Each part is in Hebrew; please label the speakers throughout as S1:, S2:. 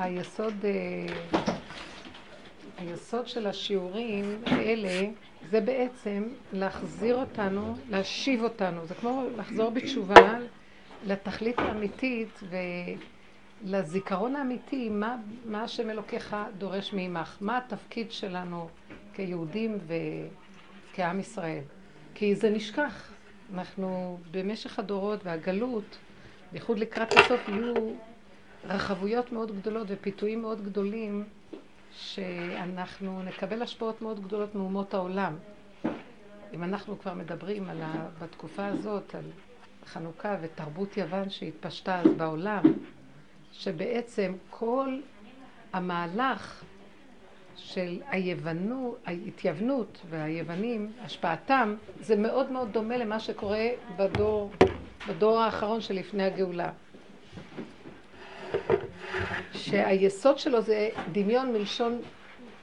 S1: היסוד, אה, היסוד של השיעורים האלה זה בעצם להחזיר אותנו, להשיב אותנו. זה כמו לחזור בתשובה לתכלית האמיתית ולזיכרון האמיתי, מה, מה השם אלוקיך דורש מעמך, מה התפקיד שלנו כיהודים וכעם ישראל. כי זה נשכח. אנחנו במשך הדורות והגלות, בייחוד לקראת הסוף, יהיו רחבויות מאוד גדולות ופיתויים מאוד גדולים שאנחנו נקבל השפעות מאוד גדולות מאומות העולם. אם אנחנו כבר מדברים על ה... בתקופה הזאת על חנוכה ותרבות יוון שהתפשטה אז בעולם, שבעצם כל המהלך של היוונו, ההתייוונות והיוונים, השפעתם, זה מאוד מאוד דומה למה שקורה בדור, בדור האחרון שלפני הגאולה. שהיסוד שלו זה דמיון מלשון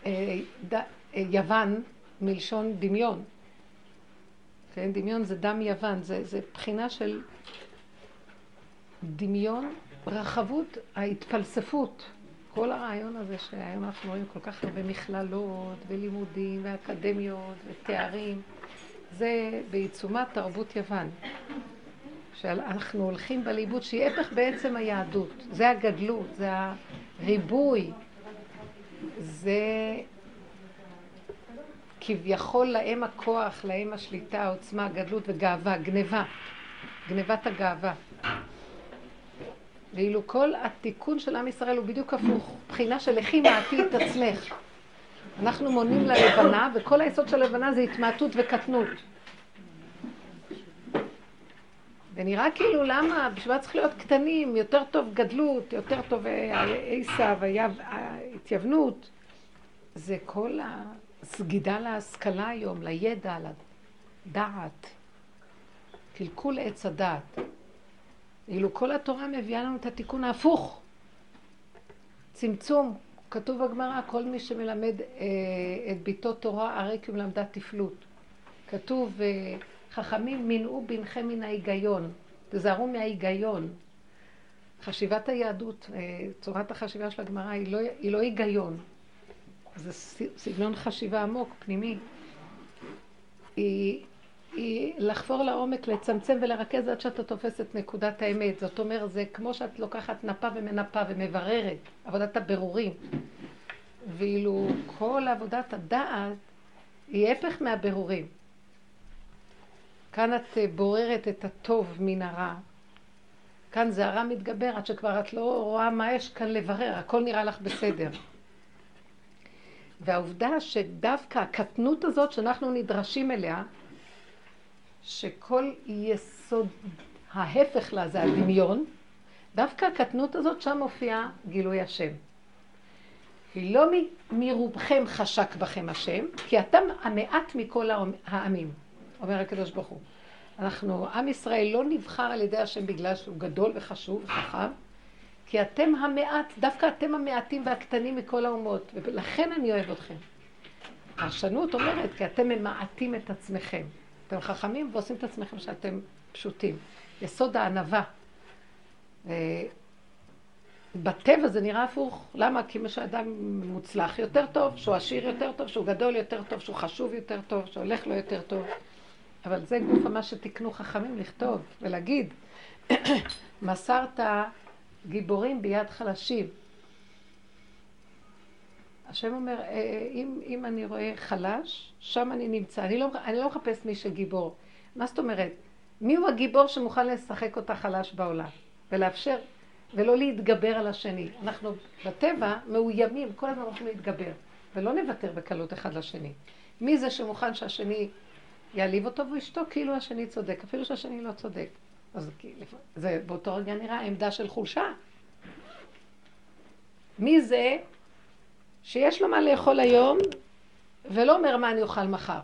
S1: אה, ד, אה, יוון, מלשון דמיון. כן, דמיון זה דם יוון, זה, זה בחינה של דמיון, רחבות, ההתפלספות. כל הרעיון הזה שהיום אנחנו רואים כל כך הרבה מכללות ולימודים ואקדמיות ותארים, זה בעיצומת תרבות יוון. שאנחנו הולכים בליבוד שהיא הפך בעצם היהדות. זה הגדלות, זה הריבוי, זה כביכול להם הכוח, להם השליטה, העוצמה, הגדלות וגאווה, גניבה, גניבת הגאווה. ואילו כל התיקון של עם ישראל הוא בדיוק הפוך, בחינה של לכי מעטי את עצמך. אנחנו מונים ללבנה, וכל היסוד של הלבנה זה התמעטות וקטנות. ונראה כאילו למה, בשביל מה צריך להיות קטנים, יותר טוב גדלות, יותר טוב עשיו, ההתייוונות. זה כל הסגידה להשכלה היום, לידע, לדעת. קלקול עץ הדעת. ואילו כל התורה מביאה לנו את התיקון ההפוך. צמצום, כתוב בגמרא, כל מי שמלמד אה, את ביתו תורה, הרי כי הוא תפלות. כתוב, אה, חכמים מנעו בנכם מן ההיגיון, תזהרו מההיגיון. חשיבת היהדות, אה, צורת החשיבה של הגמרא היא לא, היא לא היגיון, זה סגנון חשיבה עמוק, פנימי. היא היא לחפור לעומק, לצמצם ולרכז עד שאתה תופס את נקודת האמת. זאת אומרת, זה כמו שאת לוקחת נפה ומנפה ומבררת, עבודת הבירורים. ואילו כל עבודת הדעת היא הפך מהבירורים. כאן את בוררת את הטוב מן הרע. כאן זה הרע מתגבר עד שכבר את לא רואה מה יש כאן לברר, הכל נראה לך בסדר. והעובדה שדווקא הקטנות הזאת שאנחנו נדרשים אליה, שכל יסוד ההפך לה זה הדמיון, דווקא הקטנות הזאת, שם מופיע גילוי השם. היא לא מרובכם חשק בכם השם, כי אתם המעט מכל העמים, אומר הקדוש ברוך הוא. אנחנו, עם ישראל לא נבחר על ידי השם בגלל שהוא גדול וחשוב וחכם, כי אתם המעט, דווקא אתם המעטים והקטנים מכל האומות, ולכן אני אוהב אתכם. פרשנות אומרת, כי אתם ממעטים את עצמכם. אתם חכמים ועושים את עצמכם שאתם פשוטים. יסוד הענווה. בטבע זה נראה הפוך. למה? כי מה שאדם מוצלח יותר טוב, שהוא עשיר יותר טוב, שהוא גדול יותר טוב, שהוא חשוב יותר טוב, שהולך לו יותר טוב. אבל זה גוף מה שתיקנו חכמים לכתוב ולהגיד, מסרת גיבורים ביד חלשים. השם אומר, אה, אה, אם, אם אני רואה חלש, שם אני נמצא. אני לא, אני לא מחפש מי שגיבור. מה זאת אומרת? מי הוא הגיבור שמוכן לשחק אותה חלש בעולם? ולאפשר, ולא להתגבר על השני. אנחנו בטבע מאוימים, כל הזמן רוצים להתגבר, ולא נוותר בקלות אחד לשני. מי זה שמוכן שהשני יעליב אותו והוא ישתוק כאילו השני צודק, אפילו שהשני לא צודק. אז זה באותו רגע נראה עמדה של חולשה. מי זה שיש לו מה לאכול היום, ולא אומר מה אני אוכל מחר.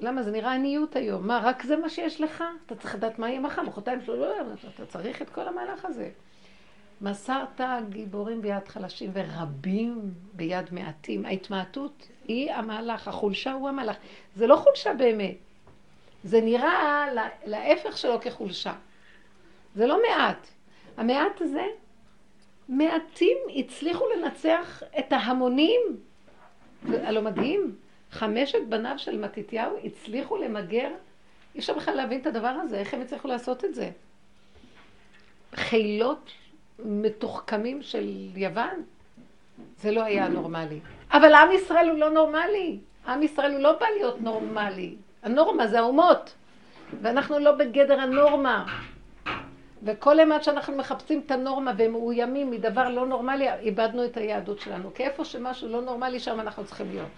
S1: למה? זה נראה עניות היום. מה, רק זה מה שיש לך? אתה צריך לדעת מה יהיה מחר, מחרתיים שלו לא יהיה, אתה צריך את כל המהלך הזה. מסרת גיבורים ביד חלשים ורבים ביד מעטים. ההתמעטות היא המהלך, החולשה הוא המהלך. זה לא חולשה באמת. זה נראה להפך שלו כחולשה. זה לא מעט. המעט הזה מעטים הצליחו לנצח את ההמונים. הלא מדהים, חמשת בניו של מתתיהו הצליחו למגר, אי אפשר בכלל להבין את הדבר הזה, איך הם הצליחו לעשות את זה? חילות מתוחכמים של יוון, זה לא היה נורמלי. אבל עם ישראל הוא לא נורמלי. עם ישראל הוא לא בא להיות נורמלי. הנורמה זה האומות, ואנחנו לא בגדר הנורמה. וכל אימת שאנחנו מחפשים את הנורמה ומאוימים מדבר לא נורמלי, איבדנו את היהדות שלנו. כי איפה שמשהו לא נורמלי, שם אנחנו צריכים להיות.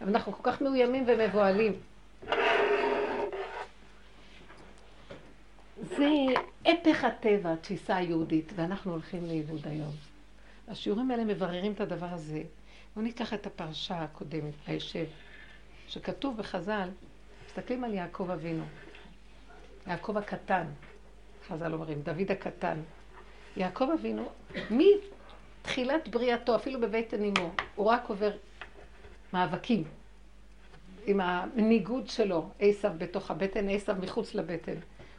S1: אבל אנחנו כל כך מאוימים ומבוהלים. זה הפך הטבע, התפיסה היהודית, ואנחנו הולכים לאיבוד היום. השיעורים האלה מבררים את הדבר הזה. בואו ניקח את הפרשה הקודמת, הישב, שכתוב בחז"ל, מסתכלים על יעקב אבינו, יעקב הקטן, חז"ל אומרים, דוד הקטן. יעקב אבינו, מתחילת בריאתו, אפילו בבטן אמו, הוא רק עובר מאבקים עם הניגוד שלו, עשב בתוך הבטן, עשב מחוץ לבטן.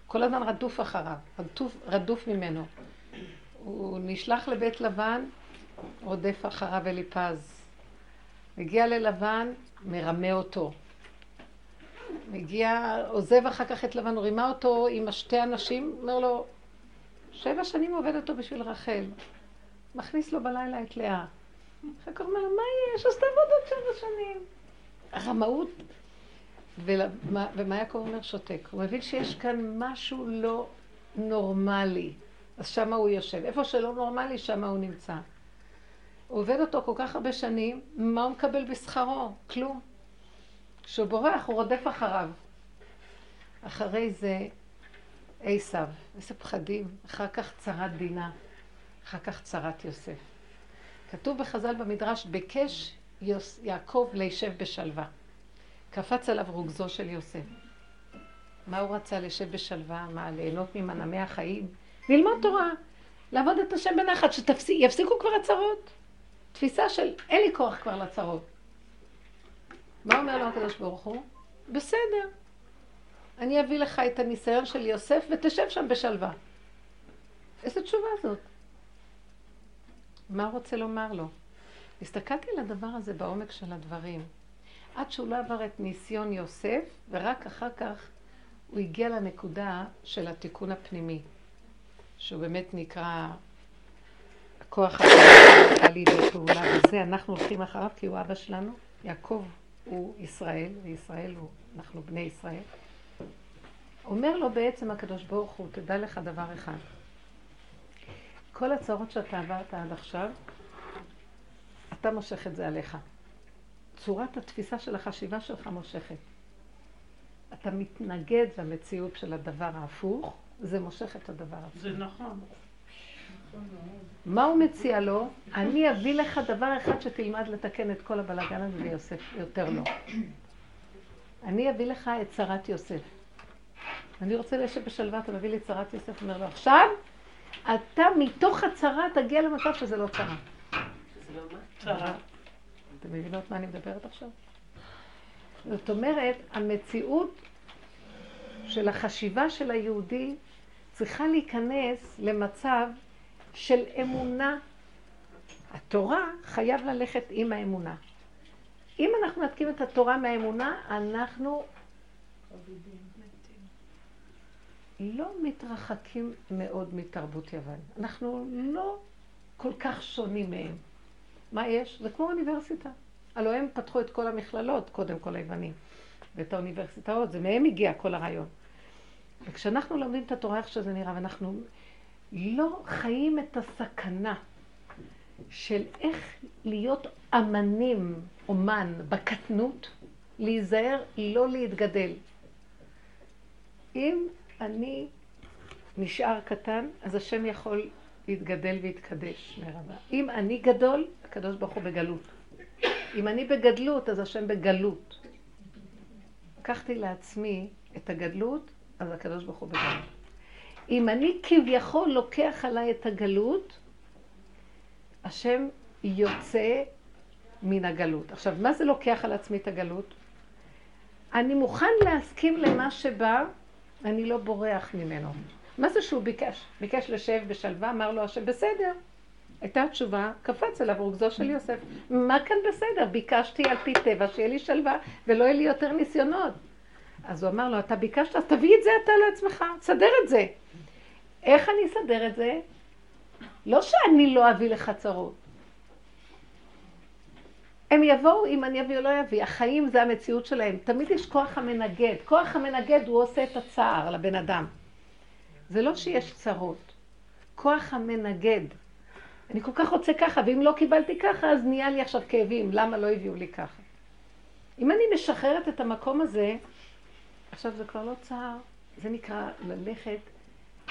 S1: כל הזמן רדוף אחריו, רדוף, רדוף ממנו. הוא נשלח לבית לבן, רודף אחריו אליפז. מגיע ללבן, מרמה אותו. מגיע, עוזב אחר כך את לבן, רימה אותו עם השתי אנשים, אומר לו, שבע שנים עובד אותו בשביל רחל. מכניס לו בלילה את לאה. אחר כך אומר מה יש? אז תעבוד עוד שבע שנים. הרמאות. ומה יעקב אומר? שותק. הוא מבין שיש כאן משהו לא נורמלי. אז שמה הוא יושב. איפה שלא נורמלי, שמה הוא נמצא. הוא עובד אותו כל כך הרבה שנים, מה הוא מקבל בשכרו? כלום. כשהוא בורח, הוא רודף אחריו. אחרי זה עשיו, איזה פחדים. אחר כך צרת דינה, אחר כך צרת יוסף. כתוב בחז"ל במדרש, ביקש יוס, יעקב לישב בשלווה. קפץ עליו רוגזו של יוסף. מה הוא רצה? לשב בשלווה? מה, ליהנות ממנעמי החיים? ללמוד תורה, לעבוד את השם בנחת, שיפסיקו כבר הצרות. תפיסה של אין לי כוח כבר לצרות. מה אומר לו הקדוש ברוך הוא? בסדר, אני אביא לך את הניסיון של יוסף ותשב שם בשלווה. איזה תשובה זאת? מה רוצה לומר לו? הסתכלתי על הדבר הזה בעומק של הדברים. עד שהוא לא עבר את ניסיון יוסף, ורק אחר כך הוא הגיע לנקודה של התיקון הפנימי, שהוא באמת נקרא הכוח הפנימי לידי פעולה, וזה אנחנו הולכים אחריו כי הוא אבא שלנו, יעקב הוא ישראל, וישראל הוא, אנחנו בני ישראל. אומר לו בעצם הקדוש ברוך הוא, תדע לך דבר אחד. כל הצרות שאתה עברת עד עכשיו, אתה מושך את זה עליך. צורת התפיסה של החשיבה שלך מושכת. אתה מתנגד למציאות של הדבר ההפוך, זה מושך את הדבר
S2: ההפוך. זה נכון.
S1: מה הוא מציע לו? אני אביא לך דבר אחד שתלמד לתקן את כל הבלאגן הזה ויוסף יותר לא. אני אביא לך את צרת יוסף. אני רוצה לשבת בשלווה, אתה מביא לי את צרת יוסף, אומר לו, עכשיו אתה מתוך הצרה תגיע למצב שזה לא צרה. זה לא מה? צרה. אתם מבינות מה אני מדברת עכשיו? זאת אומרת, המציאות של החשיבה של היהודי צריכה להיכנס למצב של אמונה. התורה חייב ללכת עם האמונה. אם אנחנו נתקים את התורה מהאמונה, אנחנו לא מתרחקים מאוד מתרבות יוון. אנחנו לא כל כך שונים מהם. מה יש? זה כמו אוניברסיטה. הלוא הם פתחו את כל המכללות, קודם כל היוונים, ואת האוניברסיטאות, זה מהם הגיע כל הרעיון. וכשאנחנו לומדים את התורה איך שזה נראה, ואנחנו לא חיים את הסכנה של איך להיות אמנים, אומן, בקטנות, להיזהר לא להתגדל. אם אני נשאר קטן, אז השם יכול להתגדל ויתקדש לרבה. אם אני גדול, הקדוש ברוך הוא בגלות. אם אני בגדלות, אז השם בגלות. לקחתי לעצמי את הגדלות, אז הקדוש ברוך הוא בגלות. אם אני כביכול לוקח עליי את הגלות, השם יוצא מן הגלות. עכשיו, מה זה לוקח על עצמי את הגלות? אני מוכן להסכים למה שבא, אני לא בורח ממנו. מה זה שהוא ביקש? ביקש לשב בשלווה, אמר לו השם, בסדר, הייתה התשובה, קפץ אליו רוגזו של יוסף. מה כאן בסדר? ביקשתי על פי טבע שיהיה לי שלווה ולא יהיה לי יותר ניסיונות. אז הוא אמר לו, אתה ביקשת, אז תביא את זה אתה לעצמך, סדר את זה. איך אני אסדר את זה? לא שאני לא אביא לך צרות. הם יבואו אם אני אביא או לא אביא. החיים זה המציאות שלהם. תמיד יש כוח המנגד. כוח המנגד הוא עושה את הצער לבן אדם. זה לא שיש צרות. כוח המנגד. אני כל כך רוצה ככה, ואם לא קיבלתי ככה, אז נהיה לי עכשיו כאבים. למה לא הביאו לי ככה? אם אני משחררת את המקום הזה, עכשיו זה כבר לא צער, זה נקרא ללכת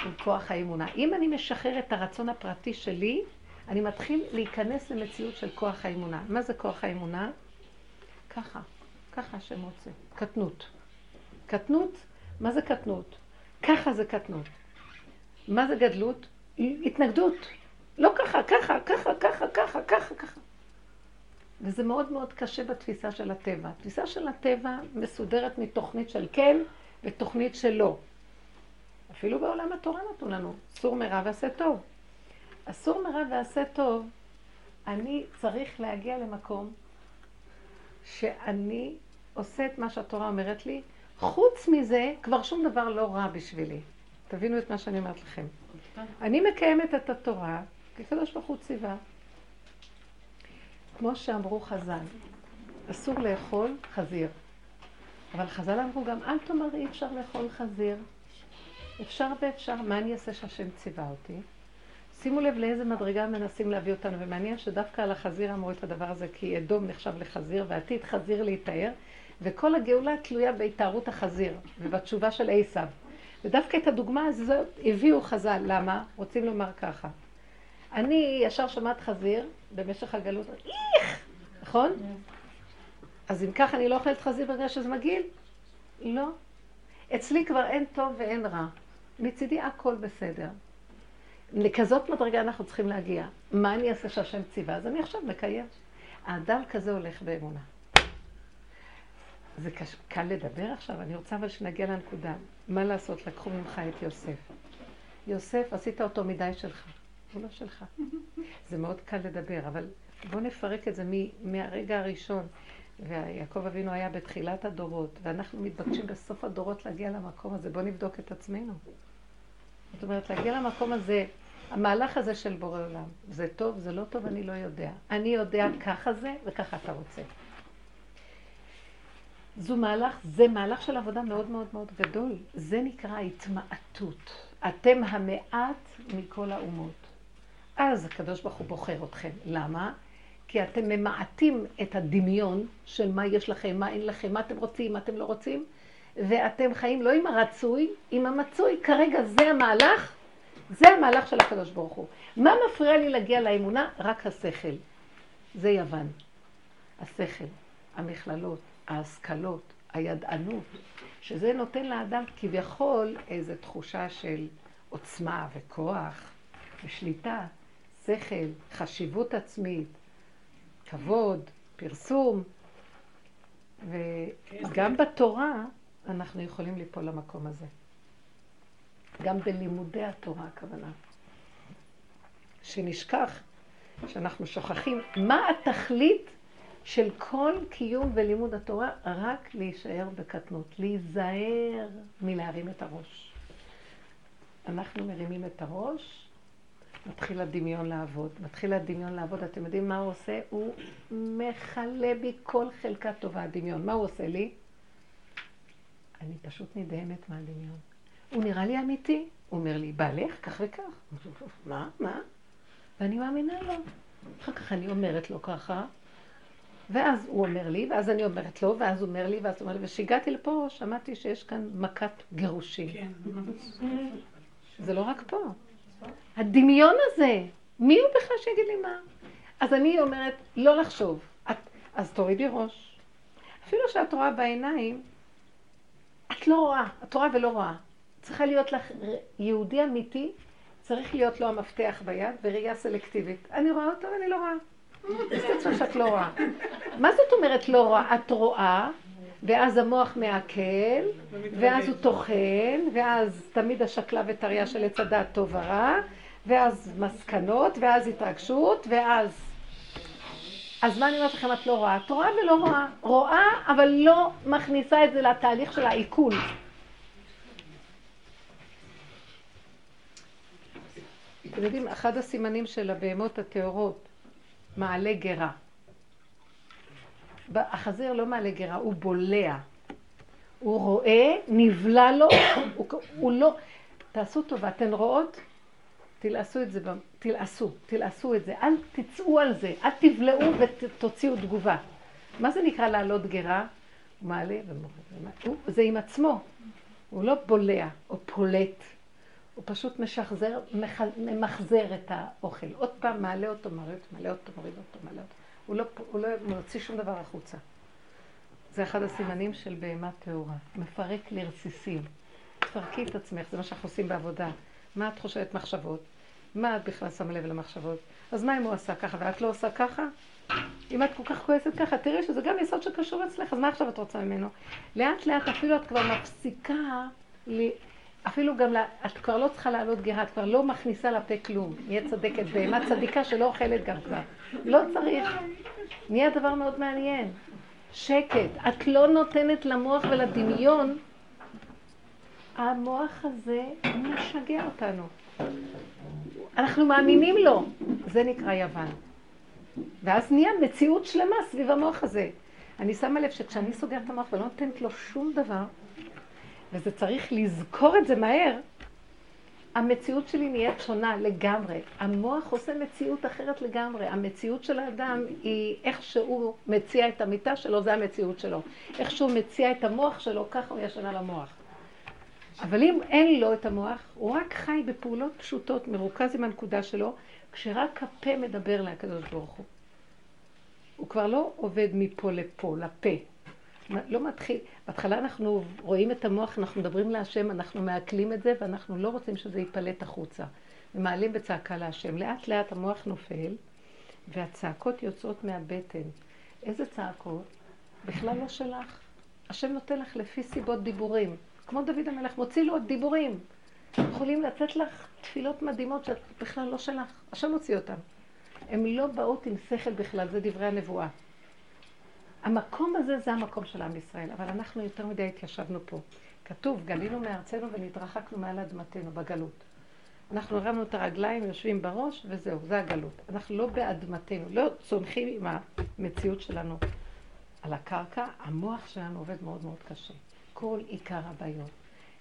S1: עם כוח האמונה. אם אני משחרר את הרצון הפרטי שלי, אני מתחיל להיכנס למציאות של כוח האמונה. מה זה כוח האמונה? ככה, ככה השם רוצה. קטנות. קטנות, מה זה קטנות? ככה זה קטנות. מה זה גדלות? התנגדות. לא ככה, ככה, ככה, ככה, ככה, ככה, ככה. וזה מאוד מאוד קשה בתפיסה של הטבע. התפיסה של הטבע מסודרת מתוכנית של כן ותוכנית של לא. אפילו בעולם התורה נתנו לנו, סור מרע ועשה טוב. אסור מרע ועשה טוב, אני צריך להגיע למקום שאני עושה את מה שהתורה אומרת לי, חוץ מזה, כבר שום דבר לא רע בשבילי. תבינו את מה שאני אומרת לכם. אני מקיימת את התורה, כי קדוש ברוך הוא ציווה. כמו שאמרו חז"ל, אסור לאכול חזיר. אבל חז"ל אמרו גם, אל תאמר אי אפשר לאכול חזיר. אפשר ואפשר, מה אני אעשה שהשם ציווה אותי? שימו לב לאיזה מדרגה מנסים להביא אותנו, ומעניין שדווקא על החזיר אמרו את הדבר הזה, כי אדום נחשב לחזיר, ועתיד חזיר להיטהר, וכל הגאולה תלויה בהתארות החזיר, ובתשובה של עשיו. ודווקא את הדוגמה הזאת הביאו חז"ל, למה? רוצים לומר ככה. אני ישר שומעת חזיר במשך הגלות, איך! נכון? אז אם ככה אני לא אוכלת חזיר בגלל שזה מגעיל? לא. אצלי כבר אין טוב ואין רע. מצידי הכל בסדר. לכזאת מדרגה אנחנו צריכים להגיע. מה אני אעשה שהשם ציווה? אז אני עכשיו מקיים. האדם כזה הולך באמונה. זה קש... קל לדבר עכשיו, אני רוצה אבל שנגיע לנקודה. מה לעשות? לקחו ממך את יוסף. יוסף, עשית אותו מדי שלך. הוא לא שלך. זה מאוד קל לדבר, אבל בואו נפרק את זה מהרגע הראשון. ויעקב אבינו היה בתחילת הדורות, ואנחנו מתבקשים בסוף הדורות להגיע למקום הזה. בואו נבדוק את עצמנו. זאת אומרת, להגיע למקום הזה, המהלך הזה של בורא עולם, זה טוב, זה לא טוב, אני לא יודע. אני יודע ככה זה וככה אתה רוצה. זו מהלך, זה מהלך של עבודה מאוד מאוד מאוד גדול. זה נקרא התמעטות. אתם המעט מכל האומות. אז הקדוש ברוך הוא בוחר אתכם. למה? כי אתם ממעטים את הדמיון של מה יש לכם, מה אין לכם, מה אתם רוצים, מה אתם לא רוצים, ואתם חיים לא עם הרצוי, עם המצוי. כרגע זה המהלך, זה המהלך של הקדוש ברוך הוא. מה מפריע לי להגיע לאמונה? רק השכל. זה יוון. השכל, המכללות, ההשכלות, הידענות, שזה נותן לאדם כביכול איזו תחושה של עוצמה וכוח ושליטה, שכל, חשיבות עצמית, כבוד, פרסום, וגם בתורה אנחנו יכולים ליפול למקום הזה. גם בלימודי התורה הכוונה. שנשכח, שאנחנו שוכחים מה התכלית של כל קיום ולימוד התורה, רק להישאר בקטנות, להיזהר מלהרים את הראש. אנחנו מרימים את הראש, מתחיל הדמיון לעבוד. מתחיל הדמיון לעבוד, אתם יודעים מה הוא עושה? הוא מכלה בי כל חלקה טובה, הדמיון. מה הוא עושה לי? אני פשוט נדהמת מהדמיון. הוא נראה לי אמיתי. הוא אומר לי, בעלך, כך וכך. מה? מה? ואני מאמינה לו. אחר כך אני אומרת לו ככה, ואז הוא אומר לי, ואז אני אומרת לו, ואז הוא אומר לי, ואז הוא אומר לי, וכשהגעתי לפה, שמעתי שיש כאן מכת גירושים. כן. זה לא רק פה. הדמיון הזה, מי הוא בכלל שיגיד לי מה? אז אני אומרת, לא לחשוב. את, אז תורידי ראש. אפילו שאת רואה בעיניים, את לא רואה, את רואה ולא רואה. צריכה להיות לך, יהודי אמיתי, צריך להיות לו המפתח ביד וראייה סלקטיבית. אני רואה אותו ואני לא רואה. צריך שאת לא רואה. מה זאת אומרת לא רואה? את רואה, ואז המוח מעכל, ואז הוא טוחן, ואז תמיד השקלה וטריה של עץ הדעת טוב ורע, ואז מסקנות, ואז התרגשות, ואז... אז מה אני אומרת לכם, את לא רואה? את רואה ולא רואה. רואה, אבל לא מכניסה את זה לתהליך של העיכול. אתם יודעים, אחד הסימנים של הבהמות הטהורות, מעלה גרה. החזיר לא מעלה גרה, הוא בולע. הוא רואה, נבלע לו, הוא, הוא לא... תעשו טובה, אתן רואות? תלעשו את זה, תלעשו, תלעשו את זה, אל תצאו על זה, אל תבלעו ותוציאו תגובה. מה זה נקרא לעלות גרה? הוא מעלה ומורד. זה עם עצמו, הוא לא בולע או פולט, הוא פשוט משחזר, ממחזר את האוכל. עוד פעם מעלה אותו, מוריד אותו, מעלה אותו, מוריד אותו, מעלה אותו. הוא לא, הוא לא מוציא שום דבר החוצה. זה אחד הסימנים של בהמה טהורה. מפרק לרסיסים. תפרקי את עצמך, זה מה שאנחנו עושים בעבודה. מה את חושבת מחשבות? מה את בכלל שמה לב למחשבות? אז מה אם הוא עשה ככה ואת לא עושה ככה? אם את כל כך כועסת ככה, תראי שזה גם יסוד שקשור אצלך, אז מה עכשיו את רוצה ממנו? לאט לאט אפילו את כבר מפסיקה, אפילו גם, את כבר לא צריכה לעלות גרה, את כבר לא מכניסה לפה כלום. נהיה צדקת בהמה צדיקה שלא אוכלת גם כבר. לא צריך. נהיה דבר מאוד מעניין. שקט. את לא נותנת למוח ולדמיון, המוח הזה משגע אותנו. אנחנו מאמינים לו. זה נקרא יוון. ואז נהיה מציאות שלמה סביב המוח הזה. אני שמה לב שכשאני סוגרת את המוח ולא נותנת לו שום דבר, וזה צריך לזכור את זה מהר, המציאות שלי נהיית שונה לגמרי. המוח עושה מציאות אחרת לגמרי. המציאות של האדם היא איך שהוא מציע את המיטה שלו, זה המציאות שלו. איך שהוא מציע את המוח שלו, ככה הוא ישנה למוח. אבל אם אין לו את המוח, הוא רק חי בפעולות פשוטות, מרוכז עם הנקודה שלו, כשרק הפה מדבר לקדוש ברוך הוא. הוא כבר לא עובד מפה לפה, לפה. לא מתחיל, בהתחלה אנחנו רואים את המוח, אנחנו מדברים להשם, אנחנו מעכלים את זה, ואנחנו לא רוצים שזה ייפלט החוצה. ומעלים בצעקה להשם. לאט לאט המוח נופל, והצעקות יוצאות מהבטן. איזה צעקות? בכלל לא שלך. השם נותן לך לפי סיבות דיבורים. כמו דוד המלך, מוציא לו עוד דיבורים. יכולים לתת לך תפילות מדהימות שאת בכלל לא שלך. השם מוציא אותן. הן לא באות עם שכל בכלל, זה דברי הנבואה. המקום הזה זה המקום של עם ישראל, אבל אנחנו יותר מדי התיישבנו פה. כתוב, גלינו מארצנו ונתרחקנו מעל אדמתנו בגלות. אנחנו הרמנו את הרגליים, יושבים בראש, וזהו, זה הגלות. אנחנו לא באדמתנו, לא צומחים עם המציאות שלנו על הקרקע, המוח שלנו עובד מאוד מאוד קשה. כל עיקר הבעיות,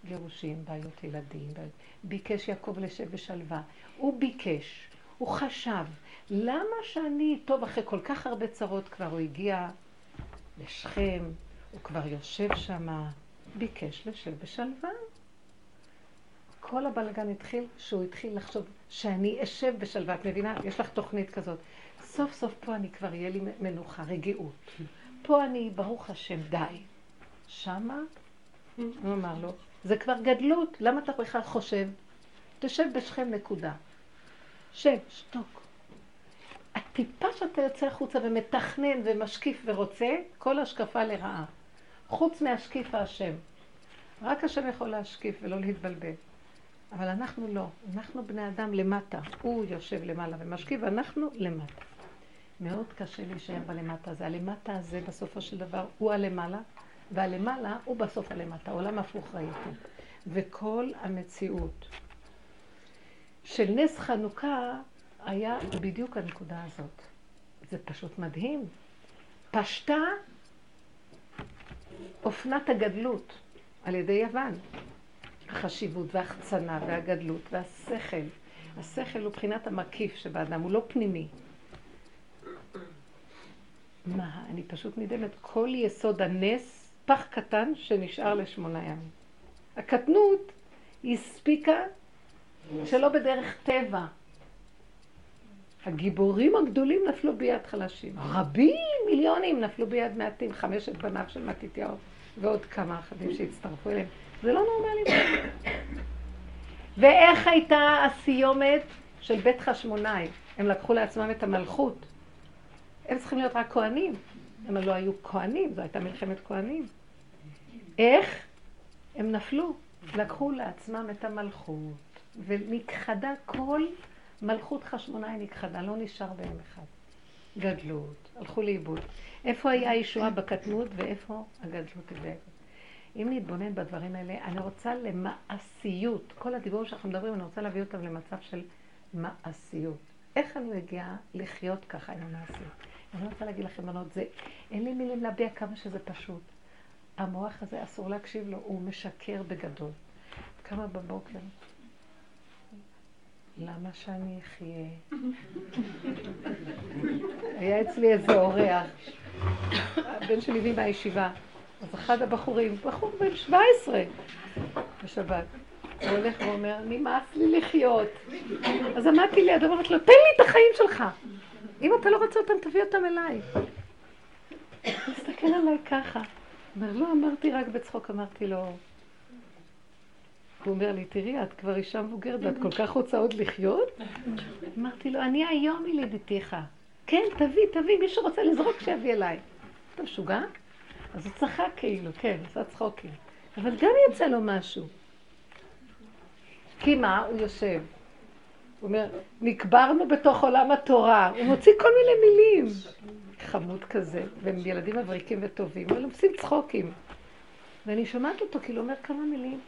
S1: גירושים, בעיות ילדים, בעיות... ביקש יעקב לשב בשלווה. הוא ביקש, הוא חשב, למה שאני, טוב, אחרי כל כך הרבה צרות כבר הוא הגיע לשכם, הוא כבר יושב שם, ביקש לשב בשלווה. כל הבלגן התחיל שהוא התחיל לחשוב שאני אשב בשלווה. את מבינה? יש לך תוכנית כזאת. סוף סוף פה אני כבר יהיה לי מנוחה, רגיעות. פה אני, ברוך השם, די. שמה, הוא אמר לו, זה כבר גדלות, למה אתה בכלל חושב? תשב בשכם נקודה. שב, שתוק. הטיפה שאתה יוצא החוצה ומתכנן ומשקיף ורוצה, כל השקפה לרעה. חוץ מהשקיף השם. רק השם יכול להשקיף ולא להתבלבל. אבל אנחנו לא, אנחנו בני אדם למטה. הוא יושב למעלה ומשקיף, ואנחנו למטה. מאוד קשה להישאר בלמטה הזה. הלמטה הזה בסופו של דבר הוא הלמעלה, והלמעלה הוא בסוף הלמטה. עולם הפוך ראיתי. וכל המציאות של נס חנוכה היה בדיוק הנקודה הזאת. זה פשוט מדהים. פשטה אופנת הגדלות על ידי יוון. החשיבות והחצנה והגדלות והשכל. השכל הוא בחינת המקיף שבאדם, הוא לא פנימי. מה, אני פשוט נדהמת. כל יסוד הנס, פח קטן שנשאר לשמונה ימים. הקטנות הספיקה שלא בדרך טבע. הגיבורים הגדולים נפלו ביד חלשים. רבים, מיליונים, נפלו ביד מעטים, חמשת בניו של מתתיהו ועוד כמה אחדים שהצטרפו אליהם. זה לא נורמלי. ואיך הייתה הסיומת של בית חשמונאי? הם לקחו לעצמם את המלכות. הם צריכים להיות רק כהנים. הם לא היו כהנים, זו הייתה מלחמת כהנים. איך? הם נפלו. לקחו לעצמם את המלכות, ונכחדה כל מלכות חשמונאי נכחדה, לא נשאר בהם אחד. גדלות, הלכו לאיבוד. איפה היה הישועה בקטנות ואיפה הגדלות הבאה? אם נתבונן בדברים האלה, אני רוצה למעשיות. כל הדיבור שאנחנו מדברים, אני רוצה להביא אותם למצב של מעשיות. איך אני מגיעה לחיות ככה עם המעשיות? אני רוצה להגיד לכם, בנות, זה, אין לי מילים להביע כמה שזה פשוט. המוח הזה, אסור להקשיב לו, הוא משקר בגדול. קמה בבוקר, למה שאני אחיה? היה אצלי איזה אורח, הבן שלי הביא מהישיבה, אז אחד הבחורים, בחור בן 17 בשבת, הוא הולך ואומר, נמאס לי לחיות. אז עמדתי לידו ואמרתי לו, תן לי את החיים שלך. אם אתה לא רוצה אותם, תביא אותם אליי. הוא מסתכל עליי ככה. אומר, לא, אמרתי רק בצחוק, אמרתי לו, הוא אומר לי, תראי, את כבר אישה מבוגרת ואת כל כך רוצה עוד לחיות? אמרתי לו, אני היום ילידתיך. כן, תביא, תביא, מי שרוצה לזרוק שיביא אליי. אתה משוגע? אז הוא צחק כאילו, כן, עשה צחוקים. אבל גם יצא לו משהו. כי מה? הוא יושב. הוא אומר, נקברנו בתוך עולם התורה. הוא מוציא כל מיני מילים. חמוד כזה, והם ילדים מבריקים וטובים, אבל עושים צחוקים. ואני שומעת אותו, כאילו אומר כמה מילים.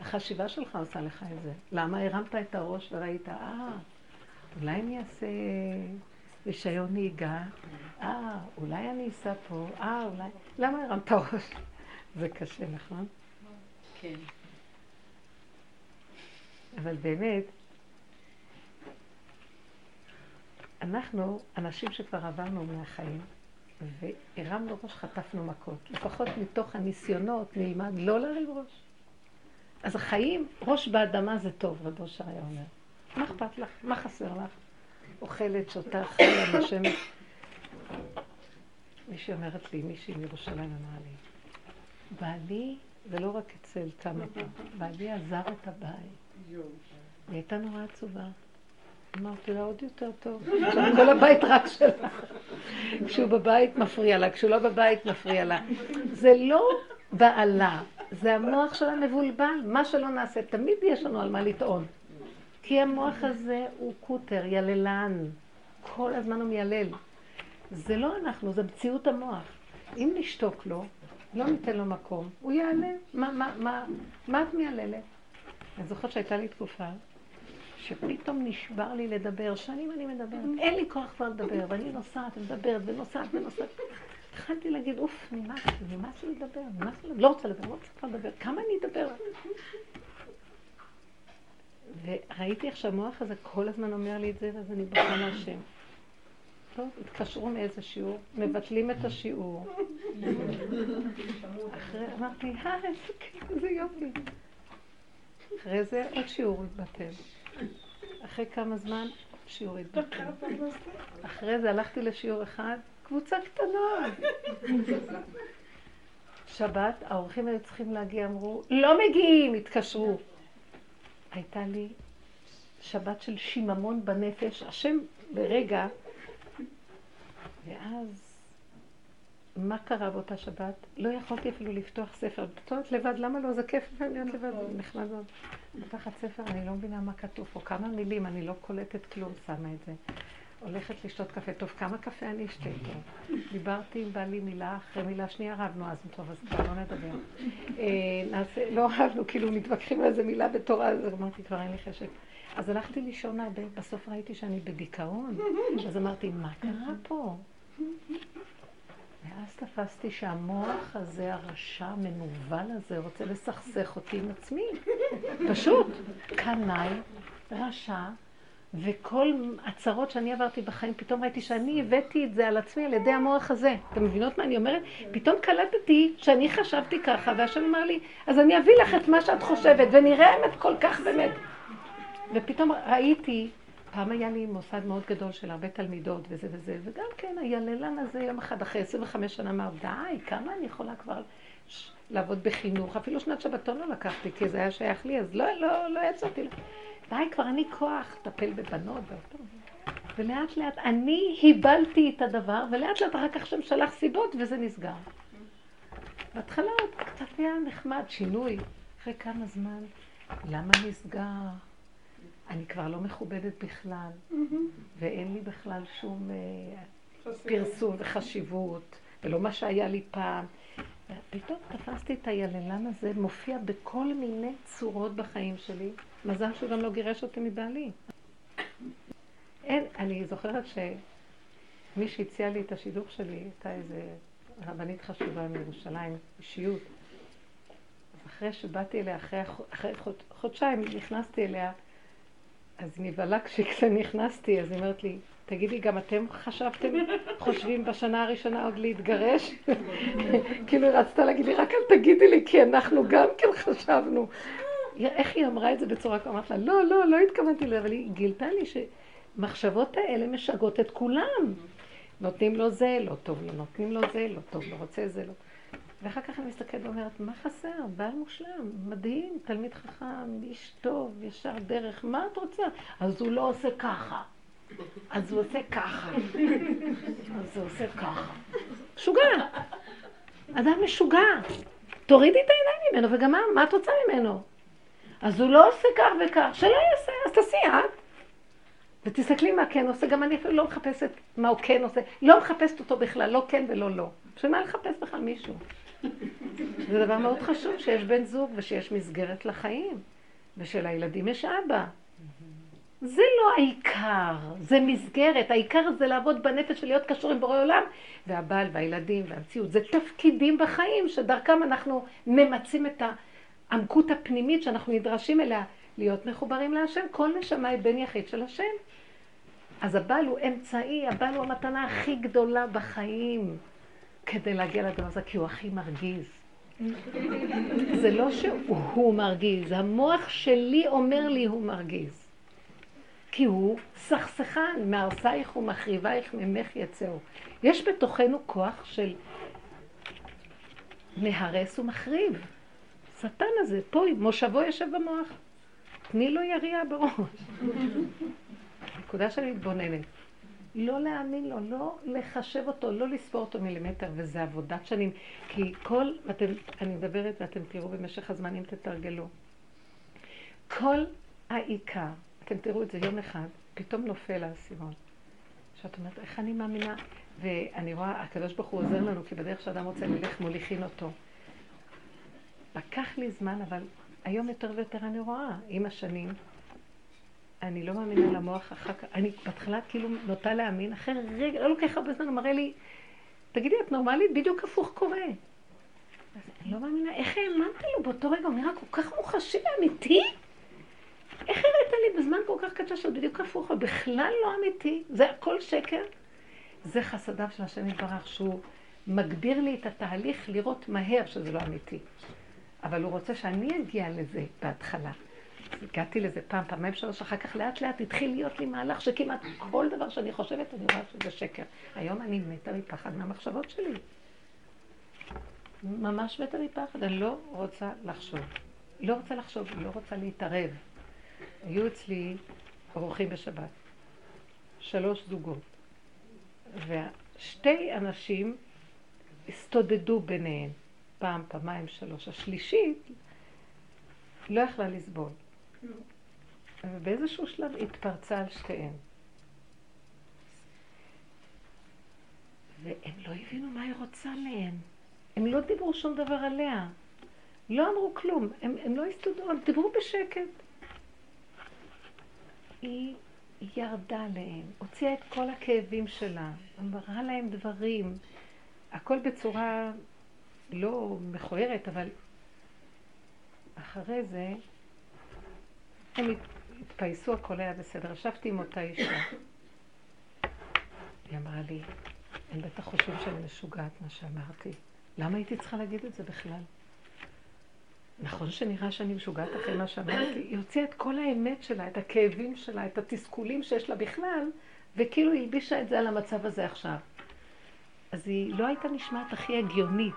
S1: החשיבה שלך עושה לך את זה. למה הרמת את הראש וראית, אה, אולי אני אעשה רישיון נהיגה, אה, אולי אני אסע פה, אה, אולי... למה הרמת ראש? זה קשה, נכון?
S2: כן.
S1: אבל באמת, אנחנו אנשים שכבר עברנו מהחיים, והרמנו ראש, חטפנו מכות. לפחות מתוך הניסיונות נלמד לא להרים ראש. אז החיים, ראש באדמה זה טוב, רבו אושר היה אומר. מה אכפת לך? מה חסר לך? אוכלת, שותה, חיה, נושמת. מישהי אומרת לי, מישהי מירושלים אמרה לי, בעלי, ולא רק אצל כמה פעם, בעלי עזר את הבית. היא הייתה נורא עצובה. אמרתי לה, עוד יותר טוב. כל הבית רק שלה. כשהוא בבית מפריע לה, כשהוא לא בבית מפריע לה. זה לא בעלה, זה המוח שלה מבולבל. מה שלא נעשה, תמיד יש לנו על מה לטעון. כי המוח הזה הוא קוטר, יללן. כל הזמן הוא מיילל. זה לא אנחנו, זה מציאות המוח. אם נשתוק לו, לא ניתן לו מקום, הוא יעלה. מה, מה, מה, מה את מייללת? אני זוכרת שהייתה לי תקופה שפתאום נשבר לי לדבר, שנים אני מדברת, אין לי כוח כבר לדבר, ואני נוסעת ומדברת ונוסעת ונוסעת. התחלתי להגיד, אוף, נמאס לי, נמאס לי לדבר, נמאס לי, לא רוצה לדבר, לא רוצה כבר לדבר, כמה אני אדבר? וראיתי איך שהמוח הזה כל הזמן אומר לי את זה, ואז אני בוכה להשם. טוב, התקשרו מאיזה שיעור, מבטלים את השיעור. אחרי, אמרתי, אה, איזה יופי. אחרי זה עוד שיעור התבטל. אחרי כמה זמן שיעור התבטל. אחרי זה הלכתי לשיעור אחד, קבוצה קטנה. שבת, האורחים היו צריכים להגיע, אמרו, לא מגיעים, התקשרו. הייתה לי שבת של שיממון בנפש, השם ברגע, ואז מה קרה באותה שבת? לא יכולתי אפילו לפתוח ספר. בתור לבד, למה לא? זה כיף להיות לבד, נכון. נחמד מאוד. פותחת ספר, אני לא מבינה מה כתוב פה, כמה מילים, אני לא קולטת כלום, שמה את זה. הולכת לשתות קפה, טוב, כמה קפה אני אשתה איתו? דיברתי עם בעלי מילה אחרי מילה שנייה, רבנו, אז טוב, אז כבר לא נדבר. אה, לא רבנו, כאילו מתווכחים על איזה מילה בתורה, אז אמרתי, כבר אין לי חשק. אז הלכתי לישון הרבה, בסוף ראיתי שאני בדיכאון, אז אמרתי, מה קרה פה? ואז תפסתי שהמוח הזה, הרשע, המנוול הזה, רוצה לסכסך אותי עם עצמי. פשוט. קנאי, רשע, וכל הצרות שאני עברתי בחיים, פתאום ראיתי שאני הבאתי את זה על עצמי על ידי המוח הזה. אתם מבינות מה אני אומרת? פתאום קלטתי שאני חשבתי ככה, והשם אמר לי, אז אני אביא לך את מה שאת חושבת, ונראה אמת כל כך באמת. ופתאום ראיתי פעם היה לי מוסד מאוד גדול של הרבה תלמידות וזה וזה, וגם כן היללן הזה יום אחד אחרי 25 שנה אמר, די, כמה אני יכולה כבר לעבוד בחינוך? אפילו שנת שבתון לא לקחתי, כי זה היה שייך לי, אז לא, לא, לא יצאתי. די, כבר אין לי כוח לטפל בבנות. ולאט לאט אני היבלתי את הדבר, ולאט לאט אחר כך השם שלח סיבות וזה נסגר. בהתחלה עוד קצת היה נחמד, שינוי. אחרי כמה זמן, למה נסגר? אני כבר לא מכובדת בכלל, ואין לי בכלל שום אה, פרסום וחשיבות, ולא מה שהיה לי פעם. פתאום תפסתי את היללן הזה, מופיע בכל מיני צורות בחיים שלי. מזל שהוא גם לא גירש אותי מבעלי. אין, אני זוכרת שמי שהציע לי את השידוך שלי הייתה איזה רבנית חשובה מירושלים, אישיות. אחרי שבאתי אליה, אחרי, אחרי חוד, חודשיים נכנסתי אליה, אז נבהלה כשנכנסתי, אז היא אומרת לי, תגידי, גם אתם חשבתם, חושבים בשנה הראשונה עוד להתגרש? כאילו רצתה להגיד לי, רק אל תגידי לי, כי אנחנו גם כן חשבנו. איך היא אמרה את זה בצורה כזאת? אמרת לה, לא, לא, לא התכוונתי לזה, אבל היא גילתה לי שמחשבות האלה משגעות את כולם. נותנים לו זה, לא טוב לו, נותנים לו זה, לא טוב, לא רוצה זה, לא... ואחר כך אני מסתכלת ואומרת, מה חסר? בעל מושלם, מדהים, תלמיד חכם, איש טוב, ישר דרך, מה את רוצה? אז הוא לא עושה ככה. אז הוא עושה ככה. אז הוא עושה ככה. משוגע. אדם משוגע. תורידי את העיניים ממנו, וגם מה, מה את רוצה ממנו? אז הוא לא עושה כך וכך, שלא יעשה, אז תעשי את. ותסתכלי מה כן עושה, גם אני אפילו לא מחפשת מה הוא כן עושה, לא מחפשת אותו בכלל, לא כן ולא לא. בשביל מה לחפש בכלל מישהו? זה דבר מאוד חשוב שיש בן זוג ושיש מסגרת לחיים, ושלילדים יש אבא. זה לא העיקר, זה מסגרת. העיקר זה לעבוד בנפש ולהיות קשור עם בורא עולם, והבעל והילדים והמציאות. זה תפקידים בחיים שדרכם אנחנו ממצים את העמקות הפנימית שאנחנו נדרשים אליה, להיות מחוברים להשם. כל נשמה היא בן יחיד של השם. אז הבעל הוא אמצעי, הבעל הוא המתנה הכי גדולה בחיים כדי להגיע לדבר הזה, כי הוא הכי מרגיז. זה לא שהוא מרגיז, המוח שלי אומר לי הוא מרגיז. כי הוא סכסכן, מהרסייך ומחריבייך ממך יצאו. יש בתוכנו כוח של מהרס ומחריב. שטן הזה, פה, מושבו יושב במוח. תני לו יריעה בראש. נקודה שאני מתבוננת. לא להאמין לו, לא לחשב אותו, לא לספור אותו מילימטר, וזה עבודת שנים. כי כל, ואתם, אני מדברת ואתם תראו במשך הזמן אם תתרגלו. כל העיקר, אתם תראו את זה יום אחד, פתאום נופל האסימון. שאת אומרת, איך אני מאמינה? ואני רואה, הקדוש ברוך הוא עוזר לנו, כי בדרך שאדם רוצה ללך, מוליכין אותו. לקח לי זמן, אבל היום יותר ויותר אני רואה, עם השנים, אני לא מאמינה למוח אחר כך, אני בהתחלה כאילו נוטה להאמין, אחרי רגע, לא לוקח הרבה זמן, הוא מראה לי, תגידי, את נורמלית? בדיוק הפוך קורה. אז אני לא מאמינה, איך האמנתי לו באותו רגע? הוא נראה כל כך מוחשי ואמיתי? איך הראית לי בזמן כל כך קצר שהוא בדיוק הפוך, הוא בכלל לא אמיתי? זה הכל שקר? זה חסדיו של השם יתברך, שהוא מגביר לי את התהליך לראות מהר שזה לא אמיתי. אבל הוא רוצה שאני אגיע לזה בהתחלה. הגעתי לזה פעם, פעמיים שלוש, אחר כך לאט לאט התחיל להיות לי מהלך שכמעט כל דבר שאני חושבת, אני רואה שזה שקר. היום אני מתה מפחד מהמחשבות שלי. ממש מתה מפחד, אני לא רוצה לחשוב. לא רוצה לחשוב, לא רוצה להתערב. היו אצלי אורחים בשבת, שלוש זוגות, ושתי אנשים הסתודדו ביניהם, פעם, פעמיים, שלוש. השלישית לא יכלה לסבול. ובאיזשהו שלב התפרצה על שתיהן. והם לא הבינו מה היא רוצה מהם. הם לא דיברו שום דבר עליה. לא אמרו כלום. הם, הם לא הסתדרו, הם דיברו בשקט. היא ירדה עליהם, הוציאה את כל הכאבים שלה, אמרה להם דברים, הכל בצורה לא מכוערת, אבל אחרי זה הם התפייסו, הכל היה בסדר. ישבתי עם אותה אישה. היא אמרה לי, הם בטח חושבים שאני משוגעת מה שאמרתי. למה הייתי צריכה להגיד את זה בכלל? נכון שנראה שאני משוגעת אחרי מה שאמרתי? היא הוציאה את כל האמת שלה, את הכאבים שלה, את התסכולים שיש לה בכלל, וכאילו היא הלבישה את זה על המצב הזה עכשיו. אז היא לא הייתה נשמעת הכי הגיונית.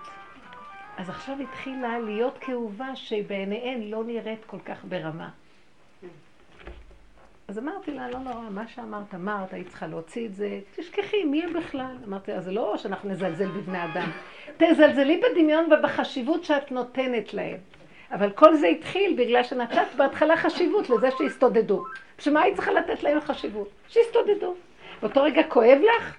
S1: אז עכשיו התחילה להיות כאובה שבעיניהן לא נראית כל כך ברמה. אז אמרתי לה, לא נורא, מה שאמרת, אמרת, היית צריכה להוציא את זה, תשכחי, מי הם בכלל? אמרתי, אז זה לא שאנחנו נזלזל בבני אדם, תזלזלי בדמיון ובחשיבות שאת נותנת להם. אבל כל זה התחיל בגלל שנתת בהתחלה חשיבות לזה שהסתודדו. בשביל מה היית צריכה לתת להם חשיבות? שהסתודדו. באותו רגע כואב לך?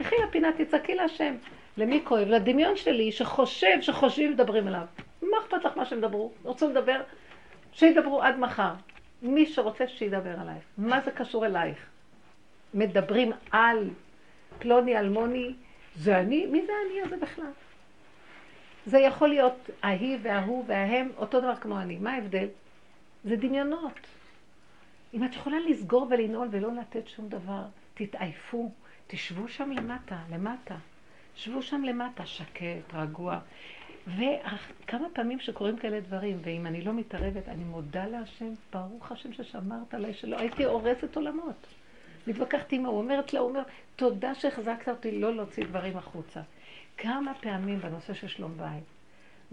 S1: לכי לפינה, תצעקי להשם. למי כואב? לדמיון שלי שחושב שחושבים מדברים אליו. מה אכפת לך מה שהם דברו? רוצים לדבר? שידברו עד מחר. מי שרוצה שידבר עלייך. מה זה קשור אלייך? מדברים על פלוני אלמוני, זה אני? מי זה אני הזה בכלל? זה יכול להיות ההיא וההוא וההם, אותו דבר כמו אני. מה ההבדל? זה דמיונות. אם את יכולה לסגור ולנעול ולא לתת שום דבר, תתעייפו, תשבו שם למטה, למטה. שבו שם למטה, שקט, רגוע. וכמה פעמים שקורים כאלה דברים, ואם אני לא מתערבת, אני מודה להשם, ברוך השם ששמרת עליי, שלא הייתי הורסת עולמות. מתווכחתי עם הוא אומרת לה, הוא אומר, תודה שהחזקת אותי לא להוציא דברים החוצה. כמה פעמים בנושא של שלום בית,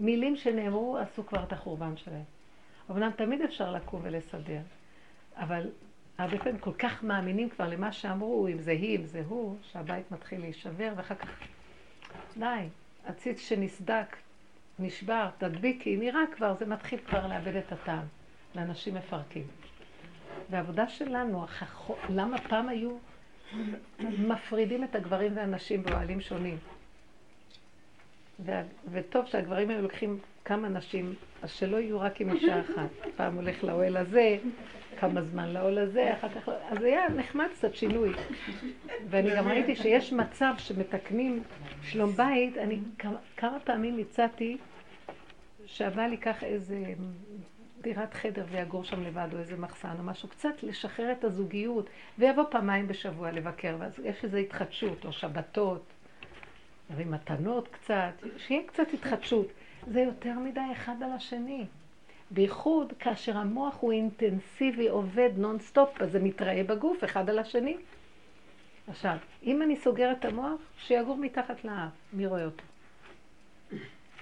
S1: מילים שנאמרו עשו כבר את החורבן שלהם. אמנם תמיד אפשר לקום ולסדר, אבל הרבה פעמים כל כך מאמינים כבר למה שאמרו, אם זה היא, אם זה הוא, שהבית מתחיל להישבר, ואחר כך, די, הציץ שנסדק, נשבר, תדביקי, נראה כבר, זה מתחיל כבר לאבד את הטעם. לאנשים מפרקים. והעבודה שלנו, החכו... למה פעם היו מפרידים את הגברים והנשים באוהלים שונים? ו... וטוב שהגברים היו לוקחים כמה נשים, אז שלא יהיו רק עם אישה אחת. פעם הולך לאוהל הזה, כמה זמן לאוהל הזה, אחר כך... אז היה נחמד קצת שינוי. ואני גם ראיתי שיש מצב שמתקנים שלום בית, אני כמה פעמים הצעתי שהבעל ייקח איזה דירת חדר ויגור שם לבד, או איזה מחסן או משהו, קצת לשחרר את הזוגיות, ויבוא פעמיים בשבוע לבקר, ואז יש איזו התחדשות, או שבתות, יביא מתנות קצת, שיהיה קצת התחדשות. זה יותר מדי אחד על השני. בייחוד כאשר המוח הוא אינטנסיבי, עובד נונסטופ, אז זה מתראה בגוף אחד על השני. עכשיו, אם אני סוגרת את המוח, שיגור מתחת לאף, מי רואה אותו?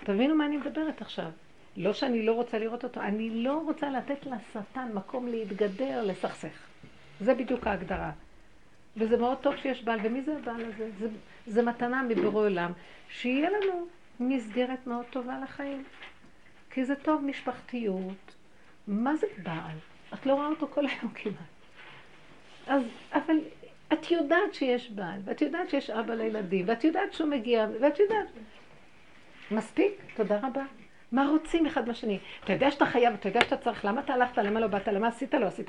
S1: תבינו מה אני מדברת עכשיו. לא שאני לא רוצה לראות אותו, אני לא רוצה לתת לשטן מקום להתגדר, לסכסך. זה בדיוק ההגדרה. וזה מאוד טוב שיש בעל, ומי זה הבעל הזה? זה, זה מתנה מבורא עולם, שיהיה לנו מסגרת מאוד טובה לחיים. כי זה טוב משפחתיות. מה זה בעל? את לא רואה אותו כל היום כמעט. אז, אבל את יודעת שיש בעל, ואת יודעת שיש אבא לילדים, ואת יודעת שהוא מגיע, ואת יודעת... מספיק? תודה רבה. מה רוצים אחד מהשני? אתה יודע שאתה חייב, אתה יודע שאתה צריך, למה אתה הלכת, למה לא באת, למה עשית, לא עשית.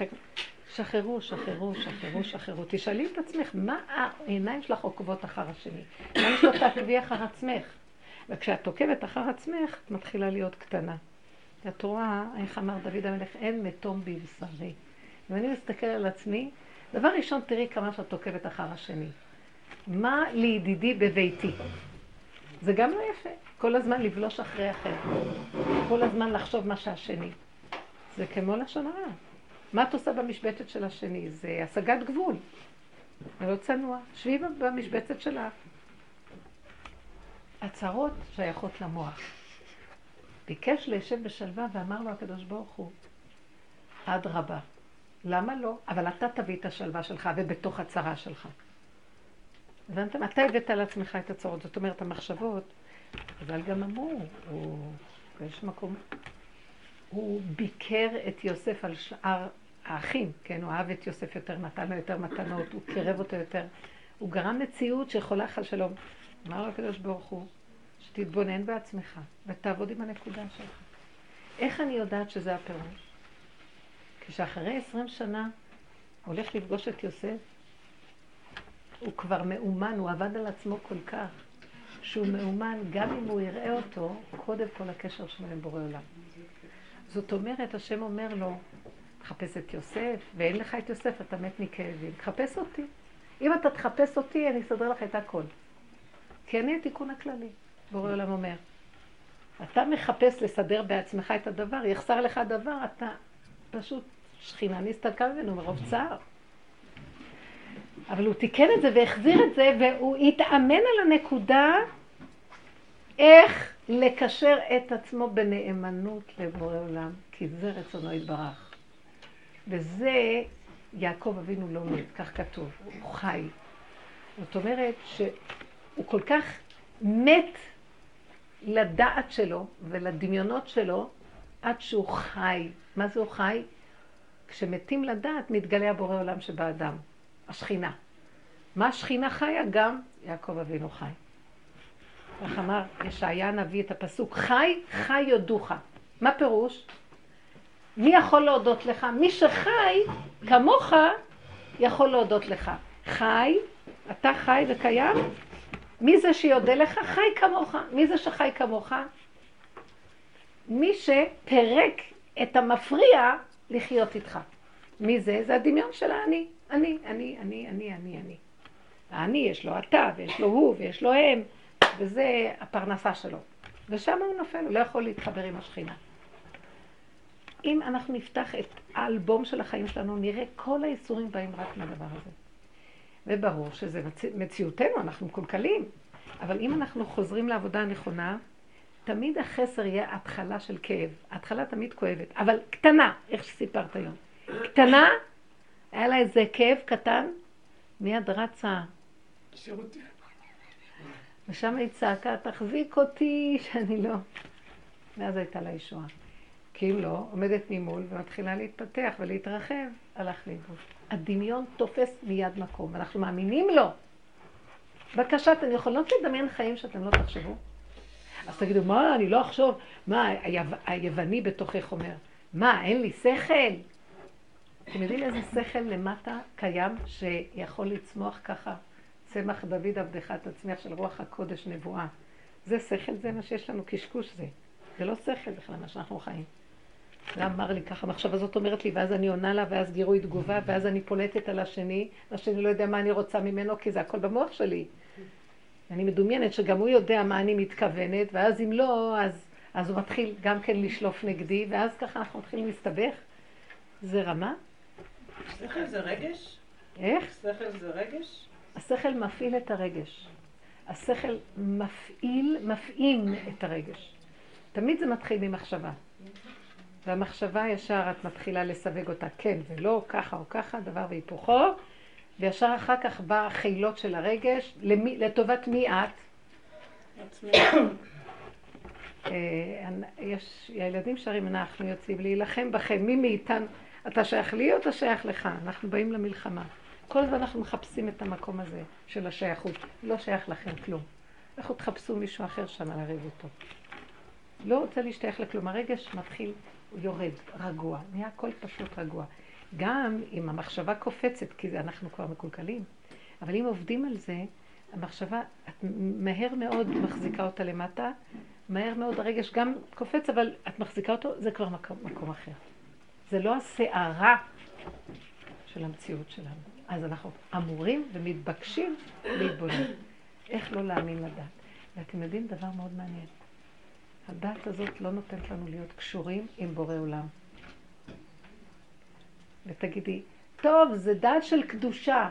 S1: שחררו, שחררו, שחררו, שחררו. תשאלי את עצמך, מה העיניים שלך עוקבות אחר השני? למה שלא תעקבי אחר עצמך? וכשאת עוקבת אחר עצמך, את מתחילה להיות קטנה. את רואה, איך אמר דוד המלך, אין מתום בבשרי. ואני מסתכל על עצמי, דבר ראשון, תראי כמה שאת עוקבת אחר השני. מה לידידי בביתי? זה גם לא יפה. כל הזמן לבלוש אחרי אחר. כל הזמן לחשוב מה שהשני. זה כמו לשון הרע. מה את עושה במשבצת של השני? זה השגת גבול. זה לא צנוע. שבי במשבצת שלך. הצהרות שייכות למוח. ביקש לישב בשלווה ואמר לו הקדוש ברוך הוא, אדרבה, למה לא? אבל אתה תביא את השלווה שלך ובתוך הצרה שלך. הבנתם? אתה הבאת על עצמך את הצרות. זאת אומרת, המחשבות אבל גם אמרו, הוא, יש מקום, הוא ביקר את יוסף על שאר האחים, כן, הוא אהב את יוסף יותר, נתן לו יותר מתנות, הוא קירב אותו יותר, הוא גרם מציאות שיכולה חל שלום. אמר לו הקדוש ברוך הוא, שתתבונן בעצמך ותעבוד עם הנקודה שלך. איך אני יודעת שזה הפירוש? כשאחרי עשרים שנה הולך לפגוש את יוסף, הוא כבר מאומן, הוא עבד על עצמו כל כך. שהוא מאומן, גם אם הוא יראה אותו, קודם כל הקשר שלו עם בורא עולם. זאת אומרת, השם אומר לו, תחפש את יוסף, ואין לך את יוסף, אתה מת מכאבים. תחפש אותי. אם אתה תחפש אותי, אני אסדר לך את הכל. כי אני התיקון הכללי, בורא עולם אומר. אתה מחפש לסדר בעצמך את הדבר, יחסר לך הדבר, אתה פשוט שכינה נסתלקה ממנו מרוב צער. אבל הוא תיקן את זה והחזיר את זה, והוא התאמן על הנקודה איך לקשר את עצמו בנאמנות לבורא עולם, כי זה רצונו יתברך. וזה יעקב אבינו לא מת, כך כתוב, הוא חי. זאת אומרת שהוא כל כך מת לדעת שלו ולדמיונות שלו, עד שהוא חי. מה זה הוא חי? כשמתים לדעת, מתגלה הבורא עולם שבאדם, השכינה. מה השכינה חיה? גם יעקב אבינו חי. כך אמר ישעיה הנביא את הפסוק, חי, חי יודוך. מה פירוש? מי יכול להודות לך? מי שחי כמוך יכול להודות לך. חי, אתה חי וקיים? מי זה שיודה לך? חי כמוך. מי זה שחי כמוך? מי שפירק את המפריע לחיות איתך. מי זה? זה הדמיון של האני. אני, אני, אני, אני, אני, אני. האני יש לו אתה, ויש לו הוא, ויש לו הם, וזה הפרנסה שלו. ושם הוא נופל, הוא לא יכול להתחבר עם השכינה. אם אנחנו נפתח את האלבום של החיים שלנו, נראה כל האיסורים באים רק מהדבר הזה. וברור שזה מצ... מציאותנו, אנחנו מקולקלים. אבל אם אנחנו חוזרים לעבודה הנכונה, תמיד החסר יהיה התחלה של כאב. ההתחלה תמיד כואבת, אבל קטנה, איך שסיפרת היום. קטנה, היה לה איזה כאב קטן, מיד רצה. שירותי. ושם היא צעקה, תחזיק אותי, שאני לא... ואז הייתה לה ישועה. כי אם לא, עומדת ממול ומתחילה להתפתח ולהתרחב, הלך לאיבוד. הדמיון תופס מיד מקום, אנחנו מאמינים לו. בבקשה, אתן יכולות לדמיין חיים שאתם לא תחשבו? אז תגידו, מה, אני לא אחשוב, מה, היווני בתוכך אומר, מה, אין לי שכל? אתם יודעים איזה שכל למטה קיים שיכול לצמוח ככה? צמח דוד עבדך תצמיח של רוח הקודש נבואה. זה שכל, זה מה שיש לנו, קשקוש זה. זה לא שכל בכלל מה שאנחנו חיים. זה אמר לי ככה, המחשבה הזאת אומרת לי, ואז אני עונה לה, ואז גירוי תגובה, ואז אני פולטת על השני, והשני לא יודע מה אני רוצה ממנו, כי זה הכל במוח שלי. אני מדומיינת שגם הוא יודע מה אני מתכוונת, ואז אם לא, אז, אז הוא מתחיל גם כן לשלוף נגדי, ואז ככה אנחנו מתחילים להסתבך. זה רמה?
S2: שכל זה רגש?
S1: איך?
S2: שכל זה רגש?
S1: השכל מפעיל את הרגש. השכל מפעיל, מפעים את הרגש. תמיד זה מתחיל ממחשבה. והמחשבה ישר את מתחילה לסווג אותה כן ולא, ככה או ככה, דבר והיפוכו, וישר אחר כך בא החילות של הרגש, למי, לטובת מי את? אה, יש, הילדים שרים, אנחנו יוצאים להילחם בכם, מי מאיתנו, אתה שייך לי או אתה שייך לך? אנחנו באים למלחמה. כל הזמן אנחנו מחפשים את המקום הזה של השייכות. לא שייך לכם כלום. לכו תחפשו מישהו אחר שם לריב איתו. לא רוצה להשתייך לכלום. הרגש מתחיל, יורד, רגוע. נהיה הכל פשוט רגוע. גם אם המחשבה קופצת, כי אנחנו כבר מקולקלים, אבל אם עובדים על זה, המחשבה, את מהר מאוד מחזיקה אותה למטה, מהר מאוד הרגש גם קופץ, אבל את מחזיקה אותו, זה כבר מקום, מקום אחר. זה לא הסערה של המציאות שלנו. אז אנחנו אמורים ומתבקשים להתבונן. איך לא להאמין לדת. ואתם יודעים דבר מאוד מעניין. הדת הזאת לא נותנת לנו להיות קשורים עם בורא עולם. ותגידי, טוב, זה דת של קדושה.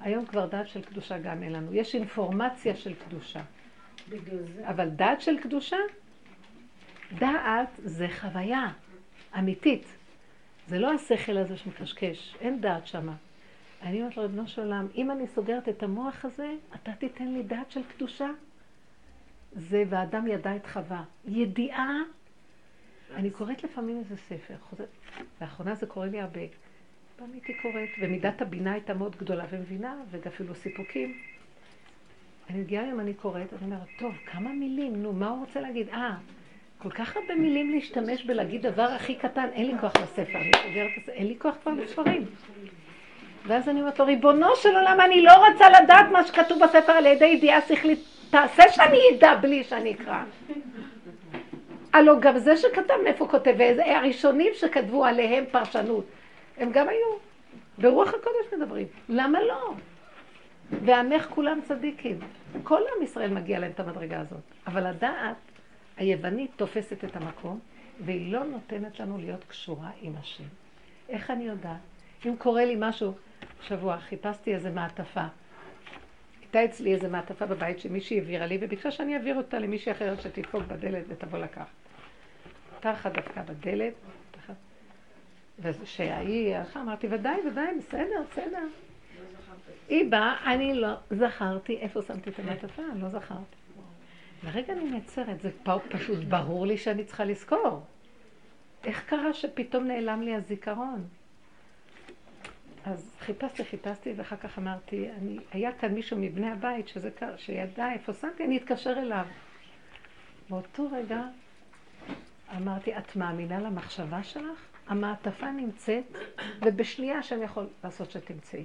S1: היום כבר דת של קדושה גם אין לנו. יש אינפורמציה של קדושה. אבל דת של קדושה? דעת זה חוויה אמיתית. זה לא השכל הזה שמקשקש, אין דעת שמה. אני אומרת לו, ריבונו של עולם, אם אני סוגרת את המוח הזה, אתה תיתן לי דעת של קדושה? זה ואדם ידע את חווה. ידיעה, אני קוראת לפעמים איזה ספר, לאחרונה זה קורה לי הרבה. פעם הייתי קוראת, ומידת הבינה הייתה מאוד גדולה ומבינה, ואפילו סיפוקים. אני מגיעה היום, אני קוראת, אני אומרת, טוב, כמה מילים, נו, מה הוא רוצה להגיד? אה, כל כך הרבה מילים להשתמש בלהגיד דבר הכי קטן, אין לי כוח לספר, אני סוגרת את זה, אין לי כוח כבר לספרים. ואז אני אומרת לו, ריבונו של עולם, אני לא רוצה לדעת מה שכתוב בספר על ידי ידיעה שכלית, תעשה שאני אדע בלי שאני אקרא. הלו גם זה שכתב מאיפה כותב, הראשונים שכתבו עליהם פרשנות, הם גם היו, ברוח הקודש מדברים, למה לא? ועמך כולם צדיקים. כל עם ישראל מגיע להם את המדרגה הזאת, אבל הדעת היוונית תופסת את המקום, והיא לא נותנת לנו להיות קשורה עם השם. איך אני יודעת? אם קורה לי משהו, שבוע חיפשתי איזה מעטפה. הייתה אצלי איזה מעטפה בבית שמישהי העבירה לי, וביקשה שאני אעביר אותה למישהי אחרת שתדפוק בדלת ותבוא לקחת. תחת דווקא בדלת, וכשהיא הלכה, אמרתי, ודאי, ודאי, בסדר, בסדר. היא באה, אני לא זכרתי איפה שמתי את המעטפה, לא זכרתי. לרגע אני נעצרת, זה פשוט ברור לי שאני צריכה לזכור. איך קרה שפתאום נעלם לי הזיכרון? אז חיפשתי, חיפשתי, ואחר כך אמרתי, אני, היה כאן מישהו מבני הבית שזה, שידע איפה שמתי, אני אתקשר אליו. באותו רגע אמרתי, את מאמינה למחשבה שלך? המעטפה נמצאת, ובשנייה השם יכול לעשות שתמצאי.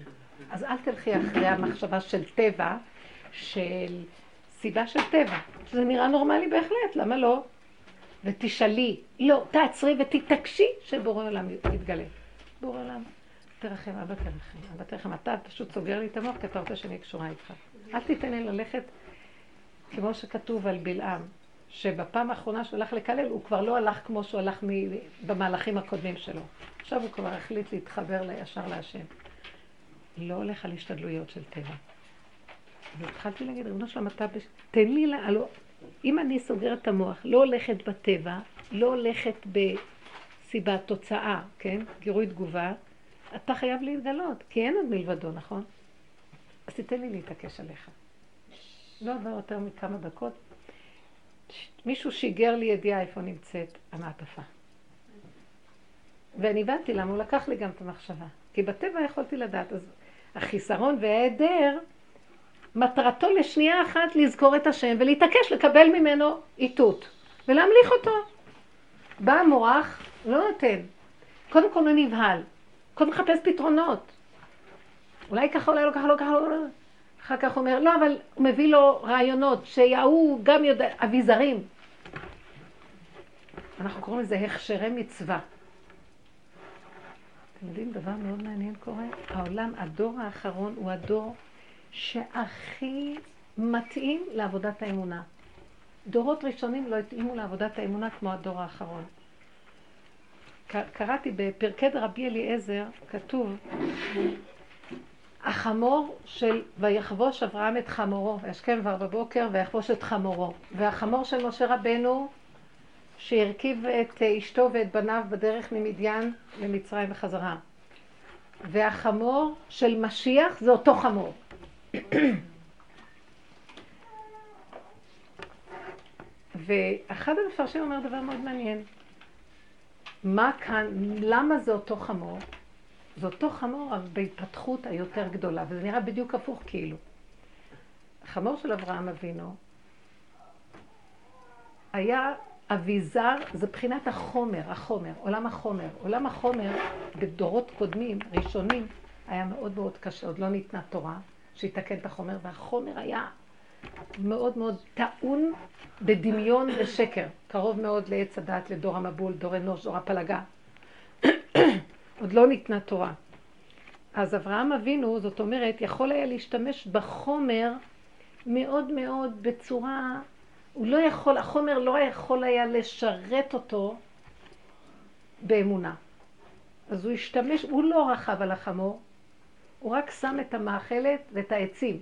S1: אז אל תלכי אחרי המחשבה של טבע, של סיבה של טבע. זה נראה נורמלי בהחלט, למה לא? ותשאלי, לא, תעצרי ותתעקשי שבורא עולם יתגלה. בורא עולם, תרחם, אבא תרחם, אבא תרחם. אתה פשוט סוגר לי את המוח כי אתה רוצה שאני קשורה איתך. אל תיתן לי ללכת כמו שכתוב על בלעם, שבפעם האחרונה שהוא הלך לקלל, הוא כבר לא הלך כמו שהוא הלך במהלכים הקודמים שלו. עכשיו הוא כבר החליט להתחבר ישר להשם. לא הולך על השתדלויות של טבע. והתחלתי להגיד, ריבונו שלום, אתה... תן לי, לה... לא... אם אני סוגרת את המוח, לא הולכת בטבע, לא הולכת בסיבה, תוצאה, כן? גירוי תגובה, אתה חייב להתגלות, כי אין עוד מלבדו, נכון? אז תיתן לי להתעקש עליך. לא עבר יותר מכמה דקות, מישהו שיגר לי ידיעה איפה נמצאת המעטפה. ואני הבנתי למה הוא לקח לי גם את המחשבה. כי בטבע יכולתי לדעת. אז החיסרון וההיעדר, מטרתו לשנייה אחת לזכור את השם ולהתעקש לקבל ממנו איתות ולהמליך אותו. בא המוח, לא נותן. קודם כל הוא נבהל. קודם מחפש פתרונות. אולי ככה, אולי לא ככה, לא ככה, לא ככה. אחר כך הוא אומר, לא, אבל הוא מביא לו רעיונות, שההוא גם יודע, אביזרים. אנחנו קוראים לזה הכשרי מצווה. אתם יודעים, דבר מאוד מעניין קורה? העולם, הדור האחרון הוא הדור שהכי מתאים לעבודת האמונה. דורות ראשונים לא התאימו לעבודת האמונה כמו הדור האחרון. קראתי בפרקי רבי אליעזר, כתוב החמור של ויחבוש אברהם את חמורו, וישכם כבר בבוקר ויחבוש את חמורו. והחמור של משה רבנו, שהרכיב את אשתו ואת בניו בדרך ממדיין למצרים וחזרה. והחמור של משיח זה אותו חמור. ואחד המפרשים אומר דבר מאוד מעניין. מה כאן, למה זה אותו חמור? זה אותו חמור, אבל בהתפתחות היותר גדולה, וזה נראה בדיוק הפוך כאילו. החמור של אברהם אבינו היה אביזר, זה בחינת החומר, החומר, עולם החומר. עולם החומר בדורות קודמים, ראשונים, היה מאוד מאוד קשה, עוד לא ניתנה תורה שיתקן את החומר, והחומר היה מאוד מאוד טעון בדמיון ושקר, קרוב מאוד לעץ הדת, לדור המבול, דור אנוש, דור הפלגה. עוד לא ניתנה תורה. אז אברהם אבינו, זאת אומרת, יכול היה להשתמש בחומר מאוד מאוד בצורה, הוא לא יכול, החומר לא יכול היה לשרת אותו באמונה. אז הוא השתמש, הוא לא רכב על החמור, הוא רק שם את המאכלת ואת העצים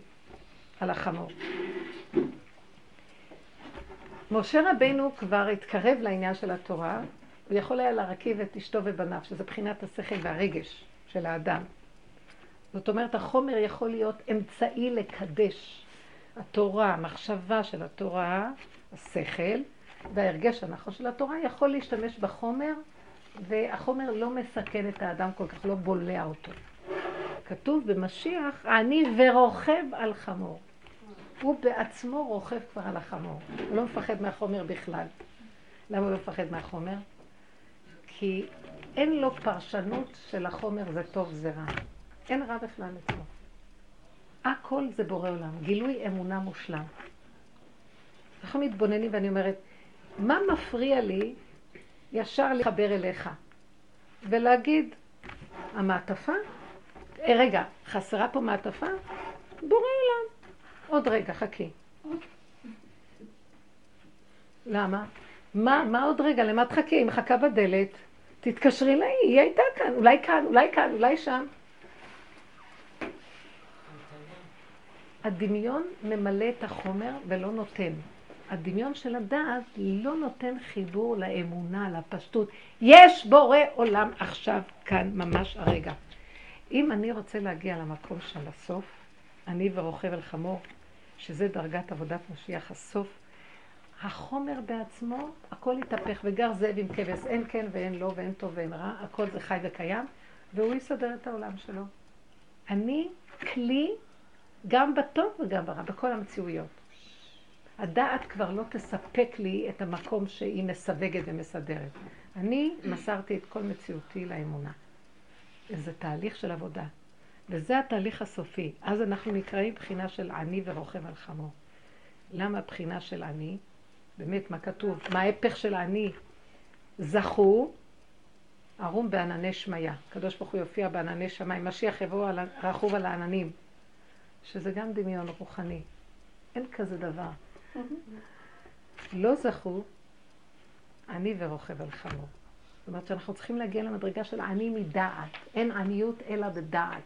S1: על החמור. משה רבנו כבר התקרב לעניין של התורה, הוא יכול היה להרכיב את אשתו ובניו, שזה בחינת השכל והרגש של האדם. זאת אומרת, החומר יכול להיות אמצעי לקדש. התורה, המחשבה של התורה, השכל, וההרגש הנכון של התורה יכול להשתמש בחומר, והחומר לא מסכן את האדם כל כך, לא בולע אותו. כתוב במשיח, אני ורוכב על חמור. הוא בעצמו רוכב כבר על החמור. הוא לא מפחד מהחומר בכלל. למה הוא לא מפחד מהחומר? כי אין לו פרשנות של החומר זה טוב זה רע. אין רע בכלל אצלו. הכל זה בורא עולם, גילוי אמונה מושלם. אנחנו מתבוננים ואני אומרת, מה מפריע לי ישר לחבר אליך ולהגיד, המעטפה? אה, רגע, חסרה פה מעטפה? בורא עולם. עוד רגע, חכי. למה? מה, מה עוד רגע? למה תחכי? היא מחכה בדלת. תתקשרי אליי, היא הייתה כאן, אולי כאן, אולי כאן, אולי שם. הדמיון ממלא את החומר ולא נותן. הדמיון של הדעת לא נותן חיבור לאמונה, לפשטות. יש בורא עולם עכשיו, כאן, ממש הרגע. אם אני רוצה להגיע למקום של הסוף, אני ורוכב על חמור, שזה דרגת עבודת משיח הסוף, החומר בעצמו, הכל התהפך, וגר זאב עם כבש, אין כן ואין לא ואין טוב ואין רע, הכל זה חי וקיים, והוא יסדר את העולם שלו. אני כלי גם בטוב וגם ברע, בכל המציאויות. הדעת כבר לא תספק לי את המקום שהיא מסווגת ומסדרת. אני מסרתי את כל מציאותי לאמונה. זה תהליך של עבודה. וזה התהליך הסופי. אז אנחנו נקראים בחינה של עני ורוכב על חמור. למה בחינה של עני? באמת, מה כתוב? מה ההפך של עני? זכו, ערום בענני שמיה. הקדוש ברוך הוא יופיע בענני שמיים. משיח יבוא על, רכוב על העננים. שזה גם דמיון רוחני. אין כזה דבר. לא זכו, עני ורוכב על חמור. זאת אומרת שאנחנו צריכים להגיע למדרגה של עני מדעת. אין עניות אלא בדעת.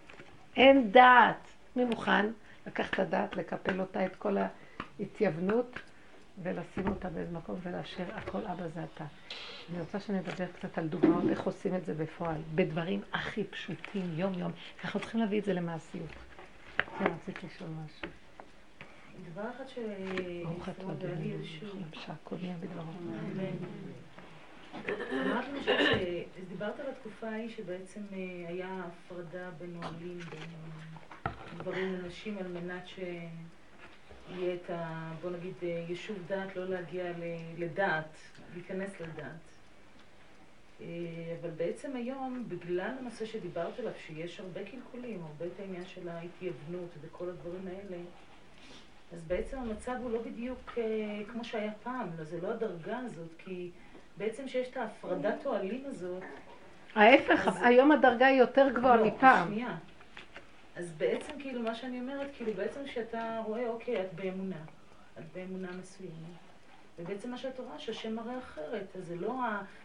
S1: אין דעת. מי מוכן לקחת את הדעת, לקפל אותה, את כל ההתייוונות, ולשים אותה באיזה מקום ולהשאיר הכל אבא זה אתה. אני רוצה שנדבר קצת על דוגמאות איך עושים את זה בפועל, בדברים הכי פשוטים, יום-יום. אנחנו צריכים להביא את זה למעשיות. כן, רציתי לשאול משהו.
S3: דבר אחד ש...
S1: ברוך אתה שהכל נהיה בדברו.
S3: שדיברת על התקופה ההיא שבעצם אה, היה הפרדה בין נהלים בין גברים לנשים על מנת שיהיה את ה... בוא נגיד אה, יישוב דעת, לא להגיע לדעת, להיכנס לדעת. אה, אבל בעצם היום, בגלל הנושא שדיברת עליו, שיש הרבה קלקולים, הרבה את העניין של ההתייוונות וכל הדברים האלה, אז בעצם המצב הוא לא בדיוק אה, כמו שהיה פעם, לא, זה לא הדרגה הזאת, כי בעצם שיש את ההפרדת אוהלים הזאת...
S1: ההפך, אז... היום הדרגה היא יותר גבוהה
S3: לא,
S1: מפעם.
S3: שנייה. אז בעצם כאילו מה שאני אומרת, כאילו בעצם כשאתה רואה, אוקיי, את באמונה, את באמונה מסוימת, ובעצם מה שאת רואה, שהשם מראה אחרת, אז זה לא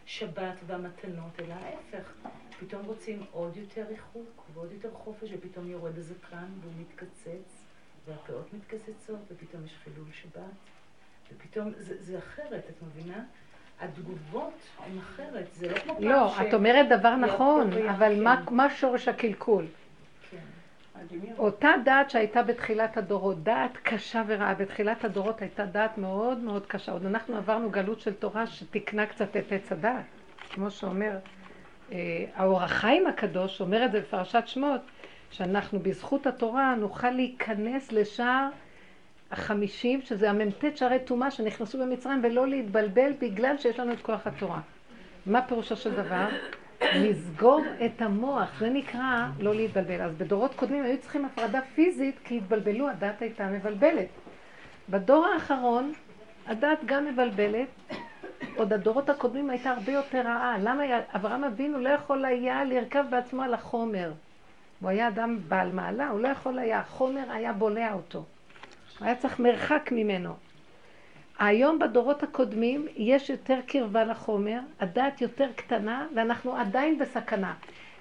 S3: השבת והמתנות, אלא ההפך. פתאום רוצים עוד יותר ריחוק ועוד יותר חופש, ופתאום יורד הזקן והוא מתקצץ, והפאות מתקצצות, ופתאום יש חילול שבת, ופתאום, זה, זה אחרת, את מבינה? התגובות הן אחרת, זה לא כמו פעם
S1: לא, ש... את אומרת דבר נכון, אבל מה, מה שורש הקלקול? אותה דעת שהייתה בתחילת הדורות, דעת קשה ורעה, בתחילת הדורות הייתה דעת מאוד מאוד קשה. עוד אנחנו עברנו גלות של תורה שתיקנה קצת את עץ הדעת. כמו שאומר אה, האור החיים הקדוש, אומר את זה בפרשת שמות, שאנחנו בזכות התורה נוכל להיכנס לשער החמישים, שזה המ"ט שערי טומאה שנכנסו במצרים, ולא להתבלבל בגלל שיש לנו את כוח התורה. מה פירושו של דבר? לסגור את המוח, זה נקרא לא להתבלבל. אז בדורות קודמים היו צריכים הפרדה פיזית כי התבלבלו, הדת הייתה מבלבלת. בדור האחרון הדת גם מבלבלת, עוד הדורות הקודמים הייתה הרבה יותר רעה. למה אברהם אבינו לא יכול היה לרכב בעצמו על החומר? הוא היה אדם בעל מעלה, הוא לא יכול היה, החומר היה בולע אותו. היה צריך מרחק ממנו. היום בדורות הקודמים יש יותר קרבה לחומר, הדעת יותר קטנה ואנחנו עדיין בסכנה.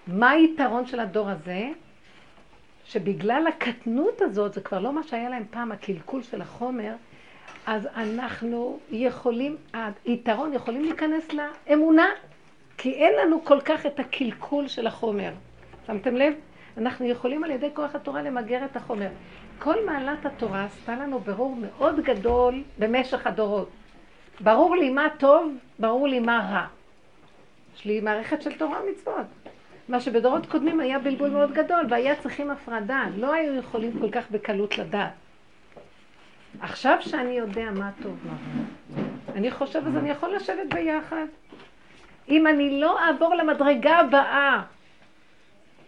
S1: מה היתרון של הדור הזה? שבגלל הקטנות הזאת, זה כבר לא מה שהיה להם פעם, הקלקול של החומר, אז אנחנו יכולים, היתרון יכולים להיכנס לאמונה, כי אין לנו כל כך את הקלקול של החומר. שמתם לב? אנחנו יכולים על ידי כוח התורה למגר את החומר. כל מעלת התורה עשתה לנו ברור מאוד גדול במשך הדורות. ברור לי מה טוב, ברור לי מה רע. יש לי מערכת של תורה ומצוות. מה שבדורות קודמים היה בלבול מאוד גדול, והיה צריכים הפרדה, לא היו יכולים כל כך בקלות לדעת. עכשיו שאני יודע מה טוב, מה רע, אני חושב אז אני יכול לשבת ביחד. אם אני לא אעבור למדרגה הבאה,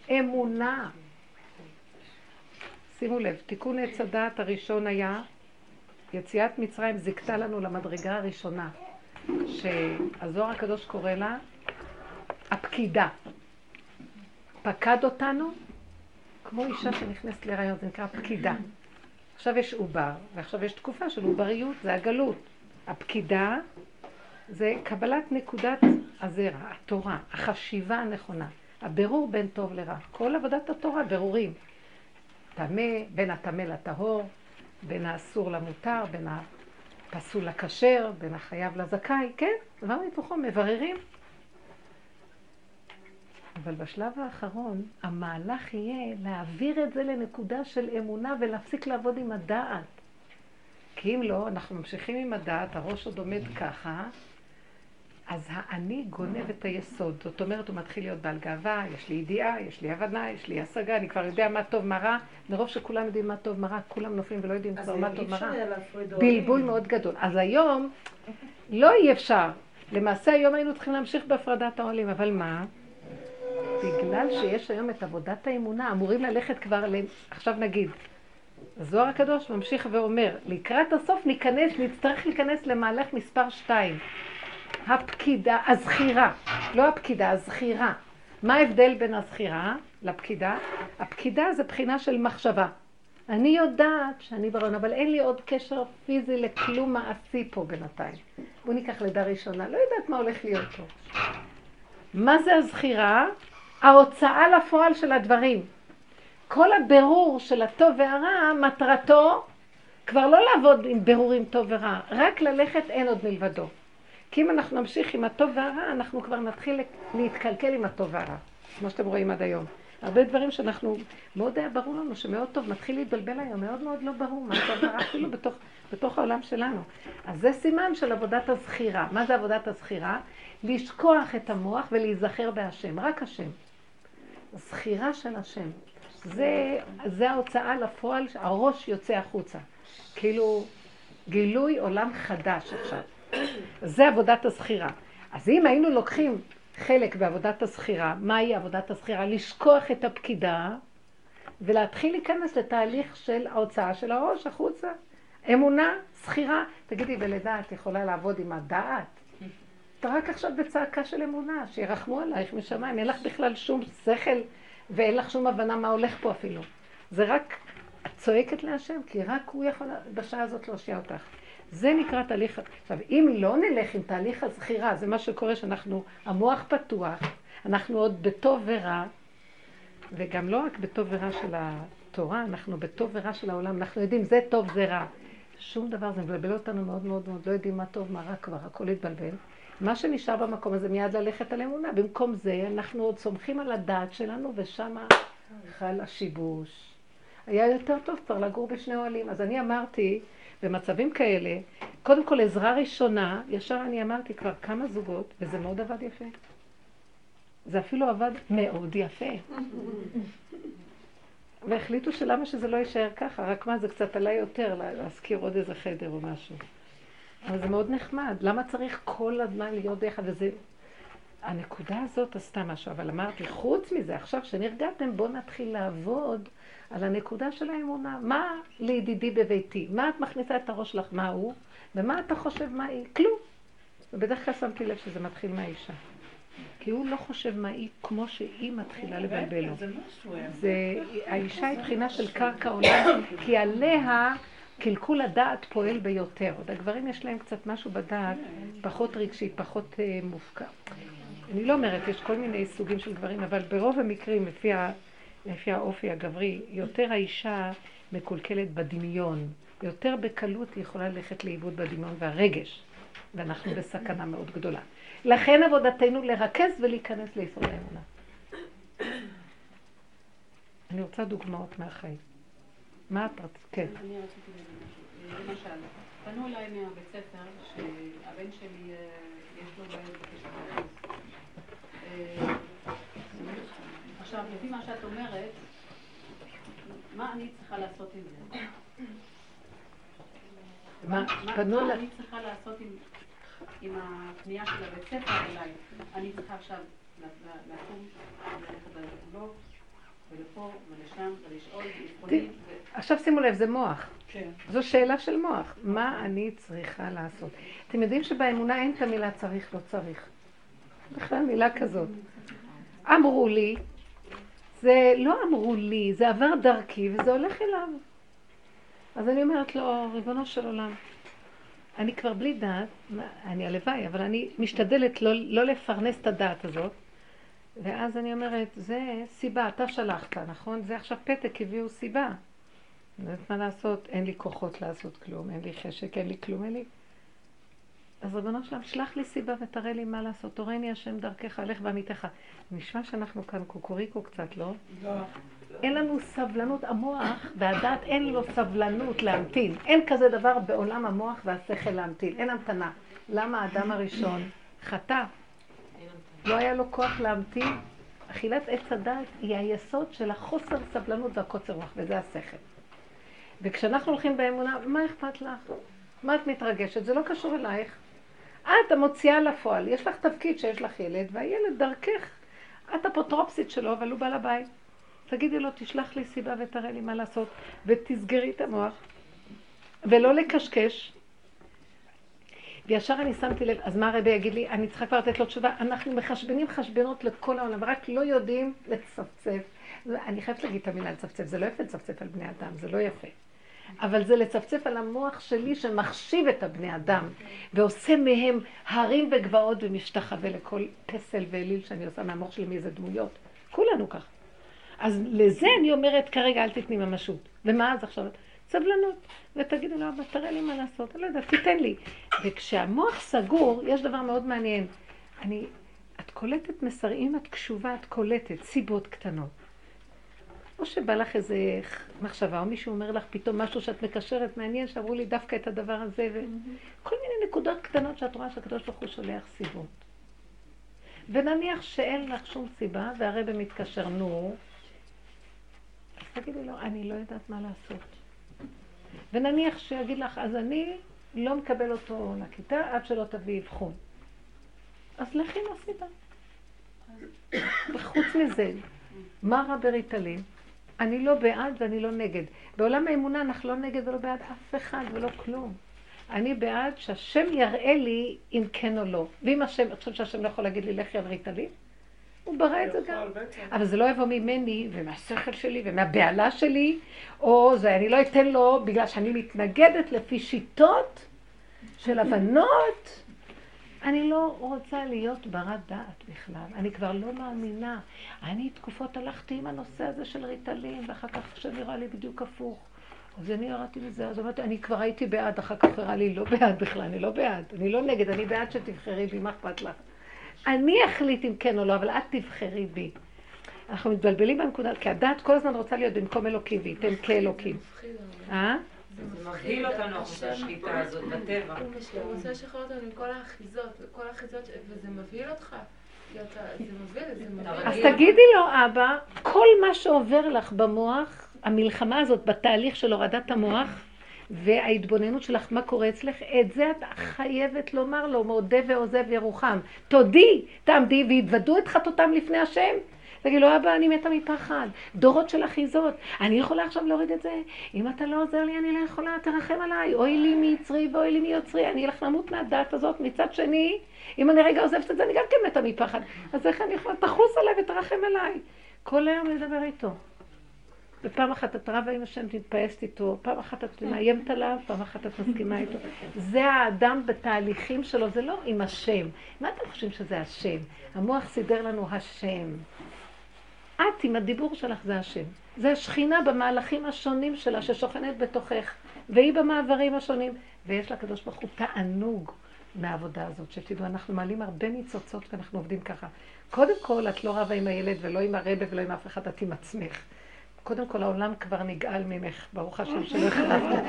S1: אמונה, שימו לב, תיקון עץ הדעת הראשון היה, יציאת מצרים זיכתה לנו למדרגה הראשונה, שהזוהר הקדוש קורא לה הפקידה. פקד אותנו כמו אישה שנכנסת להיריון, זה נקרא פקידה. עכשיו יש עובר, ועכשיו יש תקופה של עובריות, זה הגלות. הפקידה זה קבלת נקודת הזרע, התורה, החשיבה הנכונה, הבירור בין טוב לרע. כל עבודת התורה, ברורים. טמא, בין הטמא לטהור, בין האסור למותר, בין הפסול לכשר, בין החייב לזכאי, כן, דבר מתוכו, מבררים. אבל בשלב האחרון, המהלך יהיה להעביר את זה לנקודה של אמונה ולהפסיק לעבוד עם הדעת. כי אם לא, אנחנו ממשיכים עם הדעת, הראש עוד עומד ככה, אז האני גונב את היסוד. זאת אומרת, הוא מתחיל להיות בעל גאווה, יש לי ידיעה, יש לי הבנה, יש לי השגה, אני כבר יודע מה טוב, מה רע. מרוב שכולם יודעים מה טוב, מה רע, כולם נופלים ולא יודעים כבר מה טוב, מה רע. בלבול מאוד גדול. אז היום, לא אי אפשר. למעשה היום היינו צריכים להמשיך בהפרדת העולים, אבל מה? בגלל שיש היום את עבודת האמונה, אמורים ללכת כבר, עכשיו נגיד, הזוהר הקדוש ממשיך ואומר, לקראת הסוף ניכנס, נצטרך להיכנס למהלך מספר שתיים. הפקידה, הזכירה, לא הפקידה, הזכירה. מה ההבדל בין הזכירה לפקידה? הפקידה זה בחינה של מחשבה. אני יודעת שאני ברעיון, אבל אין לי עוד קשר פיזי לכלום מעשי פה בינתיים. בואו ניקח לידה ראשונה, לא יודעת מה הולך להיות פה. מה זה הזכירה? ההוצאה לפועל של הדברים. כל הבירור של הטוב והרע, מטרתו כבר לא לעבוד עם בירורים טוב ורע, רק ללכת אין עוד מלבדו. כי אם אנחנו נמשיך עם הטוב והרע, אנחנו כבר נתחיל להתקלקל עם הטוב והרע, כמו שאתם רואים עד היום. הרבה דברים שאנחנו, מאוד היה ברור לנו שמאוד טוב, מתחיל להתבלבל היום, מאוד מאוד לא ברור מה טוב ורע, אפילו בתוך, בתוך העולם שלנו. אז זה סימן של עבודת הזכירה. מה זה עבודת הזכירה? לשכוח את המוח ולהיזכר בהשם, רק השם. זכירה של השם. זה, זה ההוצאה לפועל, הראש יוצא החוצה. כאילו, גילוי עולם חדש עכשיו. זה עבודת הזכירה. אז אם היינו לוקחים חלק בעבודת הזכירה, מהי עבודת הזכירה? לשכוח את הפקידה ולהתחיל להיכנס לתהליך של ההוצאה של הראש החוצה. אמונה, זכירה. תגידי, בלידה את יכולה לעבוד עם הדעת? את רק עכשיו בצעקה של אמונה, שירחמו עלייך משמיים, אין לך בכלל שום שכל ואין לך שום הבנה מה הולך פה אפילו. זה רק, את צועקת להשם, כי רק הוא יכול בשעה הזאת להושיע אותך. זה נקרא תהליך, עכשיו אם לא נלך עם תהליך הזכירה, זה מה שקורה שאנחנו, המוח פתוח, אנחנו עוד בטוב ורע, וגם לא רק בטוב ורע של התורה, אנחנו בטוב ורע של העולם, אנחנו יודעים זה טוב זה רע. שום דבר, זה מבלבל אותנו מאוד מאוד מאוד, לא יודעים מה טוב, מה רע כבר, הכל התבלבל. מה שנשאר במקום הזה מיד ללכת על אמונה. במקום זה אנחנו עוד סומכים על הדעת שלנו ושם חל השיבוש. היה יותר טוב כבר לגור בשני אוהלים. אז אני אמרתי, במצבים כאלה, קודם כל עזרה ראשונה, ישר אני אמרתי כבר כמה זוגות, וזה מאוד עבד יפה. זה אפילו עבד מאוד יפה. והחליטו שלמה שזה לא יישאר ככה, רק מה, זה קצת עלה יותר להזכיר עוד איזה חדר או משהו. אבל זה מאוד נחמד. למה צריך כל הזמן להיות ביחד? וזה... הנקודה הזאת עשתה משהו, אבל אמרתי, חוץ מזה, עכשיו שנרגעתם, בואו נתחיל לעבוד על הנקודה של האמונה. מה לידידי בביתי? מה את מכניסה את הראש שלך? מה הוא? ומה אתה חושב מה היא? כלום. ובדרך כלל שמתי לב שזה מתחיל מהאישה. כי הוא לא חושב מה היא כמו שהיא מתחילה לבלבל לו. זה, האישה היא בחינה של קרקע עולם, כי עליה קלקול הדעת פועל ביותר. עוד הגברים יש להם קצת משהו בדעת, פחות רגשי, פחות אה, מופקע. אני לא אומרת, יש כל מיני סוגים של גברים, אבל ברוב המקרים, לפי, ה, לפי האופי הגברי, יותר האישה מקולקלת בדמיון. יותר בקלות היא יכולה ללכת לאיבוד בדמיון והרגש, ואנחנו בסכנה מאוד גדולה. לכן עבודתנו לרכז ולהיכנס ליסוד האמונה. אני רוצה דוגמאות מהחיים. מה את רצית? כן.
S4: אני רציתי למשל, פנו אליי מהבית ספר שהבן שלי אה, יש לו בעיות בקשר אה, עכשיו, לפי מה שאת אומרת, מה אני צריכה לעשות עם זה?
S1: מה פנו
S4: מה אני צריכה לעשות עם הפנייה של הבית ספר אליי? אני צריכה עכשיו לקום וללכת לגבולות ולפה ולשם ולשאול ולבחונים.
S1: עכשיו שימו לב, זה מוח.
S4: כן.
S1: זו שאלה של מוח. מה אני צריכה לעשות? אתם יודעים שבאמונה אין את המילה צריך, לא צריך. בכלל מילה כזאת. אמרו לי, זה לא אמרו לי, זה עבר דרכי וזה הולך אליו. אז אני אומרת לו, ריבונו של עולם, אני כבר בלי דעת, אני הלוואי, אבל אני משתדלת לא, לא לפרנס את הדעת הזאת, ואז אני אומרת, זה סיבה, אתה שלחת, נכון? זה עכשיו פתק, הביאו סיבה. אני יודעת מה לעשות, אין לי כוחות לעשות כלום, אין לי חשק, אין לי כלום, אין לי... אז רבנו שלם, שלח לי סיבה ותראה לי מה לעשות. תורני השם דרכך, לך בעמיתך. נשמע שאנחנו כאן קוקוריקו קצת, לא?
S2: לא.
S1: אין לנו סבלנות, המוח והדעת אין לו סבלנות להמתין. אין כזה דבר בעולם המוח והשכל להמתין, אין המתנה. למה האדם הראשון חטא? לא היה לו כוח להמתין. אכילת עץ הדעת היא היסוד של החוסר סבלנות והקוצר רוח, וזה השכל. וכשאנחנו הולכים באמונה, מה אכפת לך? מה את מתרגשת? זה לא קשור אלייך. את המוציאה לפועל, יש לך תפקיד שיש לך ילד, והילד דרכך, את אפוטרופסית שלו, אבל הוא בעל הבית. תגידי לו, תשלח לי סיבה ותראה לי מה לעשות, ותסגרי את המוח, ולא לקשקש. וישר אני שמתי לב, אז מה הרבי יגיד לי? אני צריכה כבר לתת לו תשובה. אנחנו מחשבנים חשבנות לכל העולם, ורק לא יודעים לצפצף. אני חייבת להגיד את המילה לצפצף, זה לא יפה לצפצף על בני אדם, זה לא יפה. אבל זה לצפצף על המוח שלי שמחשיב את הבני אדם, ועושה מהם הרים וגבעות ומשתחווה לכל פסל ואליל שאני עושה מהמוח שלי מאיזה דמויות. כולנו ככה. אז לזה אני אומרת כרגע אל תתני ממשות. ומה אז עכשיו? סבלנות. ותגידו לו, תראה לי מה לעשות. אני לא יודעת, תיתן לי. וכשהמוח סגור, יש דבר מאוד מעניין. אני, את קולטת מסרים, את קשובה, את קולטת סיבות קטנות. או שבא לך איזה מחשבה, או מישהו אומר לך פתאום משהו שאת מקשרת, מעניין שאמרו לי דווקא את הדבר הזה, וכל מיני נקודות קטנות שאת רואה שהקדוש ברוך הוא שולח סיבות. ונניח שאין לך שום סיבה, והרבא מתקשר, נו, אז תגידי לו, אני לא יודעת מה לעשות. ונניח שיגיד לך, אז אני לא מקבל אותו לכיתה עד שלא תביא אבחון. אז לכי לסיבה. וחוץ מזה, מה רע בריטלין? אני לא בעד ואני לא נגד. בעולם האמונה אנחנו לא נגד ולא בעד אף אחד ולא כלום. אני בעד שהשם יראה לי אם כן או לא. ואם השם, אני חושבת שהשם לא יכול להגיד לי לכי על ריטלין? הוא ברא את זה גם. אבל זה לא יבוא ממני ומהשכל שלי ומהבהלה שלי, או זה אני לא אתן לו בגלל שאני מתנגדת לפי שיטות של הבנות. אני לא רוצה להיות ברת דעת בכלל, אני כבר לא מאמינה. אני תקופות הלכתי עם הנושא הזה של ריטלין, ואחר כך עכשיו נראה לי בדיוק הפוך. אז אני ירדתי מזה, אז אמרתי, אני כבר הייתי בעד, אחר כך הראה לי לא בעד בכלל, אני לא בעד, אני לא נגד, אני בעד שתבחרי בי, מה אכפת לך? אני אחליט אם כן או לא, אבל את תבחרי בי. אנחנו מתבלבלים בנקודה, כי הדעת כל הזמן רוצה להיות במקום אלוקים, וייתן כאלוקים. אה?
S2: זה מבהיל אותנו אחוזי השליטה הזאת בטבע.
S5: הוא רוצה לשחרר אותנו עם כל האחיזות, כל האחיזות, וזה מבהיל אותך.
S1: אז תגידי לו, אבא, כל מה שעובר לך במוח, המלחמה הזאת בתהליך של הורדת המוח, וההתבוננות שלך, מה קורה אצלך, את זה את חייבת לומר לו, מודה ועוזב ירוחם. תודי, תעמדי והתוודו את חטאותם לפני השם. תגיד לו, אבא, אני מתה מפחד. דורות של אחיזות. אני יכולה עכשיו להוריד את זה? אם אתה לא עוזר לי, אני לא יכולה, תרחם עליי. אוי לי מיצרי ואוי לי מיוצרי. אני אלך למות מהדעת הזאת. מצד שני, אם אני רגע עוזבת את זה, אני גם כן מתה מפחד. אז איך אני יכולה? תחוס עליי ותרחם עליי. כל היום לדבר איתו. ופעם אחת את רבה עם השם, תתפעסת איתו, פעם אחת את מאיימת עליו, פעם אחת את מסכימה איתו. זה האדם בתהליכים שלו, זה לא עם השם. מה אתם חושבים שזה השם? המוח סידר לנו השם. את עם הדיבור שלך זה השם. זה השכינה במהלכים השונים שלה ששוכנת בתוכך, והיא במעברים השונים. ויש לקדוש ברוך הוא תענוג מהעבודה הזאת, שתדעו, אנחנו מעלים הרבה ניצוצות ואנחנו עובדים ככה. קודם כל, את לא רבה עם הילד ולא עם הרבה ולא עם אף אחד, את עם עצמך. קודם כל העולם כבר נגאל ממך, ברוך השם שלא החלפת.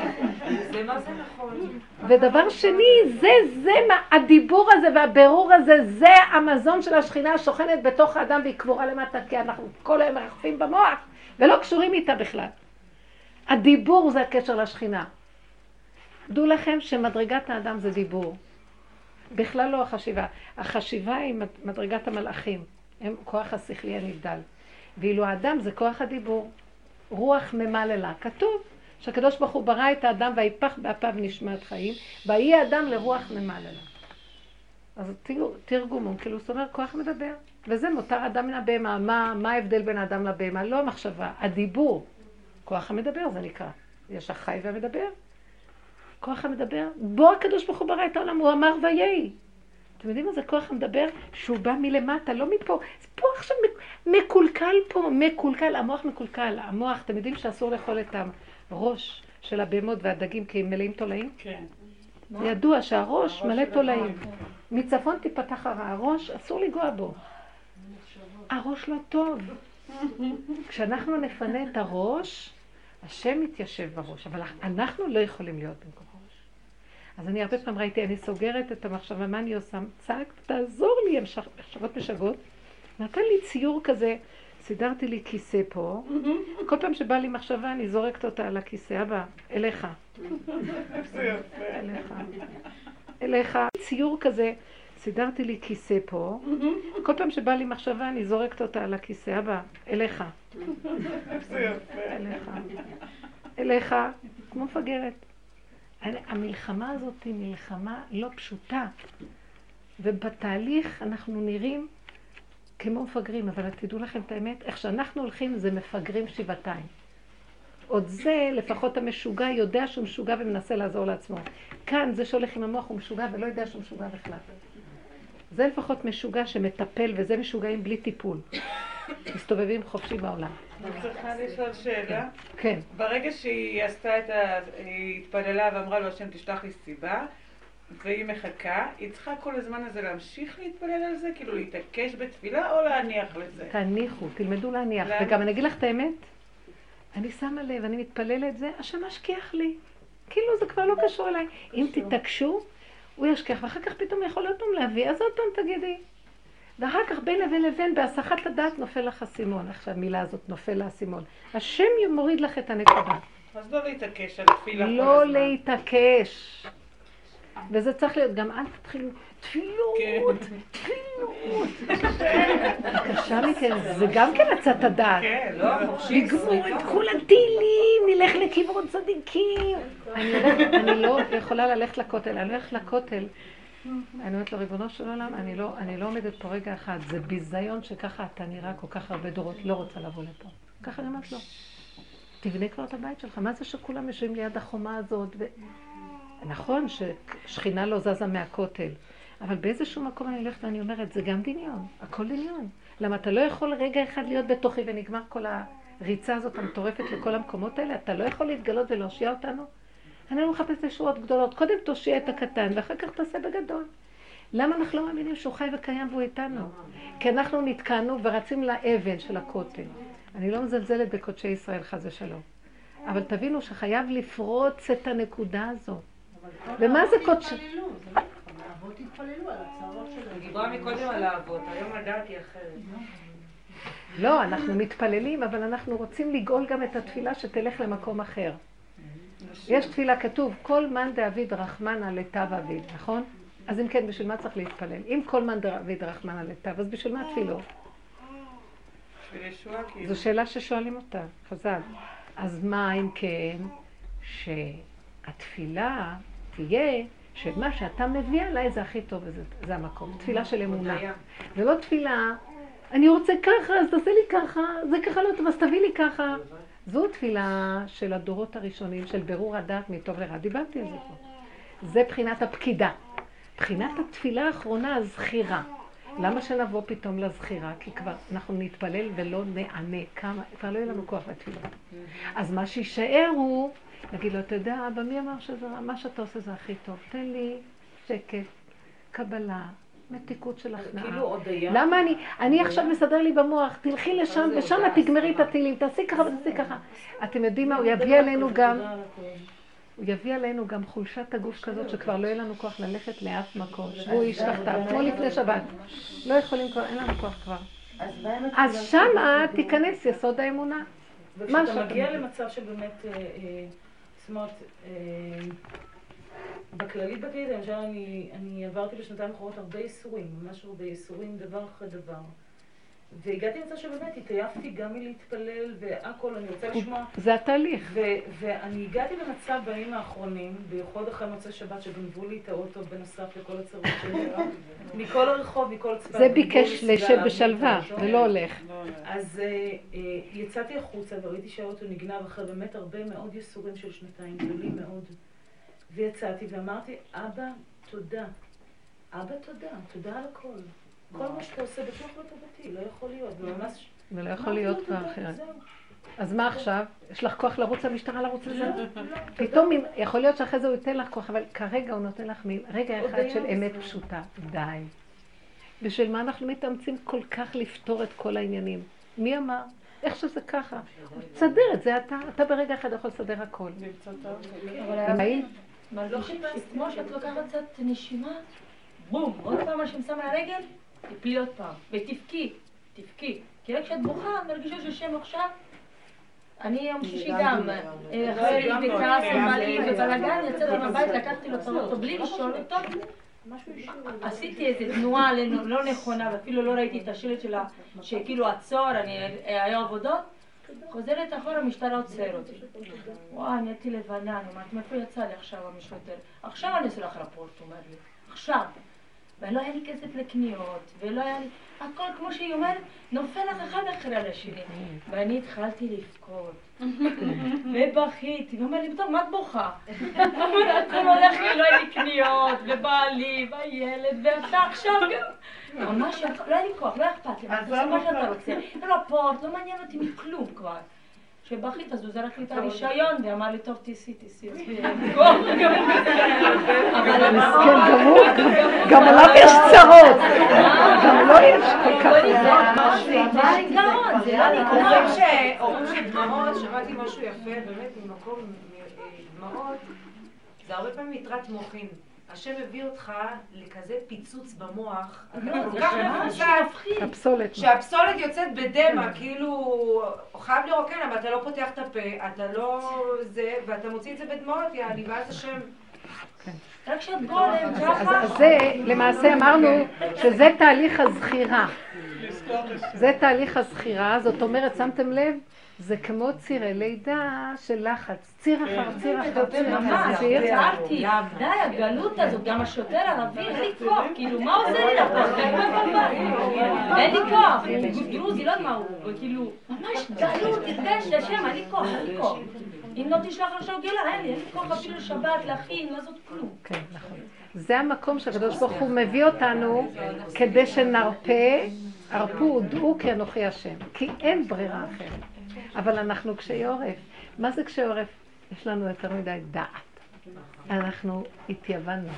S2: זה מה זה נכון.
S1: ודבר שני, זה, זה, מה, הדיבור הזה והבירור הזה, זה המזון של השכינה השוכנת בתוך האדם והיא קבורה למטה, כי אנחנו כל היום מרחפים במוח ולא קשורים איתה בכלל. הדיבור זה הקשר לשכינה. דעו לכם שמדרגת האדם זה דיבור. בכלל לא החשיבה. החשיבה היא מדרגת המלאכים. הם כוח השכלי הנבדל. ואילו האדם זה כוח הדיבור. רוח ממללה. כתוב שהקדוש ברוך הוא ברא את האדם ויפח באפיו נשמת חיים, ויהי האדם לרוח ממללה. אז תרגומו, כאילו זאת אומרת כוח מדבר. וזה מותר אדם מן הבהמה. מה, מה ההבדל בין האדם לבהמה? לא המחשבה, הדיבור. כוח המדבר זה נקרא. יש החי והמדבר. כוח המדבר, בו הקדוש ברוך הוא ברא את העולם, הוא אמר ויהי. אתם יודעים מה זה כוח המדבר? שהוא בא מלמטה, לא מפה. זה פה עכשיו מקולקל פה, מקולקל, המוח מקולקל. המוח, אתם יודעים שאסור לאכול את הראש של הבהמות והדגים כי הם מלאים תולעים?
S2: כן.
S1: ידוע שהראש מלא תולעים. מצפון תיפתח הרע, הראש, אסור לנגוע בו. הראש לא טוב. כשאנחנו נפנה את הראש, השם מתיישב בראש, אבל אנחנו לא יכולים להיות במקום. אז אני הרבה פעמים ראיתי, אני סוגרת את המחשבה, מה אני עושה? צעק, תעזור לי, מחשבות משגעות. נתן לי ציור כזה, סידרתי לי כיסא פה, כל פעם שבא לי מחשבה אני זורקת אותה על הכיסא, אבא, אליך. אליך. אליך. ציור כזה, סידרתי לי כיסא פה, כל פעם שבא לי מחשבה אני זורקת אותה על הכיסא, אבא, אליך. אליך. אליך, כמו מפגרת. המלחמה הזאת היא מלחמה לא פשוטה, ובתהליך אנחנו נראים כמו מפגרים, אבל תדעו לכם את האמת, איך שאנחנו הולכים זה מפגרים שבעתיים. עוד זה, לפחות המשוגע יודע שהוא משוגע ומנסה לעזור לעצמו. כאן, זה שהולך עם המוח הוא משוגע ולא יודע שהוא משוגע בכלל. זה לפחות משוגע שמטפל, וזה משוגעים בלי טיפול. מסתובבים חופשי בעולם.
S6: אני צריכה לשאול שאלה.
S1: כן.
S6: ברגע שהיא עשתה את ה... היא התפללה ואמרה לו, השם תשלח לי סיבה, והיא מחכה, היא צריכה כל הזמן הזה להמשיך להתפלל על זה? כאילו להתעקש בתפילה או להניח לזה?
S1: תניחו, תלמדו להניח. וגם אני אגיד לך את האמת, אני שמה לב, אני מתפללת זה, השם משכיח לי. כאילו זה כבר לא קשור אליי. אם תתעקשו, הוא ישכיח, ואחר כך פתאום יכול להיות פעם להביא, אז עוד פעם תגידי. ואחר כך בין לבין לבין, בהסחת הדעת נופל לך אסימון. עכשיו המילה הזאת, נופל האסימון. השם מוריד לך את הנקודה.
S6: אז לא להתעקש על תפילה
S1: לא להתעקש. וזה צריך להיות, גם אל תתחילו, תפילות, כן. תפילות. קשה מכן, זה גם כן עצת הדעת.
S6: כן, לא,
S1: לגמור את כל הטילים, נלך לקברות צדיקים. אני לא יכולה ללכת לכותל, אני הולכת לכותל. אני אומרת לו, ריבונו של עולם, אני לא, אני לא עומדת פה רגע אחד, זה ביזיון שככה אתה נראה כל כך הרבה דורות, לא רוצה לבוא לפה. ככה אני אומרת לו, תבנה כבר את הבית שלך, מה זה שכולם יושבים ליד החומה הזאת? נכון ששכינה לא זזה מהכותל, אבל באיזשהו מקום אני הולכת ואני אומרת, זה גם דמיון, הכל דמיון. למה אתה לא יכול רגע אחד להיות בתוכי ונגמר כל הריצה הזאת המטורפת לכל המקומות האלה? אתה לא יכול להתגלות ולהושיע אותנו? אני לא מחפשת ישועות גדולות. קודם תושיע את הקטן, ואחר כך תעשה בגדול. למה אנחנו לא מאמינים שהוא חי וקיים והוא איתנו? כי אנחנו נתקענו ורצים לאבן של הכותל. אני לא מזלזלת בקודשי ישראל, חס ושלום. אבל תבינו שחייב לפרוץ את הנקודה הזאת. ומה זה קודש...
S4: האבות התפללו על הצרות שלהם.
S2: היא דיברה מקודם על האבות, היום הדעת היא אחרת.
S1: לא, אנחנו מתפללים, אבל אנחנו רוצים לגאול גם את התפילה שתלך למקום אחר. יש תפילה כתוב, כל מאן דאביד רחמנא לטב אביד, נכון? אז אם כן, בשביל מה צריך להתפלל? אם כל מאן דאביד רחמנא לטב, אז בשביל מה תפילו? זו שאלה ששואלים אותה, חז"ל. אז מה אם כן, שהתפילה תהיה שמה שאתה מביא עליי זה הכי טוב וזה זה המקום. תפילה של אמונה. זה לא תפילה, אני רוצה ככה, אז תעשה לי ככה, זה ככה לא טוב, אז תביא לי ככה. זו תפילה של הדורות הראשונים, של בירור הדעת מטוב לרע. דיברתי על זה פה. זה בחינת הפקידה. בחינת התפילה האחרונה, הזכירה. למה שנבוא פתאום לזכירה? כי כבר אנחנו נתפלל ולא נענה. כמה, כבר לא יהיה לנו כוח לתפילה. אז מה שיישאר הוא, נגיד לו, אתה יודע, אבא, מי אמר שזה רע? מה שאתה עושה זה הכי טוב. תן לי שקט, קבלה, מתיקות של הכנעה. כאילו עוד היה... למה אני, אני עכשיו מסדר לי במוח, תלכי לשם ושם תגמרי את הטילים, תעשי ככה ותעשי ככה. אתם יודעים מה, הוא יביא עלינו גם, הוא יביא עלינו גם חולשת הגוף כזאת שכבר לא יהיה לנו כוח ללכת לאף מקום. שבו איש תחתיו, כמו לפני שבת. לא יכולים כבר, אין לנו כוח כבר. אז שמה תיכנס יסוד האמונה.
S3: וכשאתה מגיע למצב שבאמת, אה, אה, זאת אומרת, אה, בכללית בכללית, למשל אני, אני עברתי בשנתיים האחרונות הרבה ייסורים, ממש הרבה ייסורים, דבר אחרי דבר. והגעתי למצב שבאמת התעייפתי גם מלהתפלל והכל, אני רוצה לשמוע.
S1: זה התהליך.
S3: ואני הגעתי למצב בימים האחרונים, בייחוד אחרי מוצאי שבת, שגנבו לי את האוטו בנוסף לכל הצרות שלי, מכל הרחוב, מכל צפת.
S1: זה ביקש לשב בשלווה, זה לא הולך.
S3: אז אה, אה, יצאתי החוצה וראיתי שהאוטו נגנב אחרי באמת הרבה מאוד ייסורים של שנתיים, גדולים מאוד. ויצאתי ואמרתי, אבא, תודה. אבא, תודה. תודה על הכל. כל מה שאתה עושה בטוח לטובתי, לא יכול להיות. וממש...
S1: זה לא יכול להיות כבר אחרת. אז מה עכשיו? יש לך כוח לרוץ למשטרה, לרוץ לזה? לא, לא. פתאום, יכול להיות שאחרי זה הוא ייתן לך כוח, אבל כרגע הוא נותן לך רגע אחד של אמת פשוטה. די. בשביל מה אנחנו מתאמצים כל כך לפתור את כל העניינים? מי אמר? איך שזה ככה. תסדר את זה, אתה, אתה ברגע אחד יכול לסדר הכל.
S7: אבל
S1: אם היית,
S7: שכמו שאת לוקחת קצת נשימה, בום, עוד פעם מה ששמה על הרגל, תפלי עוד פעם, ותבכי, תבכי. כי רק כשאת בוכה, מרגישה שהשם עכשיו... אני יום שישי גם, אה, אחרי בכעס ומעלים ובלאגן, יצאתי מהבית, לקחתי לו את האוטו בלי לשאול אותו. עשיתי איזו תנועה לא- לא נכונה, ואפילו לא ראיתי את השלט שלה, שכאילו עצור, אני, היו עבודות. חוזרת אחורה, המשטרה עוצר אותי. וואי, נהייתי לבנה, אני אומרת, מאיפה יצא לי עכשיו המשלטר? עכשיו אני אעשה לך רפורט, הוא אומר לי. עכשיו. ולא היה לי כסף לקניות, ולא היה לי... הכל, כמו שהיא אומרת, נופל לך אחד אחרי על השני. ואני התחלתי לבכות. ובכיתי, ואומר לי, טוב, מה את בוכה? אמרתי, הכל הולך לי, לא היה לי קניות, ובעלי, והילד, ואתה עכשיו גם... ממש, לא היה לי כוח, לא היה אכפת לי, עושה מה שאתה רוצה. רפורט, לא מעניין אותי מכלום כבר. כשבכית אז הוא זרק לי את הרישיון ואמר לי, טוב, תיסעי, תיסעי. אבל
S1: מסכן, גם הוא, גם עליו יש צרות. גם לו יש כל כך...
S2: אומרים ש- אומרים שדמעות, שמעתי משהו יפה, באמת ממקום, אה, דמעות, זה הרבה פעמים יתרת מוחין. השם הביא אותך לכזה פיצוץ במוח, אתה כל כך מפוצץ,
S1: הפסולת.
S2: שהפסולת יוצאת בדמע, כאילו, חייב לרוקן, אבל אתה לא פותח את הפה, אתה לא זה, ואתה מוציא את זה בדמעות, יעני, ואז השם...
S7: רק שאת גולם
S1: אז
S7: ככה.
S1: אז זה, למעשה אמרנו שזה תהליך הזכירה. זה תהליך הזכירה, זאת אומרת, שמתם לב? זה כמו צירי לידה של לחץ. ציר אחר ציר אחר ציר אחר ציר.
S7: צערתי, די, הגלות הזאת, גם השוטר הערבי, אין לי כוח, כאילו, מה עושה לי לפה? אין לי כוח, דרוזי, לא יודע מה הוא, כאילו, ממש גלות, הרגש לשם, אין לי כוח, אין לי כוח. אם לא תשלח עכשיו גלה, אין לי, אין לי כוח אפילו שבת, להכין, לעשות כלום.
S1: כן, נכון. זה המקום שהקדוש ברוך הוא מביא אותנו כדי שנרפה, הרפו ודעו כי אנוכי השם. כי אין ברירה אחרת. אבל אנחנו קשי עורף. מה זה קשי עורף? יש לנו יותר מדי דעת. אנחנו התייוונו.